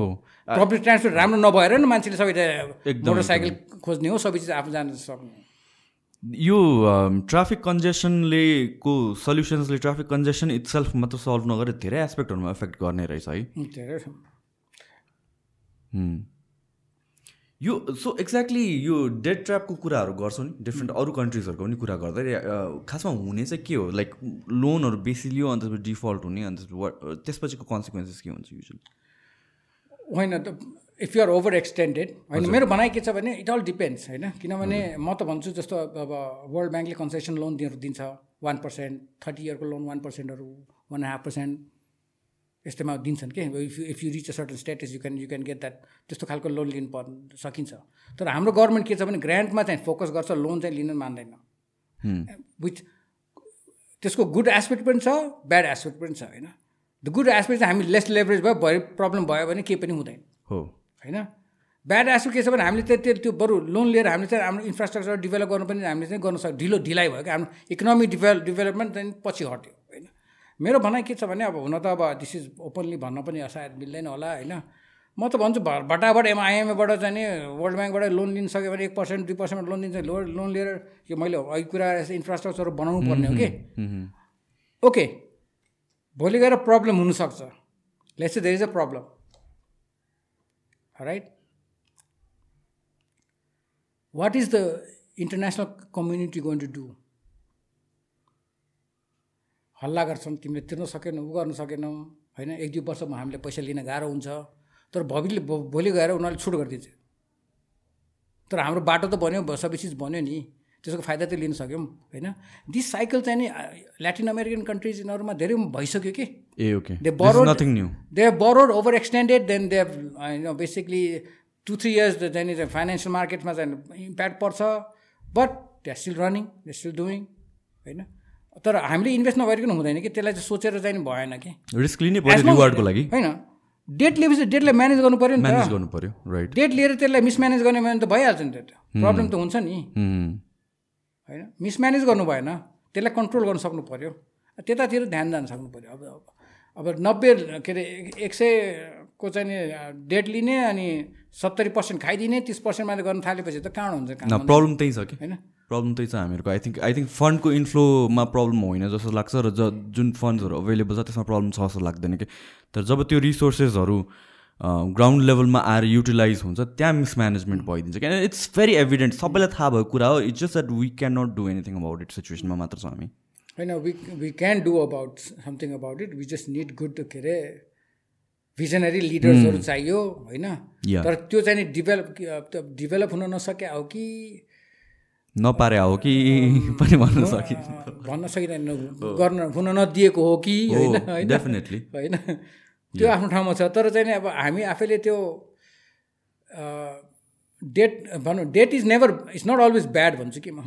पब्लिक ट्रान्सपोर्ट राम्रो नभएर नि मान्छेले सबै मोटरसाइकल खोज्ने हो सबै चिज आफू जान सक्ने। यो ट्राफिक कन्जेसनले को सल्युसन्सले ट्राफिक कन्जेसन इट्सेल्फ मात्र सल्भ नगरेर धेरै एस्पेक्टहरूमा एफेक्ट गर्ने रहेछ है। धेरै। यो सो एक्ज्याक्टली यो डेड ट्र्यापको कुराहरू गर्छौँ नि डिफ्रेन्ट अरू कन्ट्रिजहरूको पनि कुरा गर्दै खासमा हुने चाहिँ के हो? लाइक लोनहरू बेसी लियो अन्त डिफल्ट हुने अन्त त्यसपछिको कन्सिक्वेन्सेस के हुन्छ युजली होइन त इफ युआर ओभर एक्सटेन्डेड होइन मेरो भनाइ के छ भने इट अल डिपेन्ड्स होइन? किनभने म त भन्छु जस्तो अब वर्ल्ड ब्याङ्कले कन्सेसन लोन दिन्छ वान पर्सेन्ट थर्टी इयरको लोन वान पर्सेन्टहरू वान हाफ पर्सेन्ट यस्तोमा दिन्छन् कि? If you if you reach a certain status you can you can get that त्यस्तो खालको लोन लिनु पर् सकिन्छ। तर हाम्रो गभर्मेन्ट के छ भने ग्रान्टमा चाहिँ फोकस गर्छ लोन चाहिँ लिन मान्दैन। विथ त्यसको गुड एस्पेक्ट पनि छ ब्याड एस्पेक्ट पनि छ होइन? द गुड एस्पेक्ट चाहिँ हामी लेस लेभरेज भयो भरे प्रब्लम भयो भने केही पनि हुँदैन। हो। होइन? ब्याड एस्पेक्ट के छ भने हामीले त्यो त्यो बरु लोन लिएर हामीले चाहिँ हाम्रो इन्फ्रास्ट्रक्चर डेभलप गर्नु पनि हामीले चाहिँ गर्न सक्छ ढिलो ढिलाइ भयो कि हाम्रो इकोनोमिक डेभलप डेभलपमेन्ट चाहिँ पछि हट्यो। मेरो भनाइ के छ भने अब हुन त अब दिस इज ओपनली भन्न पनि सायद मिल्दैन होला होइन? म त भन्छु भ- भटाभट एम आइएमएबाट चाहिँ नि वर्ल्ड ब्याङ्कबाट लोन लिन सक्यो भने एक पर्सेन्ट दुई पर्सेन्ट लोन दिन्छ लो लोन लिएर यो मैले अघि कुरा इन्फ्रास्ट्रक्चर बनाउनु पर्ने हो कि. ओके भोलि गएर प्रब्लम हुनसक्छ। Let's there is a problem right what is the international community going to do हल्ला गर्छन् तिमीले तिर्न सकेनौ उ गर्न सकेनौ होइन? एक दुई वर्षमा हामीले पैसा लिन गाह्रो हुन्छ। तर भविले भोलि गएर उनीहरूले छुट गरिदिन्छ। तर हाम्रो बाटो त बन्यो सबै चिज बन्यो नि। त्यसको फाइदा त लिन सक्यौँ होइन? दिस साइकल चाहिँ नि ल्याटिन अमेरिकन कन्ट्रिज यिनीहरूमा धेरै भइसक्यो कि? ए okay. They borrowed- nothing new they borrowed over extended then they होइन बेसिकली टु थ्री इयर्स चाहिँ फाइनेन्सियल मार्केटमा चाहिँ इम्प्याक्ट पर्छ। But they still running they still doing होइन? तर हामीले इन्भेस्ट नगरिकन हुँदैन कि त्यसलाई चाहिँ सोचेर चाहिँ भएन कि। रिस्क लिनै रिवार्डको लागि। होइन डेट लिएपछि डेटलाई म्यानेज गर्नु पऱ्यो नि त। गर्नु पऱ्यो राइट डेट लिएर त्यसलाई मिसम्यानेज गर्ने भने त भइहाल्छ नि त्यो। प्रब्लम त हुन्छ नि। होइन मिसम्यानेज गर्नु भएन त्यसलाई कन्ट्रोल गर्न सक्नु पऱ्यो त्यतातिर ध्यान जान सक्नु पऱ्यो अब अब नब्बे के अरे एक- सयको चाहिँ डेट लिने अनि सत्तरी पर्सेन्ट खाइदिने तिस पर्सेन्ट मात्रै गर्न थालेपछि त कहाँ हुन्छ प्रब्लम त्यही छ कि? होइन? प्रब्लम त्यही छ हामीहरूको। आई थिङ्क आई थिङ्क फन्डको इन्फ्लोमा प्रब्लम होइन जस्तो लाग्छ र ज जुन फन्ड्सहरू अभाइलेबल छ त्यसमा प्रब्लम छ जस्तो लाग्दैन कि। तर जब त्यो रिसोर्सेसहरू ग्राउन्ड लेभलमा आएर युटिलाइज हुन्छ त्यहाँ मिसम्यानेजमेन्ट भइदिन्छ किन इट्स भेरी एभिडेन्ट सबैलाई थाहा भएको कुरा हो। It's just that we can not do anything about it सिचुएसनमा मात्र छ हामी। होइन we we can do about something about it we just need good के अरे भिजनरी लिडर्सहरू चाहियो होइन. तर त्यो चाहिँ डिभेलप डिभेलप हुन नसके हो कि? नपारे हो कि (laughs) पनि भन्न सकिन्छ भन्न सकिँदैन गर्न हुन नदिएको हो कि होइन? होइन? डेफिनेटली होइन? त्यो आफ्नो ठाउँमा छ तर चाहिँ नि अब हामी आफैले त्यो डेट भनौँ debt is never it's not always bad भन्छु कि म।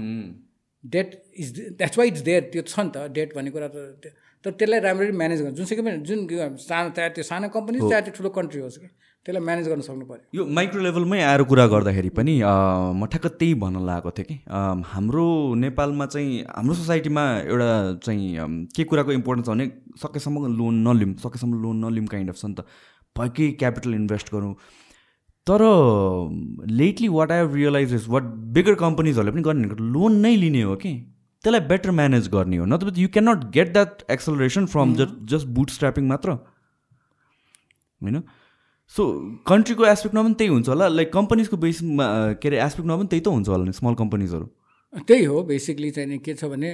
Debt is that's why it's there त्यो छ नि त डेट भन्ने कुरा त तर त्यसलाई राम्ररी म्यानेज गर्नु जुनसुकै पनि जुन सानो चाहे त्यो सानो कम्पनी चाहे त्यो ठुलो कन्ट्री होस् कि त्यसलाई म्यानेज गर्न सक्नु पऱ्यो यो माइक्रो लेभलमै आएर कुरा गर्दाखेरि पनि म ठ्याक्क त्यही भन्न लागेको थिएँ कि हाम्रो नेपालमा चाहिँ हाम्रो सोसाइटीमा एउटा चाहिँ के कुराको इम्पोर्टेन्स छ भने सकेसम्म लोन नलिउँ सकेसम्म लोन नलिउँ काइन्ड अफ छ नि त। भएकै क्यापिटल इन्भेस्ट गरौँ। तर lately what I have realise is what bigger कम्पनीजहरूले पनि गर्ने लोन नै लिने हो कि। त्यसलाई बेटर म्यानेज गर्ने हो। नत्र you can not get that acceleration from just just bootstrapping मात्र। होइन? सो कन्ट्रीको एस्पेक्टमा पनि त्यही हुन्छ होला। लाइक कम्पनीजको बेसमा के अरे एस्पेक्टमा पनि त्यही त हुन्छ होला नि स्मल कम्पनीजहरू त्यही हो बेसिकली चाहिँ के छ भने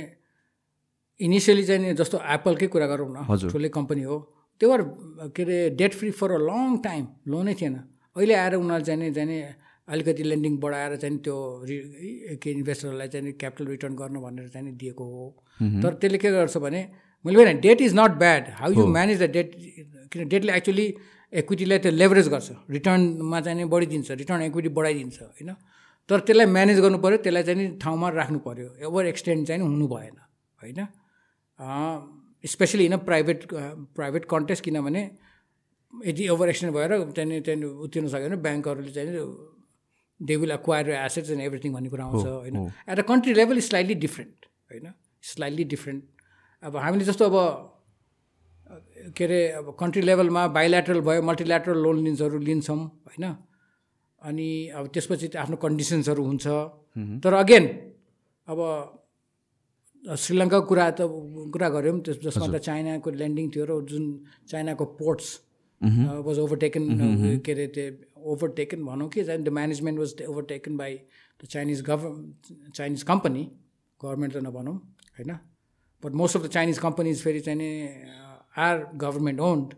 इनिसियली चाहिँ जस्तो एप्पलकै कुरा गरौँ न हजुर। ठुलै कम्पनी हो। त्यो भएर के अरे debt free for a long time लोनै थिएन। अहिले आएर उनीहरूले चाहिँ नि चाहिँ नि अलिकति लेन्डिङ बढाएर चाहिँ त्यो के इन्भेस्टरलाई चाहिँ क्यापिटल रिटर्न गर्नु भनेर चाहिँ दिएको हो। तर त्यसले के गर्छ भने मैले भने debt is not bad. How you manage the debt? किन डेटले एक्चुली इक्विटीलाई त्यो लेभरेज गर्छ। रिटर्नमा चाहिँ बढिदिन्छ। रिटर्न इक्विटी बढाइदिन्छ होइन? तर त्यसलाई म्यानेज गर्नु पऱ्यो त्यसलाई चाहिँ ठाउँमा राख्नु पऱ्यो ओभर एक्सटेन्ड चाहिँ हुनु भएन होइन? Specially in private private context किनभने यदि ओभर एक्सटेन्ड भएर त्यहाँदेखि त्यहाँदेखि उत्रिन सक्यो भने ब्याङ्कहरूले चाहिँ they will acquire assets and everything भन्ने कुरा आउँछ होइन at a country level slightly different होइन स्लाइटली डिफ्रेन्ट अब हामीले जस्तो अब के अरे अब कन्ट्री लेभलमा बाइल्याटरल भयो मल्टिल्याटरल लोन लिन्सहरू लिन्छौँ होइन? अनि अब त्यसपछि आफ्नो कन्डिसन्सहरू हुन्छ। तर अगेन अब श्रीलङ्काको कुरा त कुरा गऱ्यौँ त्यस जसमा त चाइनाको ल्यान्डिङ थियो र जुन चाइनाको पोर्ट्स वाज ओभरटेकन के अरे त्यो ओभरटेकन भनौँ कि the management was overtaken by the Chinese gov Chinese company government त नभनौँ होइन but most of the Chinese companies फेरि चाहिँ are government owned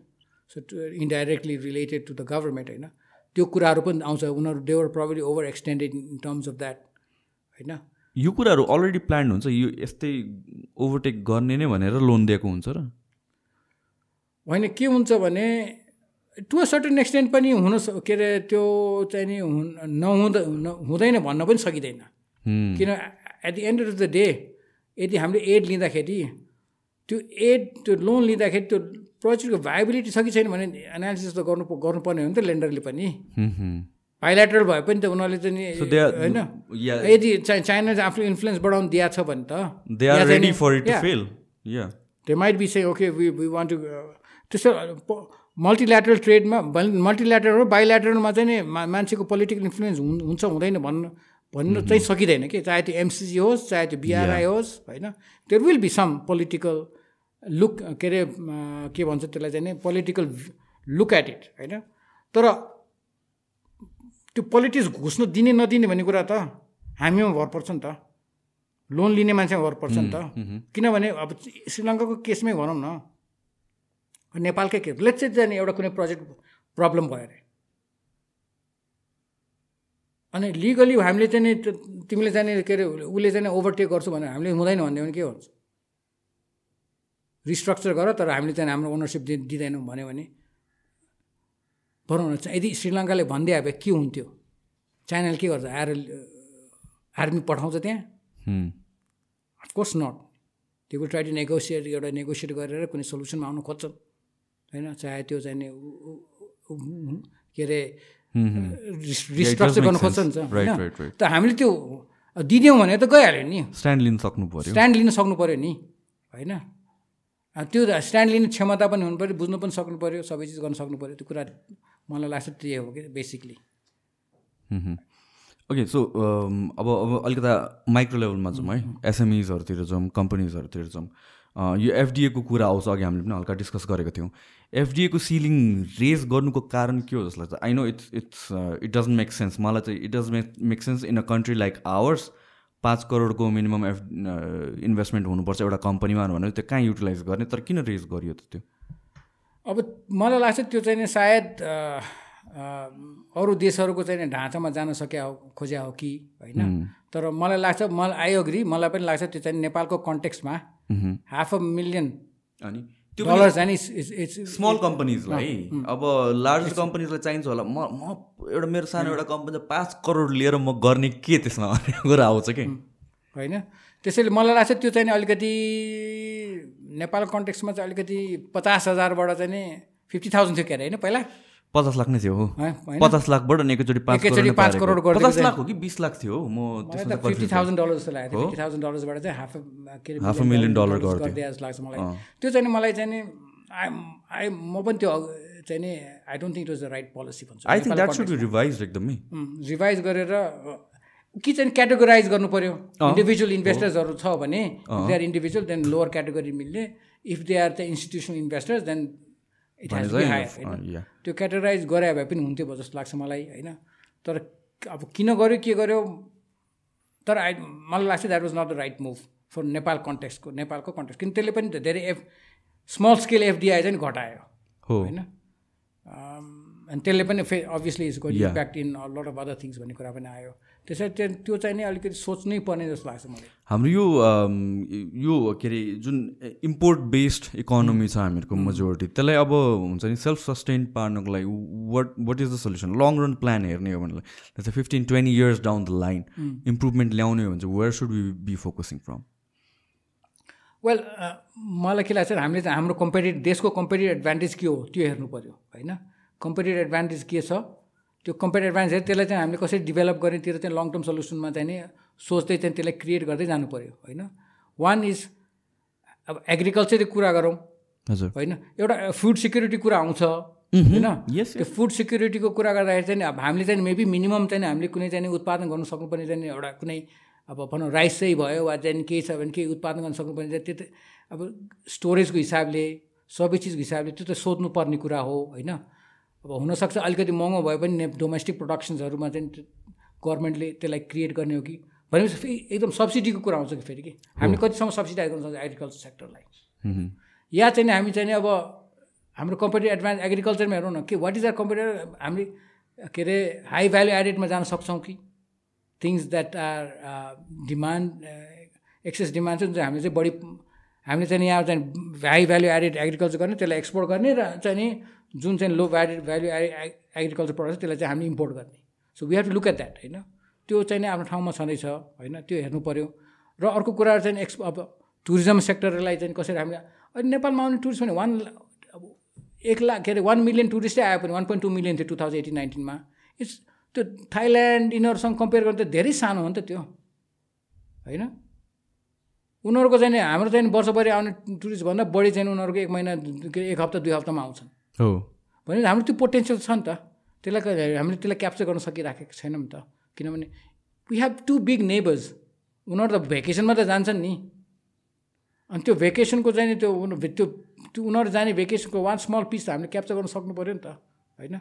so indirectly related to the government होइन त्यो कुराहरू पनि आउँछ उनीहरू they were probably over extended in terms of that होइन यो कुराहरू अलरेडी प्लान हुन्छ? यो यस्तै ओभरटेक गर्ने नै भनेर लोन दिएको हुन्छ र? होइन के हुन्छ भने टु अ सर्टन एक्सटेन्ट पनि हुन के अरे त्यो चाहिँ नि नहुँदा हुँदैन भन्न पनि सकिँदैन. किन at the end of the day यदि हामीले एड लिँदाखेरि त्यो एड त्यो लोन लिँदाखेरि त्यो प्रोजेक्टको भाइबिलिटी छ कि छैन भने एनालिसिस त गर्नु गर्नुपर्ने हो नि त लेन्डरले पनि। बाइलेटरल भए पनि त उनीहरूले चाहिँ नि होइन. यदि चाइ- चाइना चाहिँ आफ्नो इन्फ्लुएन्स बढाउनु दिएको छ भने त। Might be say okay we we want to त्यस्तो मल्टिल्याटरल ट्रेडमा मल्टिल्याटरल बाइल्याटरलमा चाहिँ नि मान्छेको पोलिटिकल इन्फ्लुएन्स हुन्- हुन्छ हुँदैन भन्नु भन्नु चाहिँ सकिँदैन कि? चाहे त्यो एमसिसी होस् चाहे त्यो बिआरआई होस् होइन? There will be some political look के अरे के भन्छ त्यसलाई चाहिँ नि पोलिटिकल लुक एट इट होइन? तर त्यो पोलिटिक्स घुस्न दिने नदिने भन्ने कुरा त हामीमा भर पर्छ नि त। लोन लिने मान्छेमा भर पर्छ नि त। किनभने अब श्रीलङ्काको केसमै भनौँ न। नेपालकै केस लेट्स चाहिँ जाने एउटा कुनै प्रोजेक्ट प्रब्लम भयो अरे। अनि लिगली हामीले चाहिँ नि तिमीले चाहिँ नि के अरे उसले चाहिँ ओभरटेक गर्छु भनेर हामीले हुँदैन भन्यो भने के हुन्छ रिस्ट्रक्चर गर तर हामीले चाहिँ हाम्रो ओनरसिप दि दिँदैनौँ भन्यो भने। भनौँ न चाहिँ यदि श्रीलङ्काले भन्दै आए भए के हुन्थ्यो? चाइनाले के गर्छ? आएर आर्मी पठाउँछ त्यहाँ? अफकोर्स नट त्यो ट्राई टु नेगोसिएट एउटा नेगोसिएट गरेर कुनै सोल्युसनमा आउनु खोज्छन्। होइन चाहे त्यो चाहिँ के अरे रिस्ट्रक्चर गर्नु खोज्छ. नि त होइन? त हामीले त्यो दिदियौँ भने त गइहाल्यो नि। स्ट्यान्ड लिन सक्नु पर्यो। स्ट्यान्ड लिन सक्नु पऱ्यो नि होइन। त्यो स्ट्यान्ड लिने क्षमता पनि हुनु पऱ्यो बुझ्नु पनि सक्नु पऱ्यो सबै चिज गर्न सक्नु पऱ्यो। त्यो कुरा मलाई लाग्छ त्यही हो कि बेसिकली ओके सो अब अब अलिकता माइक्रो लेभलमा जाउँ है। एसएमइजहरूतिर जाउँ कम्पनीजहरूतिर जाउँ। यो एफडिएको कुरा आउँछ अघि हामीले पनि हल्का डिस्कस गरेको थियौँ। एफडिएको सिलिङ रेज गर्नुको कारण के हो जस्तो लाग्छ I know it's it's it doesn't make sense मलाई चाहिँ it does make make sense in a country like ours पाँच करोडको मिनिमम एफ इन्भेस्टमेन्ट हुनुपर्छ एउटा कम्पनीमा भने त्यो कहाँ युटिलाइज गर्ने तर किन रेज गरियो त त्यो? अब मलाई लाग्छ त्यो चाहिँ नि सायद अ, अ, अरू देशहरूको चाहिँ ढाँचामा जान सक्या हो खोज्या हो कि होइन? तर मलाई लाग्छ मलाई आई अग्री मलाई पनि लाग्छ त्यो चाहिँ नेपालको कन्टेक्स्टमा हाफ अ मिलियन अनि? डलर चाहिँ स्मल कम्पनीजलाई अब लार्ज कम्पनीजलाई चाहिन्छ होला। म म एउटा मेरो सानो एउटा कम्पनी पाँच करोड लिएर म गर्ने के त्यसमा? (laughs) कुरा आउँछ कि? होइन? त्यसैले मलाई लाग्छ त्यो चाहिँ अलिकति नेपाल कन्टेक्स्टमा चाहिँ अलिकति पचास हजारबाट चाहिँ नि फिफ्टी थाउजन्ड थियो के अरे होइन पहिला? पचास लाख नै थियो हो। पचास लाखबाट अनि एकैचोटि पाँच एकैचोटि करोड पाँच करोड गरिदिएको पचास लाख हो कि बिस लाख थियो हो? म फिफ्टी थाउजन्ड डलर जस्तो लागेको थियो। फिफ्टी थाउजन्ड डलर्सबाट चाहिँ हाफ के अरे। गरिदिए जस्तो लाग्छ मलाई। त्यो चाहिँ मलाई चाहिँ नि आई आई म पनि त्यो चाहिँ नि I don't think it was the right policy भन्छु। I think that should be revise एकदमै। रिभाइज गरेर कि चाहिँ क्याटेगोराइज गर्नु पऱ्यो इन्डिभिजुअल इन्भेस्टर्सहरू छ भने they are individual then lower category मिल्ने। If they are the institutional investors then it has be higher होइन. त्यो क्याटेगराइज गरे भए पनि हुन्थ्यो जस्तो लाग्छ मलाई होइन? तर अब किन गर्यो के गर्यो तर आई मलाई लाग्छ that was not the right move for Nepal कन्टेक्सको नेपालको कन्टेक्स किन त्यसले पनि धेरै एफ स्मल स्केल एफडिआई चाहिँ घटायो हो। होइन? अनि त्यसले पनि फे obviously is going. Impact in lot of other things भन्ने कुरा पनि आयो। त्यसरी त्यो त्यो चाहिँ नि अलिकति सोच्नै पर्ने जस्तो लाग्छ मलाई। हाम्रो यो यो के अरे जुन इम्पोर्ट बेस्ड इकोनोमी छ हामीहरूको मेजोरिटी त्यसलाई अब हुन्छ नि सेल्फ सस्टेन पार्नको लागि what what is the solution long run plan हेर्ने हो भने जस्तै fifteen twenty years down the line improvement ल्याउने हो भने चाहिँ where should we be focusing from well मलाई के लाग्छ हामीले चाहिँ हाम्रो कम्पेटिभ देशको कम्पेटिभ एडभान्टेज के हो त्यो हेर्नु पऱ्यो होइन? कम्पेटिभ एडभान्टेज के छ? त्यो कम्पेटिभ एडभान्टेज हेरेर त्यसलाई चाहिँ हामीले कसरी डेभलप गर्नेतिर चाहिँ लङ टर्म सल्युसनमा चाहिँ नि सोच्दै चाहिँ त्यसलाई क्रिएट गर्दै जानु पऱ्यो होइन? वान इज अब एग्रिकल्चरको कुरा गरौँ। हजुर। होइन? एउटा फुड सिक्युरिटी कुरा आउँछ होइन? त्यो फुड सिक्युरिटीको कुरा गर्दाखेरि चाहिँ नि अब हामीले चाहिँ मेबी मिनिमम चाहिँ हामीले कुनै चाहिँ उत्पादन गर्नु सक्नुपर्ने चाहिँ एउटा कुनै अब भनौँ राइस चाहिँ भयो वा चाहिँ केही छ भने केही उत्पादन गर्न सक्नुपर्ने चाहिँ त्यो त अब स्टोरेजको हिसाबले सबै चिजको हिसाबले त्यो त सोध्नुपर्ने कुरा हो होइन? अब हुनसक्छ। अलिकति महँगो भए पनि ने डोमेस्टिक प्रोडक्सन्सहरूमा चाहिँ गभर्मेन्टले त्यसलाई क्रिएट गर्ने हो कि? भनेपछि फेरि एकदम सब्सिडीको कुरा आउँछ कि फेरि कि? हामीले कतिसम्म सब्सिडाइज गर्न सक्छ एग्रिकल्चर सेक्टरलाई या चाहिँ हामी चाहिँ अब हाम्रो कम्पिटेटिभ एडभान्स एग्रिकल्चरमा हेरौँ न के वाट इज आर कम्पिटेटिभ हामी के अरे हाई भ्याल्यु एडेडमा जान सक्छौँ कि? Things that are demand excess demand चाहिँ हामीले चाहिँ बढी हामीले चाहिँ यहाँ चाहिँ हाई भ्याल्यु एडेड एग्रिकल्चर गर्ने त्यसलाई एक्सपोर्ट गर्ने र चाहिँ नि जुन चाहिँ low value value agriculture product त्यसलाई चाहिँ हामीले इम्पोर्ट गर्ने। So we have to look at that होइन? त्यो चाहिँ आफ्नो ठाउँमा छँदैछ होइन? त्यो हेर्नु पऱ्यो र अर्को कुरा चाहिँ एक्स अब टुरिज्म सेक्टरलाई चाहिँ कसरी हामीले अहिले नेपालमा आउने टुरिस्ट भने वान अब एक लाख के अरे वान मिलियन टुरिस्टै आयो भने वान पोइन्ट टू मिलियन थियो टु थाउजन्ड एटिन नाइन्टिनमा इट्स त्यो थाइल्यान्ड यिनीहरूसँग कम्पेयर गर्दा धेरै सानो हो नि त त्यो होइन? उनीहरूको चाहिँ हाम्रो चाहिँ वर्षभरि आउने टुरिस्टभन्दा बढी चाहिँ उनीहरूको एक महिना एक हप्ता दुई हप्तामा आउँछन्। हो। भने हाम्रो त्यो पोटेन्सियल छ नि त। त्यसलाई हामीले त्यसलाई क्याप्चर गर्न सकिराखेको छैनौँ त। किनभने we have two big neighbours उनीहरू त भेकेसनमा त जान्छन् नि। अनि त्यो भेकेसनको चाहिँ त्यो त्यो त्यो उनीहरू जाने भेकेसनको वान स्मल पिस त हामीले क्याप्चर गर्न सक्नु पऱ्यो नि त। होइन?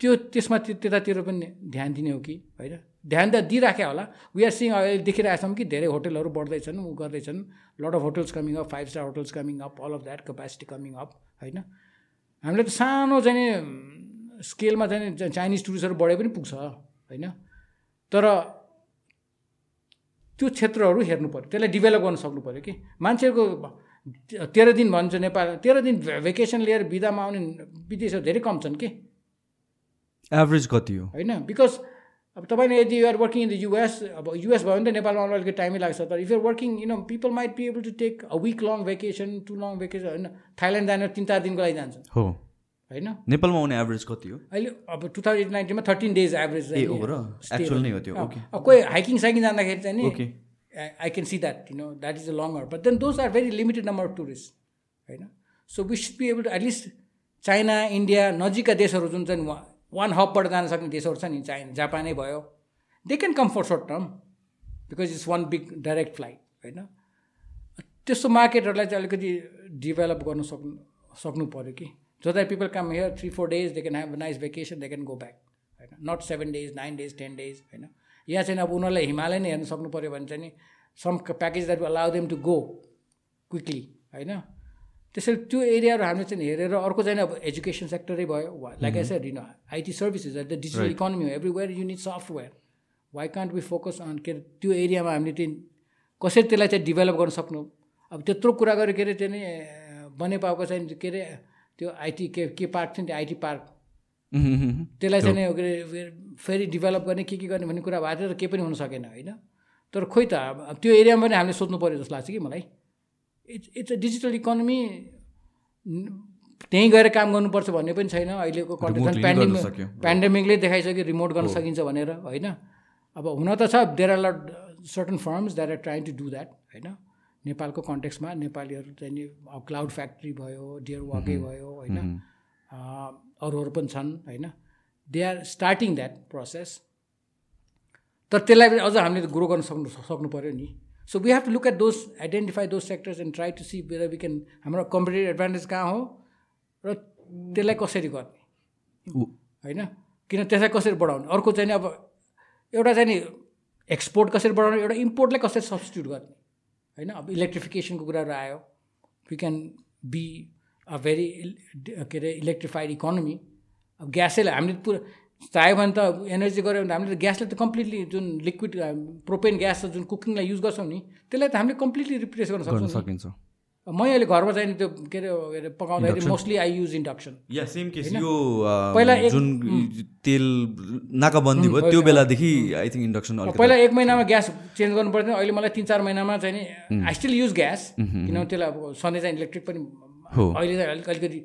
त्यो त्यसमा त्यतातिर पनि ध्यान दिने हो कि? होइन? ध्यान त दिइराख्यो होला। वी आर सिङ अहिले देखिरहेको छौँ कि धेरै होटलहरू बढ्दैछन् ऊ गर्दैछन्। Lot of hotels coming up five star hotels coming up all of that capacity coming up होइन? हामीले त सानो चाहिँ स्केलमा चाहिँ चाइनिज टुरिस्टहरू बढे पनि पुग्छ होइन? तर त्यो क्षेत्रहरू हेर्नु पऱ्यो त्यसलाई डेभलप गर्न सक्नु पऱ्यो कि? मान्छेहरूको तेह्र दिन भन्छ नेपाल तेह्र दिन भेकेसन लिएर बिदामा आउने विदेशहरू धेरै कम छन् कि? एभरेज कति हो। होइन? बिकज अब तपाईँले यदि you're working in the US अब युएस भयो भने त नेपालमा आउनु अलिकति टाइमै लाग्छ तर if you're working you know people might be able to take a week long vacation to long vacation होइन थाइल्यान्ड जाने तिन चार दिनको लागि जान्छ। हो। होइन? नेपालमा आउने एभरेज कति हो? अहिले अब टु थाउजन्ड नाइन्टिनमा थर्टिन डेज एभरेज नै हो त्यो ओके कोही हाइकिङ साइकिङ जाँदाखेरि चाहिँ नि I can see that you know that is a longer but then those are very limited number of tourist होइन? So we should be able to at least China India नजिकका देशहरू जुन चाहिँ one हबबाट जान सक्ने देशहरू छ नि चाइना जापानै भयो। They can come for short term because it's one big direct flight होइन त्यस्तो मार्केटहरूलाई चाहिँ अलिकति डेभलप गर्न सक्नु सक्नु पऱ्यो कि। That people come here three four days they can have a nice vacation they can go back होइन not seven days nine days ten days होइन यहाँ चाहिँ अब उनीहरूलाई हिमालय नै हेर्नु सक्नु पऱ्यो भने चाहिँ नि some package that allow them to go quickly होइन त्यसरी त्यो एरियाहरू हामीले चाहिँ हेरेर अर्को चाहिँ अब एजुकेसन सेक्टरै भयो like I said you IT services the digital economy हो everywhere unit software why can't be focus on के अरे त्यो एरियामा हामीले त्यो कसरी त्यसलाई चाहिँ डेभलप गर्न सक्नु? अब त्यत्रो कुरा गरेर के अरे चाहिँ नि बनेपाको चाहिँ के अरे त्यो आइटी के के पार्क थियो नि त्यो आइटी पार्क? त्यसलाई चाहिँ के अरे फेरि डेभलप गर्ने के के गर्ने भन्ने कुरा भएको थियो तर केही पनि हुन सकेन होइन? तर खोइ त अब त्यो एरियामा पनि हामीले सोध्नु पऱ्यो जस्तो लाग्छ कि मलाई। It's it's a digital economy त्यहीँ गएर काम गर्नुपर्छ भन्ने पनि छैन। अहिलेको कन्डिसन पेन्डेमिक पेन्डेमिकले देखाइसक्यो रिमोट गर्न सकिन्छ भनेर होइन? अब हुन त छ। There are lot certain firms that are trying to do that होइन? नेपालको कन्टेक्समा नेपालीहरू चाहिँ नि क्लाउड फ्याक्ट्री भयो डियर वाके भयो होइन? अरूहरू पनि छन् होइन? They are starting that process तर त्यसलाई पनि अझ हामीले ग्रो गर्न सक्नु सक्नु पऱ्यो नि। So we have to look at those identify those sectors and try to see whether we can हाम्रो कम्पिटेटिभ एडभान्टेज कहाँ हो र त्यसलाई कसरी गर्ने होइन किन त्यसलाई कसरी बढाउने अर्को चाहिँ अब एउटा चाहिँ नि एक्सपोर्ट कसरी बढाउने एउटा इम्पोर्टलाई कसरी सब्सटिट्युट गर्ने होइन अब इलेक्ट्रिफिकेसनको कुराहरू आयो we can be a very के अरे इलेक्ट्रिफाइड इकोनोमी अब ग्यासैलाई हामीले पुरा चाहियो भने त एनर्जी गऱ्यो भने हामीले त ग्यासलाई त कम्प्लिटली जुन लिक्विड प्रोपेन ग्यास जुन कुकिङलाई युज गर्छौँ नि त्यसलाई त हामीले कम्प्लिटली रिप्लेस गर्न सक्छौँ सकिन्छ। म अहिले घरमा चाहिँ त्यो के अरे पकाउँदाखेरि मोस्टली आई युज इन्डक्सन या सेम केस यो पहिला जुन तेल नाकाबन्दी भयो त्यो बेलादेखि आई थिङ्क इन्डक्सन पहिला एक महिनामा ग्यास चेन्ज गर्नु पर्थ्यो। अहिले मलाई तिन चार महिनामा चाहिँ नि आई स्टिल युज ग्यास किनभने त्यसलाई अब सधैँ चाहिँ इलेक्ट्रिक पनि अहिले चाहिँ अलिक अलिकति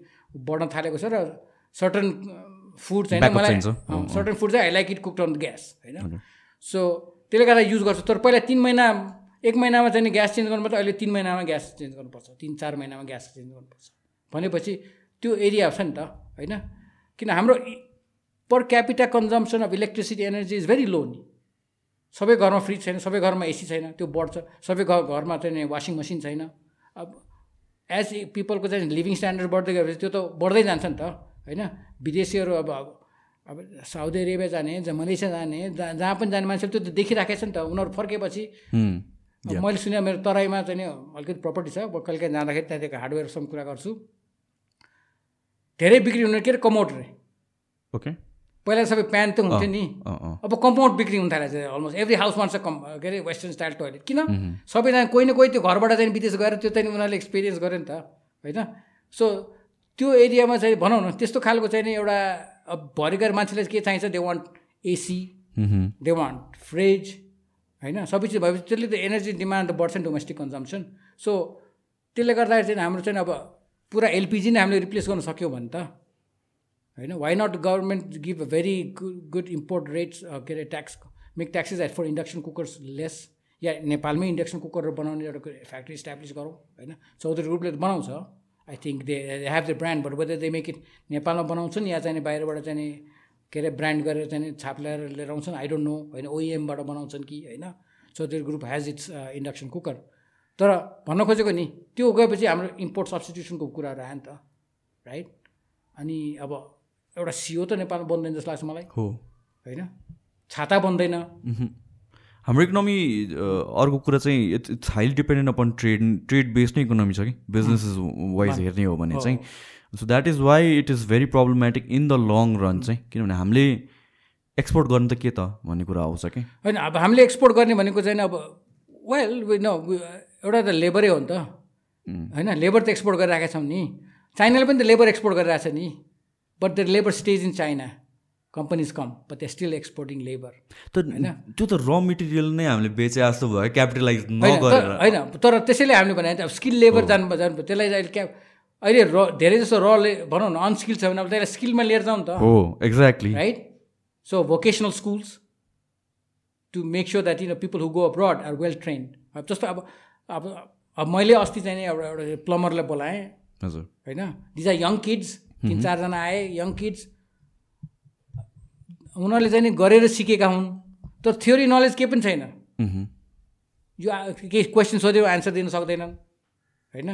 बढ्न थालेको छ र सर्टन फुड चाहिँ मलाई सर्टन फुड चाहिँ I like it cook on gas होइन? सो त्यसले गर्दा युज गर्छु। तर पहिला तिन महिना एक महिनामा चाहिँ ग्यास चेन्ज गर्नुपर्छ अहिले तिन महिनामा ग्यास चेन्ज गर्नुपर्छ तिन चार महिनामा ग्यास चेन्ज गर्नुपर्छ भनेपछि त्यो एरिया छ नि त होइन? किन हाम्रो per capita consumption of electricity energy is very low नि। सबै घरमा फ्रिज छैन सबै घरमा एसी छैन त्यो बढ्छ। सबै घर घरमा चाहिँ वासिङ मेसिन छैन। अब एज पिपलको चाहिँ लिभिङ स्ट्यान्डर्ड बढ्दै गएपछि त्यो त बढ्दै जान्छ नि त। होइन? विदेशीहरू अब अब साउदी अरेबिया जाने मलेसिया जाने जहाँ जहाँ पनि जाने मान्छेले त्यो त देखिराखेको छ नि त। उनीहरू फर्केपछि मैले सुने मेरो तराईमा चाहिँ नि अलिकति प्रपर्टी छ। म कहिले काहीँ जाँदाखेरि त्यहाँदेखि हार्डवेयरसँग कुरा गर्छु। धेरै बिक्री हुने के अरे? कमोड रे। ओके पहिला सबै प्यान्ट त हुन्थ्यो नि। अब कम्पाउन्ड बिक्री हुन थालेको छ almost every house one come के अरे? वेस्टर्न स्टाइल टोइलेट किन? सबैजना कोही न कोही त्यो घरबाट चाहिँ विदेश गएर त्यो चाहिँ उनीहरूले एक्सपिरियन्स गर्यो नि त। होइन? सो त्यो एरियामा चाहिँ भनौँ न त्यस्तो खालको चाहिँ नि एउटा अब भरे गएर मान्छेलाई के चाहिन्छ they want AC they want fridge होइन? सबै चिज भएपछि त्यसले त एनर्जी डिमान्ड त बढ्छ नि डोमेस्टिक कन्जम्सन सो त्यसले गर्दाखेरि चाहिँ हाम्रो चाहिँ अब पुरा एलपिजी नै हामीले रिप्लेस गर्न सक्यो भने त होइन? Why not government give a very good good import rates के अरे tax make taxes at for induction cookers less या नेपालमै इन्डक्सन कुकरहरू बनाउने एउटा फ्याक्ट्री इस्टाब्लिस गरौँ होइन? चौधरी ग्रुपले बनाउँछ। I think they have the brand but whether they make it नेपालमा बनाउँछन् या चाहिँ बाहिरबाट चाहिँ के अरे ब्रान्ड गरेर चाहिँ छाप ल्याएर लिएर आउँछन् आई डोन्ट नो होइन ओइएमबाट बनाउँछन् कि होइन Chaudhary group has it's induction cooker तर भन्न खोजेको नि त्यो गएपछि हाम्रो इम्पोर्ट सब्सटिट्युसनको कुराहरू आयो नि त राइट अनि अब एउटा सियो त नेपालमा बन्दैन जस्तो लाग्छ मलाई हो होइन छाता बन्दैन हाम्रो इकोनोमी अर्को कुरा चाहिँ it's highly dependent upon trade trade based नै इकोनोमी छ कि? बिजनेसेस वाइज हेर्ने हो भने चाहिँ। So that is why it is very problematic in the long run चाहिँ। किनभने हामीले एक्सपोर्ट गर्नु त के त भन्ने कुरा आउँछ कि? होइन अब हामीले एक्सपोर्ट गर्ने भनेको चाहिँ अब वेल न एउटा त लेबरै हो नि त। होइन लेबर त एक्सपोर्ट गरिरहेका छौँ नि। चाइनाले पनि त लेबर एक्सपोर्ट गरिरहेको छ नि। But the labour stage in China companies come but they still exporting labour त त्यो त र मेटेरियल नै हामीले बेचे जस्तो भयो क्यापिटलाइज होइन नगरेर। तर- होइन तर त्यसैले हामीले भने अब स्किल लेबर जानु जानु त्यसलाई अहिले क्या अहिले र धेरै जस्तो रले भनौँ न अनस्किल छ भने अब त्यसलाई स्किलमा लिएर जाउँ नि त। हो exactly right? So vocational schools to make sure that you know people who go abroad are well trained. अब जस्तो अब अब अब मैले अस्ति चाहिँ नि एउटा एउटा प्लम्बरलाई बोलाएँ। हजुर। होइन? दिज आर यङ किड्स तिन चारजना आए यङ किड्स उनीहरूले चाहिँ नि गरेर सिकेका हुन्। तर थ्योरी नलेज केही पनि छैन। यो केही क्वेसन सोध्यो एन्सर दिन सक्दैनन्। होइन?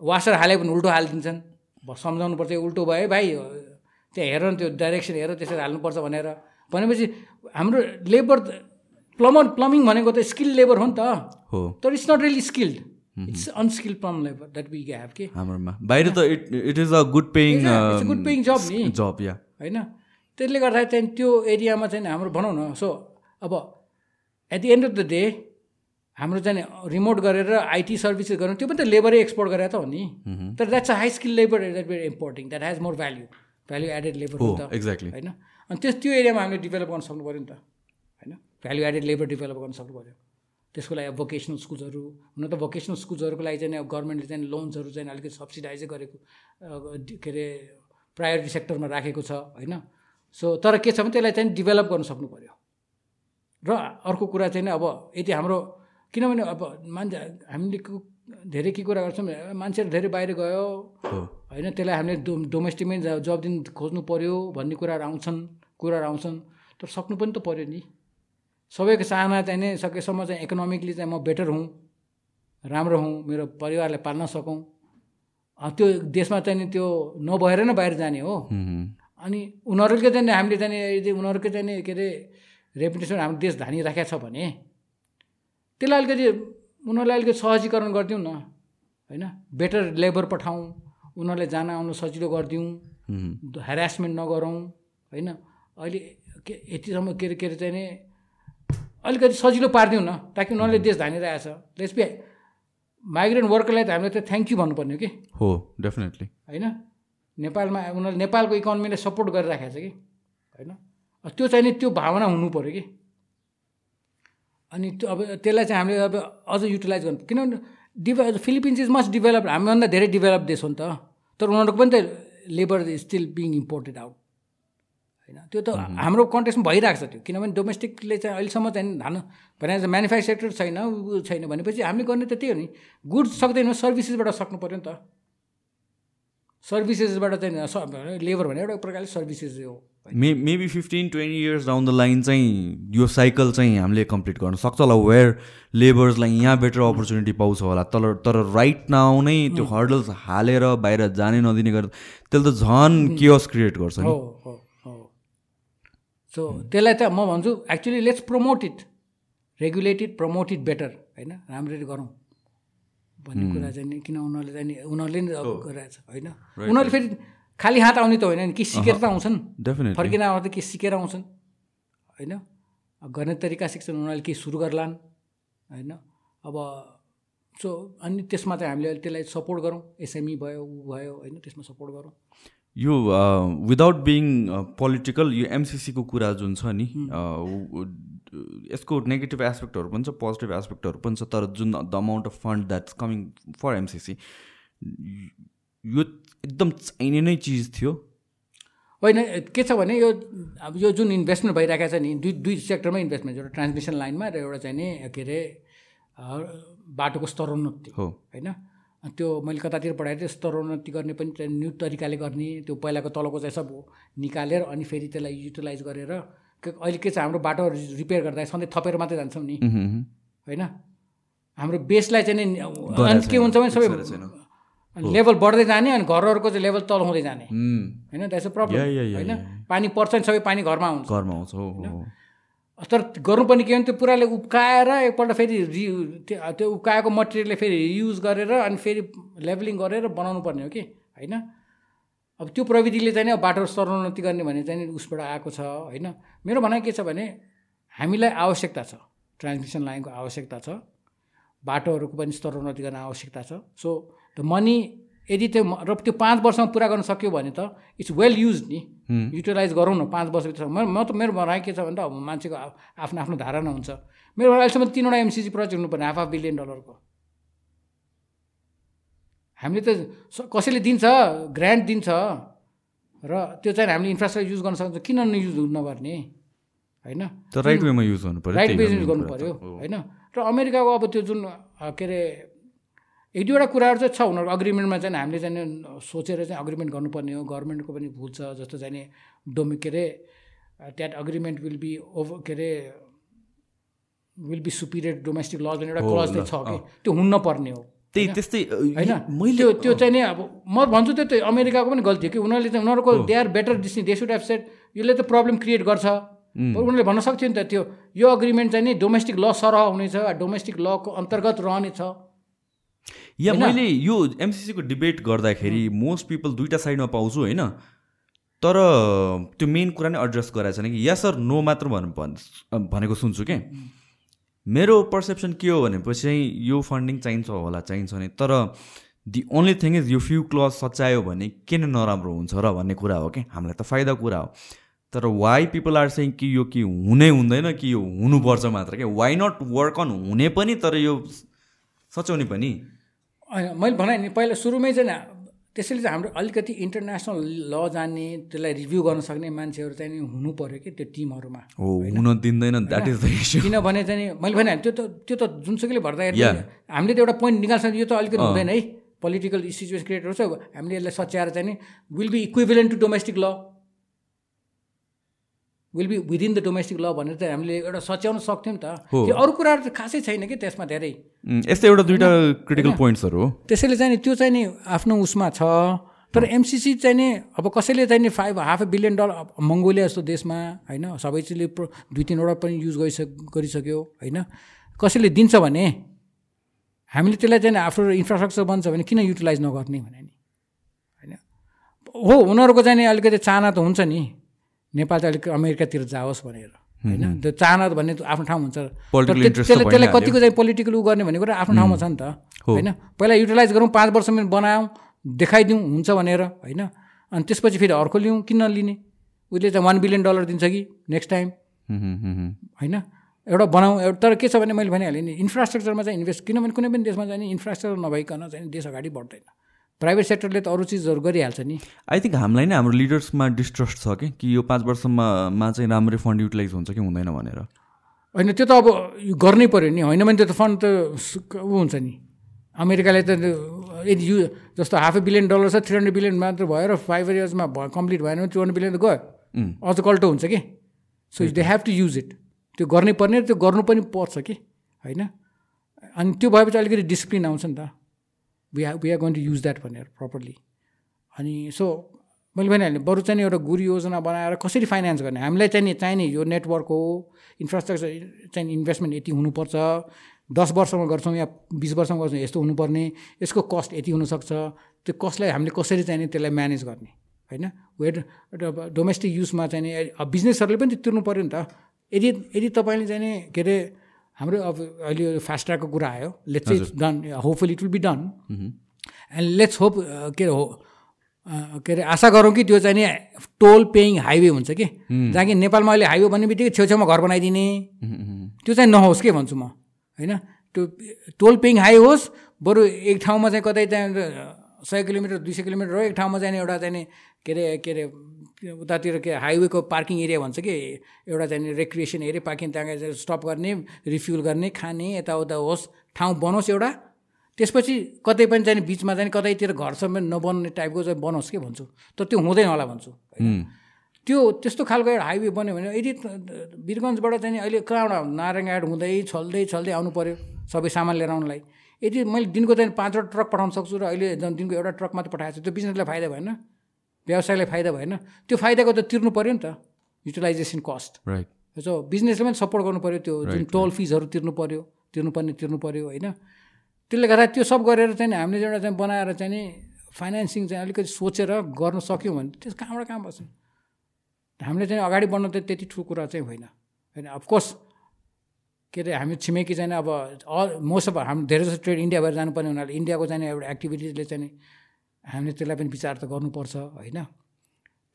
वासर हाले पनि उल्टो हालिदिन्छन्। सम्झाउनु पर्छ उल्टो भयो भाइ त्यहाँ हेर न त्यो डाइरेक्सन हेर त्यसरी हाल्नुपर्छ भनेर। भनेपछि हाम्रो लेबर प्लम्बर प्लम्बिङ भनेको त स्किल लेबर हो नि त। हो। तर it's not really skilled it's unskilled plum labour that we have के हाम्रोमा। बाहिर त it it is a good paying good paying job नि। जब या होइन? त्यसले गर्दाखेरि चाहिँ त्यो एरियामा चाहिँ हाम्रो भनौँ न सो अब at the end of the day हाम्रो चाहिँ रिमोट गरेर आइटी सर्भिसेस गर्नु त्यो पनि त लेबरै एक्सपोर्ट गरेर त हो नि। तर that's a high skill labour that very importing that has more value value added labour त एक्ज्याक्टली होइन? अनि त्यस त्यो एरियामा हामीले डेभलप गर्न सक्नु पऱ्यो नि त होइन? भ्याल्यु एडेड लेबर डेभलप गर्न सक्नु पऱ्यो। त्यसको लागि अब भोकेसनल स्कुल्सहरू हुन त भोकेसनल स्कुल्सहरूको लागि चाहिँ अब गभर्मेन्टले चाहिँ लोन्सहरू चाहिँ अलिकति सब्सिडाइजै गरेको के अरे प्रायोरिटी सेक्टरमा राखेको छ होइन? सो तर के छ भने त्यसलाई चाहिँ डेभलप गर्न सक्नु पऱ्यो र अर्को कुरा चाहिँ नि अब यदि हाम्रो किनभने अब मान्छे हामीले धेरै के कुरा गर्छौँ मान्छेहरू धेरै बाहिर गयो। हो। होइन त्यसलाई हामीले डो डोमेस्टिकमै जब दिन खोज्नु पऱ्यो भन्ने कुराहरू आउँछन् कुराहरू आउँछन्। तर सक्नु पनि त पऱ्यो नि। सबैको चाहना चाहिँ नि सकेसम्म चाहिँ इकोनोमिकली चाहिँ म बेटर हुँ राम्रो हुँ मेरो परिवारलाई पाल्न सकौँ। त्यो देशमा चाहिँ नि त्यो नभएर नै बाहिर जाने हो। अनि उनीहरूकै नि हामीले नि यदि उनीहरूकै चाहिँ नि के अरे रेपुटेसन हाम्रो देश धानिराखेको छ भने त्यसलाई अलिकति उनीहरूलाई अलिकति सहजीकरण गरिदिउँ न होइन? बेटर लेबर पठाउँ उनीहरूले जान आउनु सजिलो गरिदिउँ। हेरासमेन्ट नगरौँ होइन? अहिले के यतिसम्म के अरे के अरे चाहिँ अलिकति सजिलो पारिदिउँ न ताकि उनीहरूले देश धानिरहेछ बी माइग्रेन्ट वर्करलाई त हामीले त थ्याङ्क यू भन्नुपर्ने हो कि? हो डेफिनेटली होइन? नेपालमा उनीहरूले नेपालको इकोनोमीलाई सपोर्ट गरिराखेको छ कि? होइन? त्यो चाहिँ नि त्यो भावना हुनु पऱ्यो कि? अनि त्यो अब त्यसलाई चाहिँ हामीले अब अझ युटिलाइज गर्नु किनभने डिभे फिलिपिन्स इज मस्ट डेभलप हामीभन्दा धेरै डेभलप देश हो नि त। तर उनीहरूको पनि त labour is still being imported out. होइन? त्यो त हाम्रो कन्टेक्समा भइरहेको छ त्यो। किनभने डोमेस्टिकले चाहिँ अहिलेसम्म चाहिँ धान भने म्यानुफ्याक्चर छैन छैन भनेपछि हामीले गर्ने त त्यही हो नि। गुड्स सक्दैन सर्भिसेसबाट सक्नु पऱ्यो नि त। सर्भिसेसबाट चाहिँ लेबर भने एउटा प्रकारले सर्भिसेस हो। May maybe fifteen twenty years down the line चाहिँ यो साइकल चाहिँ हामीले कम्प्लिट गर्न सक्छ होला वेयर लेबर्सलाई यहाँ बेटर अपर्च्युनिटी पाउँछ होला। तर तर राइट नाउ नै त्यो हर्डल्स हालेर बाहिर जानै नदिने गर्दा त्यसले त झन् कियोस क्रिएट गर्छ नि। सो त्यसलाई त म भन्छु actually let's promote it regulated promote it better होइन? राम्ररी गरौँ। भन्ने कुरा चाहिँ नि किन उनीहरूले चाहिँ नि उनीहरूले नि गरिरहेछ होइन? उनीहरूले फेरि खालि हात आउने त होइन नि। के सिकेर त आउँछन्। डेफिनेटली फर्किन आउँदा के सिकेर आउँछन् होइन? गर्ने तरिका सिक्छन् उनीहरूले केही सुरु गर्लान् होइन? अब सो अनि त्यसमा चाहिँ हामीले त्यसलाई सपोर्ट गरौँ। एसएमई भयो ऊ भयो होइन? त्यसमा सपोर्ट गरौँ। यो विदाउट बिङ पोलिटिकल यो एमसिसीको कुरा जुन छ नि यसको नेगेटिभ एस्पेक्टहरू पनि छ पोजिटिभ एस्पेक्टहरू पनि छ तर जुन the amount of fund that's coming for MCC यो एकदम चाहिने नै चिज थियो। होइन के छ भने यो अब यो जुन इन्भेस्टमेन्ट भइरहेको छ नि दुई दुई सेक्टरमा इन्भेस्टमेन्ट एउटा ट्रान्समिसन लाइनमा र एउटा चाहिँ नि के अरे बाटोको स्तरोन्नति हो। होइन? त्यो मैले कतातिर पढाएको थिएँ स्तरोन्नति गर्ने पनि न्यू तरिकाले गर्ने त्यो पहिलाको तलको चाहिँ सब निकालेर अनि फेरि त्यसलाई युटिलाइज गरेर अहिले के छ हाम्रो बाटो रिपेयर गर्दा सधैँ थपेर मात्रै जान्छौँ नि। होइन? हाम्रो बेसलाई चाहिँ नि अनि के हुन्छ भने सबै लेभल बढ्दै जाने अनि घरहरूको चाहिँ लेभल तल हुँदै जाने। होइन? द्याट्स अ प्रब्लम होइन? पानी पर्छ नि सबै पानी घरमा आउँछ घरमा आउँछ तर गर्नु पनि के भने त्यो पुराले उब्काएर एकपल्ट फेरि रि त्यो उब्काएको मटेरियलले फेरि युज गरेर अनि फेरि लेभलिङ गरेर बनाउनु पर्ने हो कि? होइन? अब त्यो प्रविधिले चाहिँ नि अब बाटो स्तरोन्नति गर्ने भने चाहिँ उसबाट आएको छ होइन? मेरो भनाइ के छ भने हामीलाई आवश्यकता छ ट्रान्समिसन लाइनको आवश्यकता छ बाटोहरूको पनि स्तरोन्नति गर्न आवश्यकता छ। सो द मनी यदि त्यो र त्यो पाँच वर्षमा पुरा गर्न सक्यो भने त इट्स वेल युज नि। युटिलाइज गरौँ न पाँच वर्षभित्र म त मेरो भनाइ के छ भने त अब मान्छेको आफ्नो आफ्नो धारणा हुन्छ। मेरो अहिलेसम्म तिनवटा एमसिसी प्रोजेक्ट हुनुपर्ने हाफ हाफ बिलियन डलरको हामीले त कसैले दिन्छ ग्रान्ट दिन्छ र त्यो चाहिँ हामीले इन्फ्रास्ट्रक्चर युज गर्न सक्छ किन नयुज नगर्ने? होइन? राइट वेमा युज गर्नु पऱ्यो राइट वे युज गर्नु पऱ्यो होइन? र अमेरिकाको अब त्यो जुन के अरे एक दुईवटा कुराहरू चाहिँ छ उनीहरूको अग्रिमेन्टमा चाहिँ हामीले चाहिँ सोचेर चाहिँ अग्रिमेन्ट गर्नुपर्ने हो। गभर्मेन्टको पनि भुल छ जस्तो चाहिँ डोमि के अरे that agreement will be over के अरे will be superior domestic laws भन्ने एउटा क्लज चाहिँ छ कि? त्यो हुन पर्ने हो। त्यही त्यस्तै होइन? मैले त्यो चाहिँ नि अब म भन्छु त्यो त्यो अमेरिकाको पनि गल्ती हो कि उनीहरूले चाहिँ उनीहरूको they are better decision they should have set यसले त प्रब्लम क्रिएट गर्छ। उनीहरूले भन्न सक्थ्यो नि त त्यो यो अग्रिमेन्ट चाहिँ नि डोमेस्टिक ल सरह हुनेछ डोमेस्टिक लको अन्तर्गत रहनेछ या मैले यो एमसिसीको डिबेट गर्दाखेरि मोस्ट पिपल दुइटा साइडमा पाउँछु होइन? तर त्यो मेन कुरा नै एड्रेस गराएको छैन कि या सर नो मात्र भन् भनेको सुन्छु क्या मेरो पर्सेप्सन के हो भनेपछि चाहिँ यो फन्डिङ चाहिन्छ होला चाहिन्छ नि। तर दि ओन्ली थिङ इज यो फ्यु क्लज सच्यायो भने किन नराम्रो हुन्छ र भन्ने कुरा हो कि हामीलाई त फाइदा कुरा हो। तर वाइ पिपल आर सेङ कि यो कि हुनै हुँदैन कि यो हुनुपर्छ मात्र क्या वाइ नट वर्क अन हुने पनि तर यो सच्याउने पनि? होइन मैले भने नि पहिला सुरुमै चाहिँ त्यसैले चाहिँ हाम्रो अलिकति इन्टरनेसनल ल जान्ने त्यसलाई रिभ्यू गर्न सक्ने मान्छेहरू चाहिँ हुनु पऱ्यो कि त्यो टिमहरूमा। हुन दिँदैन द्याट इज किनभने चाहिँ मैले भने त्यो त त्यो त जुनसुकैले भर्दाखेरि हामीले त एउटा पोइन्ट निकाल्छ यो त अलिकति हुँदैन है। पोलिटिकल सिचुएसन क्रिएट छ हामीले यसलाई सच्याएर चाहिँ नि will be equivalent to domestic law will be within the domestic law भनेर चाहिँ हामीले एउटा सच्याउन सक्थ्यौँ नि त। त्यो अरू कुराहरू त खासै छैन कि त्यसमा धेरै। यस्तै एउटा दुइटा क्रिटिकल पोइन्ट्सहरू हो। त्यसैले चाहिँ त्यो चाहिँ नि आफ्नो उसमा छ। तर एमसिसी चाहिँ नि अब कसैले चाहिँ नि five half billion dollar Mongolia जस्तो देशमा होइन सबै चिजले दुई तिनवटा पनि युज गरिसक गरिसक्यो होइन। कसैले दिन्छ भने हामीले त्यसलाई चाहिँ आफ्नो इन्फ्रास्ट्रक्चर बन्छ भने किन युटिलाइज नगर्ने भने नि होइन। हो उनीहरूको चाहिँ नि अलिकति चाहना त हुन्छ नि। नेपाल चाहिँ अलिक अमेरिकातिर जाओस् भनेर होइन? त्यो चाहना भन्ने आफ्नो ठाउँ हुन्छ। त्यसलाई त्यसलाई कतिको चाहिँ पोलिटिकल उ गर्ने भन्ने कुरा आफ्नो ठाउँमा छ नि त होइन? पहिला युटिलाइज गरौँ पाँच वर्षमा बनायौँ देखाइदिउँ हुन्छ भनेर होइन? अनि त्यसपछि फेरि अर्को लिउँ किन लिने? उसले चाहिँ वान बिलियन डलर दिन्छ कि नेक्स्ट टाइम होइन? एउटा बनाऊ एउटा तर के छ भने मैले भनिहालेँ नि इन्फ्रास्ट्रक्चरमा चाहिँ इन्भेस्ट किनभने कुनै पनि देशमा चाहिँ इन्फ्रास्ट्रक्चर नभइकन चाहिँ देश अगाडि बढ्दैन। प्राइभेट सेक्टरले त अरू चिजहरू गरिहाल्छ नि। आई थिङ्क हामीलाई नै हाम्रो लिडर्समा डिस्ट्रस्ट छ कि? कि यो पाँच वर्षमा चाहिँ राम्रै फन्ड युटिलाइज हुन्छ कि हुँदैन भनेर? होइन त्यो त अब गर्नै पऱ्यो नि। होइन भने त्यो त फन्ड त ऊ हुन्छ नि। अमेरिकाले त यदि यु जस्तो हाफ ए बिलियन डलर छ थ्री हन्ड्रेड बिलियन मात्र भएर फाइभ इयर्समा भयो कम्प्लिट भएन भने टु हन्ड्रेड बिलियन त गयो। अझ कल्टो हुन्छ कि? So they have to use it त्यो गर्नै पर्ने त्यो गर्नु पनि पर्छ कि? होइन? अनि त्यो भएपछि अलिकति डिसिप्लिन आउँछ नि त। We we are going to use that भनेर प्रपरली अनि सो मैले भनिहालेँ बरु चाहिँ एउटा गुरु योजना बनाएर कसरी फाइनेन्स गर्ने? हामीलाई चाहिँ चाहिने यो नेटवर्क हो इन्फ्रास्ट्रक्चर चाहिँ इन्भेस्टमेन्ट यति हुनुपर्छ दस वर्षमा गर्छौँ या बिस वर्षमा गर्छौँ यस्तो हुनुपर्ने यसको कस्ट यति हुनसक्छ त्यो कस्टलाई हामीले कसरी चाहिने त्यसलाई म्यानेज गर्ने? होइन? वेट डोमेस्टिक युजमा चाहिँ बिजनेसहरूले पनि तिर्नु पऱ्यो नि त। यदि यदि तपाईँले चाहिँ के अरे हाम्रो अब अहिले फास्ट ट्र्याकको कुरा आयो. Let's it's done hopeful it will be done and let's hope के हो अँ, के अरे आशा गरौँ कि त्यो चाहिँ नि टोल पेइङ हाइवे हुन्छ कि? जहाँ कि नेपालमा अहिले हाइवे भन्ने बित्तिकै छेउछेउमा घर बनाइदिने। त्यो चाहिँ नहोस् के भन्छु म? होइन? त्यो टोल पेइङ हाई होस् बरु एक ठाउँमा चाहिँ कतै त्यहाँ सय किलोमिटर दुई सय किलोमिटर एक ठाउँमा चाहिँ एउटा चाहिँ के अरे के अरे उतातिर के हाइवेको पार्किङ एरिया भन्छ कि एउटा चाहिँ रेक्रिएसन एरिया पार्किङ त्यहाँ स्टप गर्ने रिफ्युल गर्ने खाने यताउता होस् ठाउँ बनोस् एउटा। त्यसपछि कतै पनि चाहिँ बिचमा चाहिँ कतैतिर घरसम्म नबन्ने टाइपको चाहिँ बनोस् के भन्छु? तर त्यो हुँदैन होला भन्छु। त्यो त्यस्तो खालको एउटा हाइवे बन्यो भने यदि वीरगन्जबाट चाहिँ अहिले कहाँबाट नारायणघाट हुँदै छल्दै छल्दै आउनु पऱ्यो सबै सामान लिएर आउनुलाई। यदि मैले दिनको चाहिँ पाँचवटा ट्रक पठाउन सक्छु र अहिले झन् दिनको एउटा ट्रक मात्र पठाएको छु त्यो बिजनेसलाई फाइदा भएन व्यवसायलाई फाइदा भएन त्यो फाइदाको त तिर्नु पऱ्यो नि त युटिलाइजेसन कस्ट राइट सो बिजनेसले पनि सपोर्ट गर्नु पऱ्यो त्यो जुन टोल फिजहरू तिर्नु पऱ्यो तिर्नुपर्ने तिर्नु पऱ्यो होइन? त्यसले गर्दा त्यो सब गरेर चाहिँ हामीले एउटा चाहिँ बनाएर चाहिँ नि फाइनेन्सिङ चाहिँ अलिकति सोचेर गर्न सक्यौँ भने त्यस कहाँबाट कहाँ बस्छ हामीले चाहिँ अगाडि बढ्नु त त्यति ठुलो कुरा चाहिँ होइन। होइन अफकोर्स के अरे हामी छिमेकी चाहिँ अब अल मोस्ट अफ हामी धेरै जस्तो ट्रेड इन्डिया भएर जानुपर्ने हुनाले इन्डियाको चाहिँ एउटा एक्टिभिटिजले चाहिँ हामीले त्यसलाई पनि विचार त गर्नुपर्छ होइन?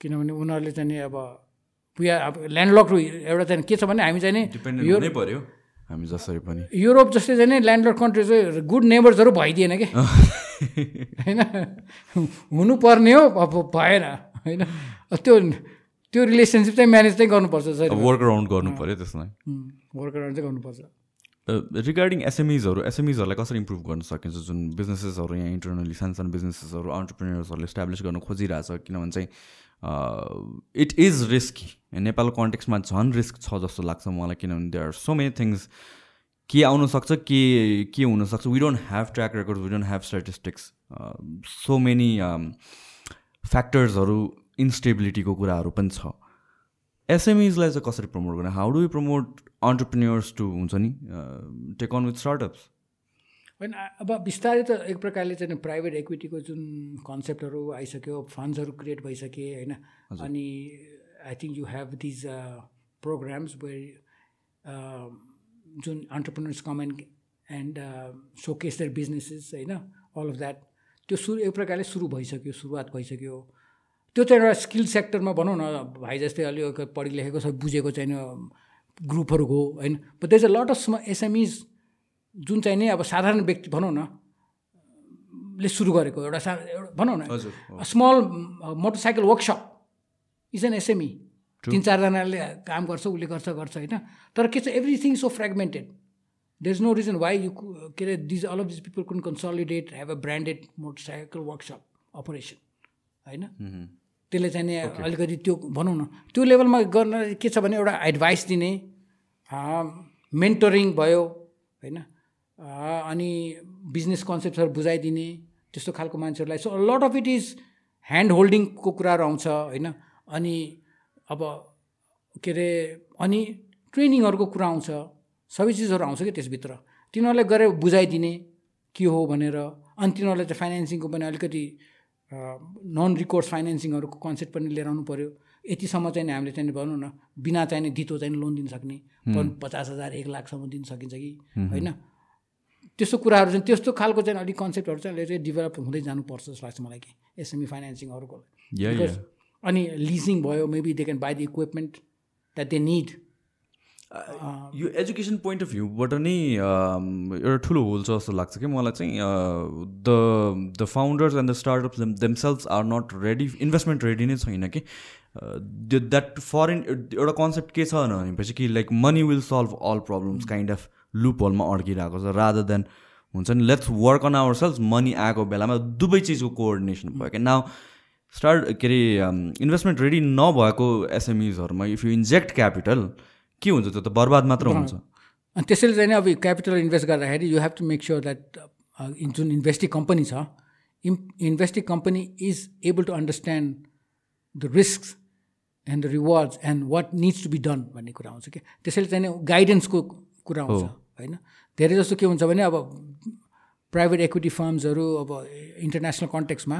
किनभने उनीहरूले चाहिँ अब पुया अब ल्यान्डलक एउटा चाहिँ के छ भने हामी चाहिँ नि पऱ्यो हामी जसरी पनि। युरोप जस्तै चाहिँ नि ल्यान्डलक कन्ट्री चाहिँ गुड नेबर्सहरू भइदिएन कि? (laughs) होइन? हुनुपर्ने हो अब भएन होइन? त्यो त्यो रिलेसनसिप चाहिँ म्यानेज चाहिँ गर्नुपर्छ सर। वर्क अराउन्ड गर्नु पऱ्यो त्यसलाई। वर्क अराउन्ड चाहिँ गर्नुपर्छ। रिगार्डिङ एसएमइजहरू एसएमइजहरूलाई कसरी इम्प्रुभ गर्न सकिन्छ? जुन बिजनेसेसहरू यहाँ इन्टरनली सानो सानो बिजनेसेसहरू अन्टरप्रिनेर्सहरूले इस्टाब्लिस गर्न खोजिरहेछ किनभने चाहिँ इट इज रिस्की नेपालको कन्टेक्समा झन् रिस्क छ जस्तो लाग्छ मलाई किनभने they are so many things के आउनसक्छ के के हुनसक्छ we don't have track record we don't have statistics so many फ्याक्टर्सहरू इन्स्टेबिलिटीको कुराहरू पनि छ। एसएमइजलाई चाहिँ कसरी प्रमोट गर्ने? How do you promote entrepreneurs to हुन्छ नि टेक अन विथ स्टार्टअप्स होइन अब बिस्तारै त एक प्रकारले चाहिँ प्राइभेट इक्विटीको जुन कन्सेप्टहरू आइसक्यो फन्ड्सहरू क्रिएट भइसके होइन? अनि I think you have these programs way जुन entrepreneurs come and and showcase their businesses होइन? अल अफ द्याट त्यो सुरु एक प्रकारले सुरु भइसक्यो सुरुवात भइसक्यो। त्यो चाहिँ एउटा स्किल सेक्टरमा भनौँ न भाइ जस्तै अलि पढि लेखेको सब बुझेको चाहिँ ग्रुपहरूको होइन? बट देज अ लट अफ एसएमइज जुन चाहिँ नि अब साधारण व्यक्ति भनौँ न ले सुरु गरेको एउटा सा एउटा भनौँ न small motorcycle workshop is an SME तिन चारजनाले काम गर्छ उसले गर्छ गर्छ होइन? तर के छ everything so fragmented there is no reason why you के अरे these all of this people कुन consolidate have a branded motorcycle workshop operation होइन? त्यसले चाहिँ नि अलिकति त्यो भनौँ न त्यो लेभलमा गर्न के छ भने एउटा एडभाइस दिने मेन्टरिङ भयो होइन अनि बिजनेस कन्सेप्टहरू बुझाइदिने त्यस्तो खालको मान्छेहरूलाई so lot of it is hand होल्डिङको कुराहरू आउँछ होइन अनि अब के अरे अनि ट्रेनिङहरूको कुरा आउँछ सबै चिजहरू आउँछ कि त्यसभित्र। तिनीहरूलाई गएर बुझाइदिने के हो भनेर अनि तिनीहरूलाई चाहिँ फाइनेन्सिङको पनि अलिकति नन रिकोर्स फाइनेन्सिङहरूको कन्सेप्ट पनि लिएर आउनु पऱ्यो यतिसम्म चाहिँ नि हामीले चाहिँ भनौँ न बिना चाहिने धितो चाहिँ लोन दिन सक्ने पचास हजार एक लाखसम्म दिन सकिन्छ कि? होइन? त्यस्तो कुराहरू चाहिँ त्यस्तो खालको चाहिँ अलिक कन्सेप्टहरू चाहिँ चाहिँ डेभलप हुँदै जानुपर्छ जस्तो लाग्छ मलाई कि एसएमई फाइनेन्सिङहरूको या अनि लिजिङ भयो maybe they can buy the equipment that they need यो एजुकेसन पोइन्ट अफ भ्यूबाट नै एउटा ठुलो होल छ जस्तो लाग्छ कि मलाई चाहिँ the the founders and the startups themselves are not ready investment ready नै छैन कि। द्याट फरेन एउटा कन्सेप्ट के छ भनेपछि कि like money will solve all problems kind of loop होलमा अड्किरहेको छ रादर देन हुन्छ नि let's work on our self money आएको बेलामा दुवै चिजको कोअर्डिनेसन भयो क्या नाउ स्टार्ट के अरे इन्भेस्टमेन्ट रेडी नभएको एसएमइजहरूमा इफ यु इन्जेक्ट क्यापिटल के हुन्छ त्यो त बर्बाद मात्र हुन्छ। अनि त्यसैले चाहिँ अब क्यापिटल इन्भेस्ट गर्दाखेरि you have to make sure that जुन इन्भेस्टिङ कम्पनी छ इम् investing company is able to understand the risk and the rewards and what needs to be done भन्ने कुरा आउँछ कि। त्यसैले चाहिँ गाइडेन्सको कुरा आउँछ होइन? धेरै जस्तो के हुन्छ भने अब प्राइभेट इक्विटी फर्म्सहरू अब इन्टरनेसनल कन्टेक्समा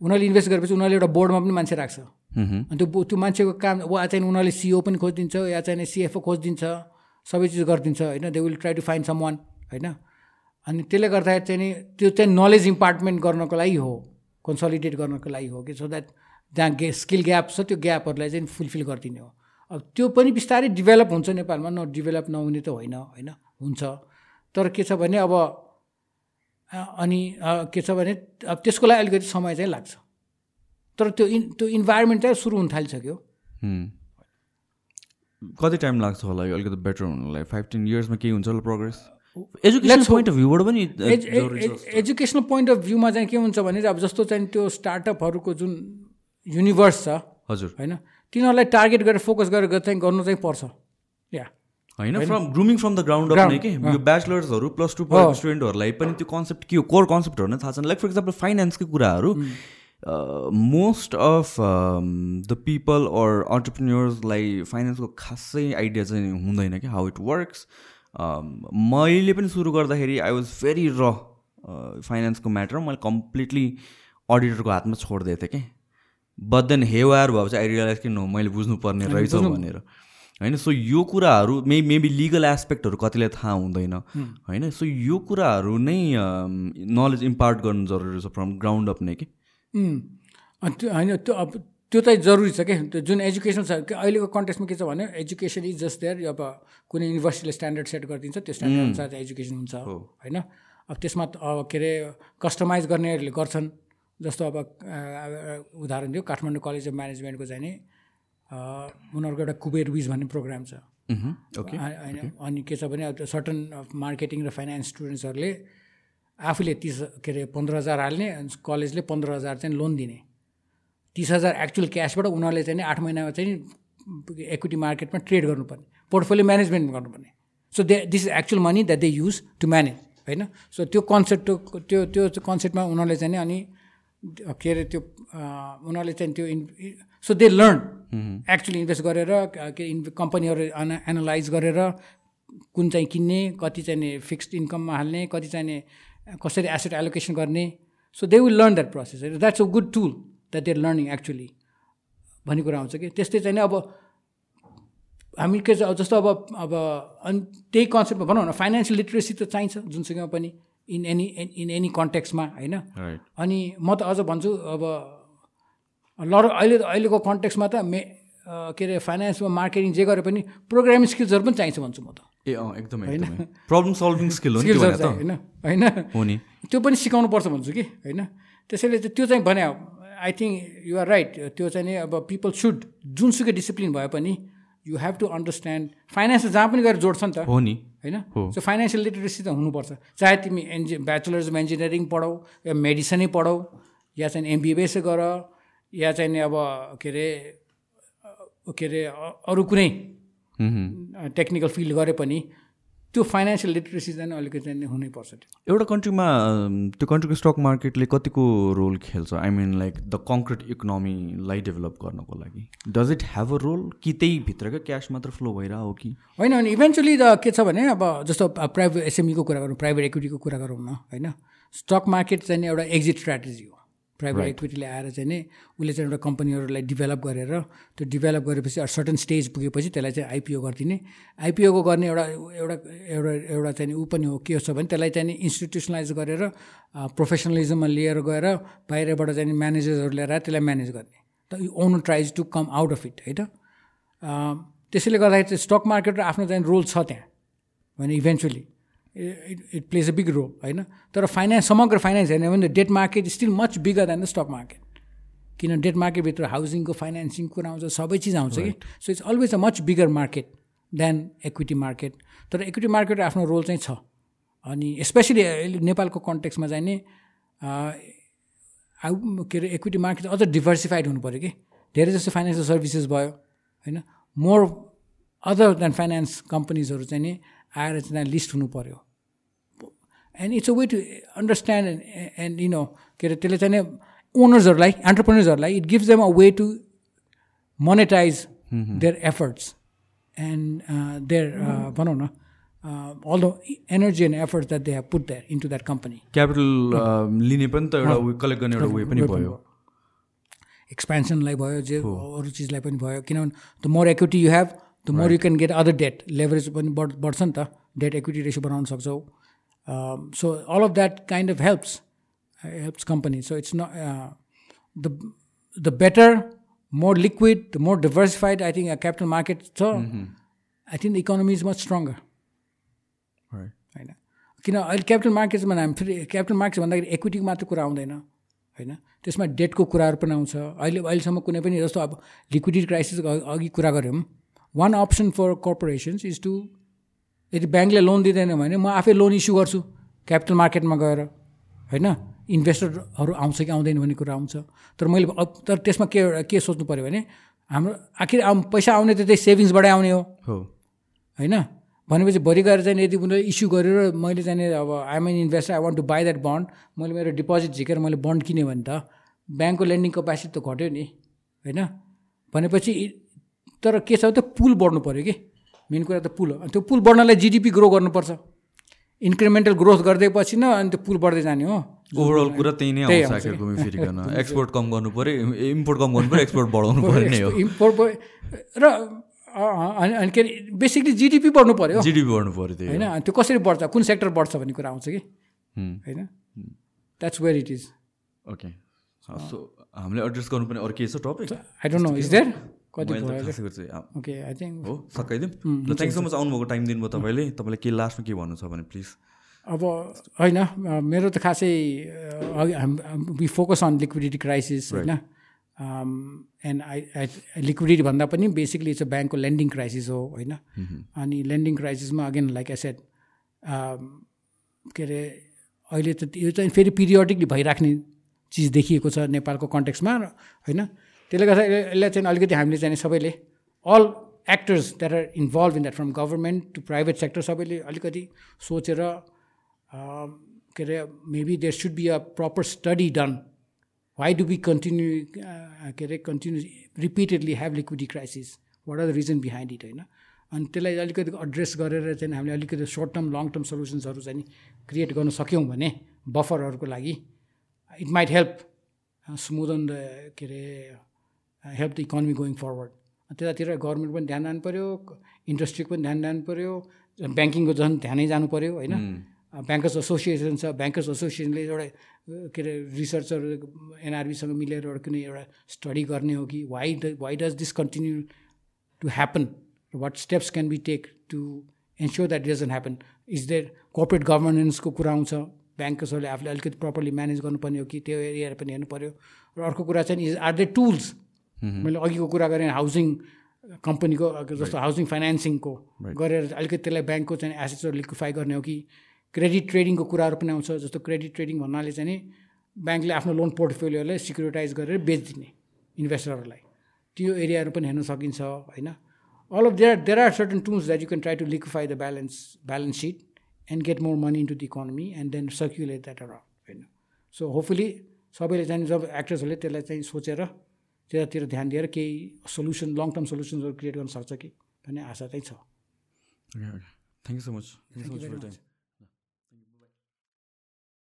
उनीहरूले इन्भेस्ट गरेपछि उनीहरूले एउटा बोर्डमा पनि मान्छे राख्छ। अनि त्यो त्यो मान्छेको काम वा चाहिँ उनीहरूले सिओ पनि खोजिदिन्छ या चाहिँ सिएफओ खोजिदिन्छ सबै चिज गरिदिन्छ होइन? They will try to find someone होइन? अनि त्यसले गर्दाखेरि चाहिँ नि त्यो चाहिँ नलेज इम्पार्टमेन्ट गर्नको लागि हो कन्सलिडेट गर्नको लागि हो कि सो द्याट जहाँ गे स्किल ग्याप छ त्यो ग्यापहरूलाई चाहिँ फुलफिल गरिदिने हो। अब त्यो पनि बिस्तारै डेभलप हुन्छ नेपालमा न डेभलप नहुने त होइन होइन? हुन्छ। तर के छ भने अब अनि के छ भने अब त्यसको लागि अलिकति समय चाहिँ लाग्छ। तर त्यो इन त्यो इन्भाइरोमेन्ट चाहिँ सुरु हुन थालिसक्यो। कति टाइम लाग्छ होला अलिकति बेटर हुनलाई? फाइभ टेन इयर्समा केही हुन्छ होला प्रोग्रेस एजुकेसन पोइन्ट अफ भ्यूबाट पनि एजुकेसनल पोइन्ट अफ भ्यूमा चाहिँ के हुन्छ भने अब जस्तो चाहिँ त्यो स्टार्टअपहरूको जुन युनिभर्स छ हजुर। होइन तिनीहरूलाई टार्गेट गरेर फोकस गरेर चाहिँ गर्नु चाहिँ पर्छ। या। होइन from grooming from the ground up नै कि? यो ब्याचलर्सहरू प्लस टू स्टुडेन्टहरूलाई पनि त्यो कन्सेप्ट के हो? कोर कन्सेप्टहरू नै थाहा छैन लाइक फर इक्जाम्पल फाइनेन्सकै कुराहरू। Most of the people or अन्टरप्रिन्यर्सलाई फाइनेन्सको खासै आइडिया चाहिँ हुँदैन कि हाउ इट वर्क्स मैले पनि सुरु गर्दाखेरि आई वाज भेरी र फाइनेन्सको म्याटर मैले कम्प्लिटली अडिटरको हातमा छोडिदिएको थिएँ कि। बट देन हेवार चाहिँ आई रियलाइज कि नो मैले बुझ्नुपर्ने रहेछ भनेर। होइन सो यो कुराहरू मे मेबी लिगल एस्पेक्टहरू कतिलाई थाहा हुँदैन। होइन सो यो कुराहरू नै नलेज इम्पार्ट गर्नु जरुरी छ फ्रम ग्राउन्ड अप नै कि। होइन त्यो अब त्यो चाहिँ जरुरी छ क्या त्यो जुन एजुकेसन छ अहिलेको कन्टेक्समा के छ भने एजुकेसन इज जस्ट देयर अब कुनै युनिभर्सिटीले स्ट्यान्डर्ड सेट गरिदिन्छ त्यो स्ट्यान्डर्ड अनुसार एजुकेसन हुन्छ होइन? अब त्यसमा अब के अरे कस्टमाइज गर्नेहरूले गर्छन्। जस्तो अब उदाहरण दियो काठमाडौँ कलेज अफ म्यानेजमेन्टको चाहिँ नि उनीहरूको एउटा कुबेर विज भन्ने प्रोग्राम छ। होइन। अनि के छ भने सर्टन मार्केटिङ र फाइनेन्स स्टुडेन्ट्सहरूले आफूले तिस के अरे पन्ध्र हजार हाल्ने कलेजले पन्ध्र हजार चाहिँ लोन दिने। तिस हजार एक्चुअल क्यासबाट उनीहरूले चाहिँ आठ महिनामा चाहिँ इक्विटी मार्केटमा ट्रेड गर्नुपर्ने पोर्टफोलियो म्यानेजमेन्ट गर्नुपर्ने। So they this is actual money that they use to manage होइन? सो त्यो कन्सेप्ट त्यो त्यो कन्सेप्टमा उनीहरूले चाहिँ अनि के अरे त्यो उनीहरूले चाहिँ त्यो in so they learn actually invest गरेर के कम्पनीहरू एना एनालाइज गरेर कुन चाहिँ किन्ने कति चाहिँ फिक्स्ड इन्कममा हाल्ने कति चाहिँ कसरी एसेट एलोकेसन गर्ने? So they will learn that process that's a good tool that they're learning actually भन्ने कुरा आउँछ कि? त्यस्तै चाहिँ अब हामी के जस्तो अब अब अनि त्यही कन्सेप्टमा भनौँ न फाइनेन्सियल लिट्रेसी त चाहिन्छ जुनसुकैमा पनि इन एनी इन एनी कन्टेक्समा होइन? अनि म त अझ भन्छु अब लर अहिले अहिलेको कन्टेक्समा त मे के अरे फाइनेन्समा मार्केटिङ जे गरे पनि प्रोग्रामिङ स्किल्सहरू पनि चाहिन्छ भन्छु म त। ए एकदमै होइन? प्रब्लम सल्भिङ स्किल होइन? होइन? त्यो पनि सिकाउनु पर्छ भन्छु कि होइन? त्यसैले चाहिँ त्यो चाहिँ भने आई थिङ्क युआर राइट त्यो चाहिँ नि अब पिपल सुड जुनसुकै डिसिप्लिन भए पनि you have to understand finance जहाँ पनि गएर जोड्छ नि त। हो नि। होइन? सो फाइनेन्सियल लिटरेसी त हुनुपर्छ। चाहे तिमी इन्जि ब्याचलर्स अफ इन्जिनियरिङ पढौ या मेडिसनै पढौ या चाहिँ एमबिबिएसै गर या चाहिँ नि अब के अरे के अरे अरू कुनै टेक्निकल फिल्ड गरे पनि त्यो फाइनेन्सियल लिटरेसी चाहिँ अलिकति नै हुनैपर्छ त्यो। एउटा कन्ट्रीमा त्यो कन्ट्रीको स्टक मार्केटले कतिको रोल खेल्छ? I mean like the concrete इकोनोमीलाई develop गर्नको लागि। Does it have a role कि त्यही भित्रकै क्यास मात्र फ्लो भइरह हो कि? होइन भने इभेन्चुली त के छ भने अब जस्तो प्राइभेट एसएमईको कुरा गरौँ प्राइभेट इक्विटीको कुरा गरौँ न होइन? स्टक मार्केट चाहिँ एउटा एक्जिट स्ट्राटेजी हो। प्राइभेट इक्विटीले आएर चाहिँ नि उसले चाहिँ एउटा कम्पनीहरूलाई डिभलप गरेर त्यो डिभलप गरेपछि सर्टन स्टेज पुगेपछि त्यसलाई चाहिँ आइपिओ गरिदिने। आइपिओको गर्ने एउटा एउटा एउटा एउटा चाहिँ ऊ पनि हो के छ भने त्यसलाई चाहिँ इन्स्टिट्युसनलाइज गरेर प्रोफेसनलिजममा लिएर गएर बाहिरबाट चाहिँ म्यानेजर्सहरू ल्याएर त्यसलाई म्यानेज गर्ने। त you own tries to come out of it होइन? त्यसैले गर्दाखेरि चाहिँ स्टक मार्केट र आफ्नो चाहिँ रोल छ त्यहाँ भने eventually it it plays a big role होइन तर फाइनेन्स समग्र फाइनेन्स हेर्ने भने debt market still much bigger than the stock market किन डेट मार्केटभित्र हाउसिङको फाइनेन्सिङ कुरा आउँछ सबै चिज आउँछ कि? So it's always a much bigger market than equity market तर इक्विटी मार्केट आफ्नो रोल चाहिँ छ। अनि स्पेसली नेपालको कन्टेक्समा चाहिँ नि के अरे इक्विटी मार्केट अझ डिभर्सिफाइड हुनु पऱ्यो कि? धेरै जस्तो फाइनेन्सियल सर्भिसेस भयो होइन? मोर अदर देन फाइनेन्स कम्पनीजहरू चाहिँ नि आएर चाहिँ लिस्ट हुनु पऱ्यो। And it's a way to understand and and you know के अरे त्यसले चाहिँ ओनर्सहरूलाई एन्टरप्रेनर्सहरूलाई it gives them a way to monetize their efforts and their भनौँ न all the energy and efforts that they have put there into that company capital लिने पनि त एउटा कलेक्ट गर्ने एउटा वे पनि भयो एक्सपेन्सनलाई भयो जे अरू चिजलाई पनि भयो किनभने the more equity you have the more you can get other debt leverage पनि बढ बढ्छ नि त डेट इक्विटी रेसियो बनाउन सक्छौ So all of that kind of helps helps companies. So it's not uh, the the better, more liquid, the more diversified. I think a capital market. So I think the economy is much stronger. Right. होइन किन अहिले capital मार्केट्समा हामी फेरि capital markets भन्दाखेरि इक्विटीको मात्र कुरा आउँदैन होइन त्यसमा डेटको कुराहरू पनि आउँछ अहिले अहिलेसम्म कुनै पनि जस्तो अब लिक्विडिटी क्राइसिस अघि कुरा गऱ्यौँ one option for corporations is to यदि ब्याङ्कले लोन दिँदैन भने म आफै लोन इस्यु गर्छु क्यापिटल मार्केटमा गएर होइन? इन्भेस्टरहरू आउँछ कि आउँदैन भन्ने कुरा आउँछ। तर मैले तर त्यसमा के के सोच्नु पऱ्यो भने हाम्रो आखिर पैसा आउने त त्यही सेभिङ्सबाटै आउने हो। होइन? भनेपछि भोलि गएर चाहिँ यदि उनीहरूले इस्यु गरेर मैले चाहिँ अब I'm an investor I want to buy that bond मैले मेरो डिपोजिट झिकेर मैले बन्ड किनेँ भने त ब्याङ्कको लेन्डिङ कपेसिटी त घट्यो नि होइन? भनेपछि तर के छ त पुल बढ्नु पऱ्यो कि। मेन कुरा त पुल हो। त्यो पुल बढ्नलाई जिडिपी ग्रो गर्नुपर्छ। इन्क्रिमेन्टल ग्रोथ गर्दै पछि न अनि त्यो पुल बढ्दै जाने हो। ओभरअल कुरा त्यही नै एक्सपोर्ट (laughs) कम गर्नु पऱ्यो इम्पोर्ट कम गर्नु पऱ्यो एक्सपोर्ट बढाउनु पऱ्यो नै हो। इम्पोर्ट र अनि अनि के अरे बेसिकली जिडिपी बढ्नु पऱ्यो। जिडिपी बढ्नु पऱ्यो त्यही होइन अनि त्यो कसरी बढ्छ कुन सेक्टर बढ्छ भन्ने कुरा आउँछ कि। होइन? That's where it is okay so हामीले एड्रेस गर्नुपर्ने अरू के छ topic I don't know is there कति चाहिँ ओके आई थिङ्क हो सकाइदिउँ ल थ्याङ्क सो मच आउनुभएको टाइम दिनुभयो तपाईँले। तपाईँलाई के लास्टमा के भन्नु छ भने प्लिज? अब होइन मेरो त खासै we focus on liquidity crisis होइन? एन्ड आई आई लिक्विडिटी भन्दा पनि बेसिकली इट्स अ ब्याङ्कको लेन्डिङ क्राइसिस हो होइन? अनि लेन्डिङ क्राइसिसमा अगेन लाइक आई सेड के अरे अहिले त यो चाहिँ फेरि पिरियडिकली भइराख्ने चिज देखिएको छ नेपालको कन्टेक्समा होइन? त्यसले गर्दा यसलाई चाहिँ अलिकति हामीले चाहिँ सबैले all actors that are involve in that from government to private sector सबैले अलिकति सोचेर के अरे maybe there should be a proper study done why do be continue के अरे continue repeatedly have liquidity crisis what are the reason behind it होइन? अनि त्यसलाई अलिकति एड्रेस गरेर चाहिँ हामीले अलिकति सर्ट टर्म लङ टर्म सल्युसन्सहरू चाहिँ क्रिएट गर्न सक्यौँ भने बफरहरूको लागि it might help smoothen the के अरे help the economy going forward त्यतातिर गभर्मेन्ट पनि ध्यान जानु पऱ्यो इन्डस्ट्रीको पनि ध्यान जानु पऱ्यो ब्याङ्किङको झन् ध्यानै जानु पऱ्यो होइन? ब्याङ्कर्स एसोसिएसन छ ब्याङ्कर्स एसोसिएसनले एउटा के अरे रिसर्चर एनआरबीसँग मिलेर एउटा कुनै एउटा स्टडी गर्ने हो कि वाइ ड why does this continue to happen what steps can be take to ensure that doesn't happen is there corporate गभर्नेन्सको कुरा आउँछ? ब्याङ्कर्सहरूले आफूले अलिकति प्रपरली म्यानेज गर्नुपर्ने हो कि त्यो एरियाहरू पनि हेर्नु पऱ्यो र अर्को कुरा चाहिँ इज आर दे टुल्स मैले अघिको कुरा गरेँ हाउसिङ कम्पनीको जस्तो हाउसिङ फाइनेन्सिङको गरेर अलिकति त्यसलाई ब्याङ्कको चाहिँ एसेट्सहरू लिक्विफाई गर्ने हो कि क्रेडिट ट्रेडिङको कुराहरू पनि आउँछ जस्तो क्रेडिट ट्रेडिङ भन्नाले चाहिँ नि ब्याङ्कले आफ्नो लोन पोर्टफोलियोलाई सिक्युरिटाइज गरेर बेचिदिने इन्भेस्टरहरूलाई त्यो एरियाहरू पनि हेर्न सकिन्छ होइन? All of their there are certain tools that you can try to liquefy the balance balance sheet and get more money into the economy and then circulate that around होइन? सो होपफुली सबैले चाहिँ जब एक्टर्सहरूले त्यसलाई चाहिँ सोचेर त्यतातिर ध्यान दिएर केही सल्युसन लङ टर्म सल्युसन्सहरू क्रिएट गर्न सक्छ कि भन्ने आशा चाहिँ छ। Thank you so much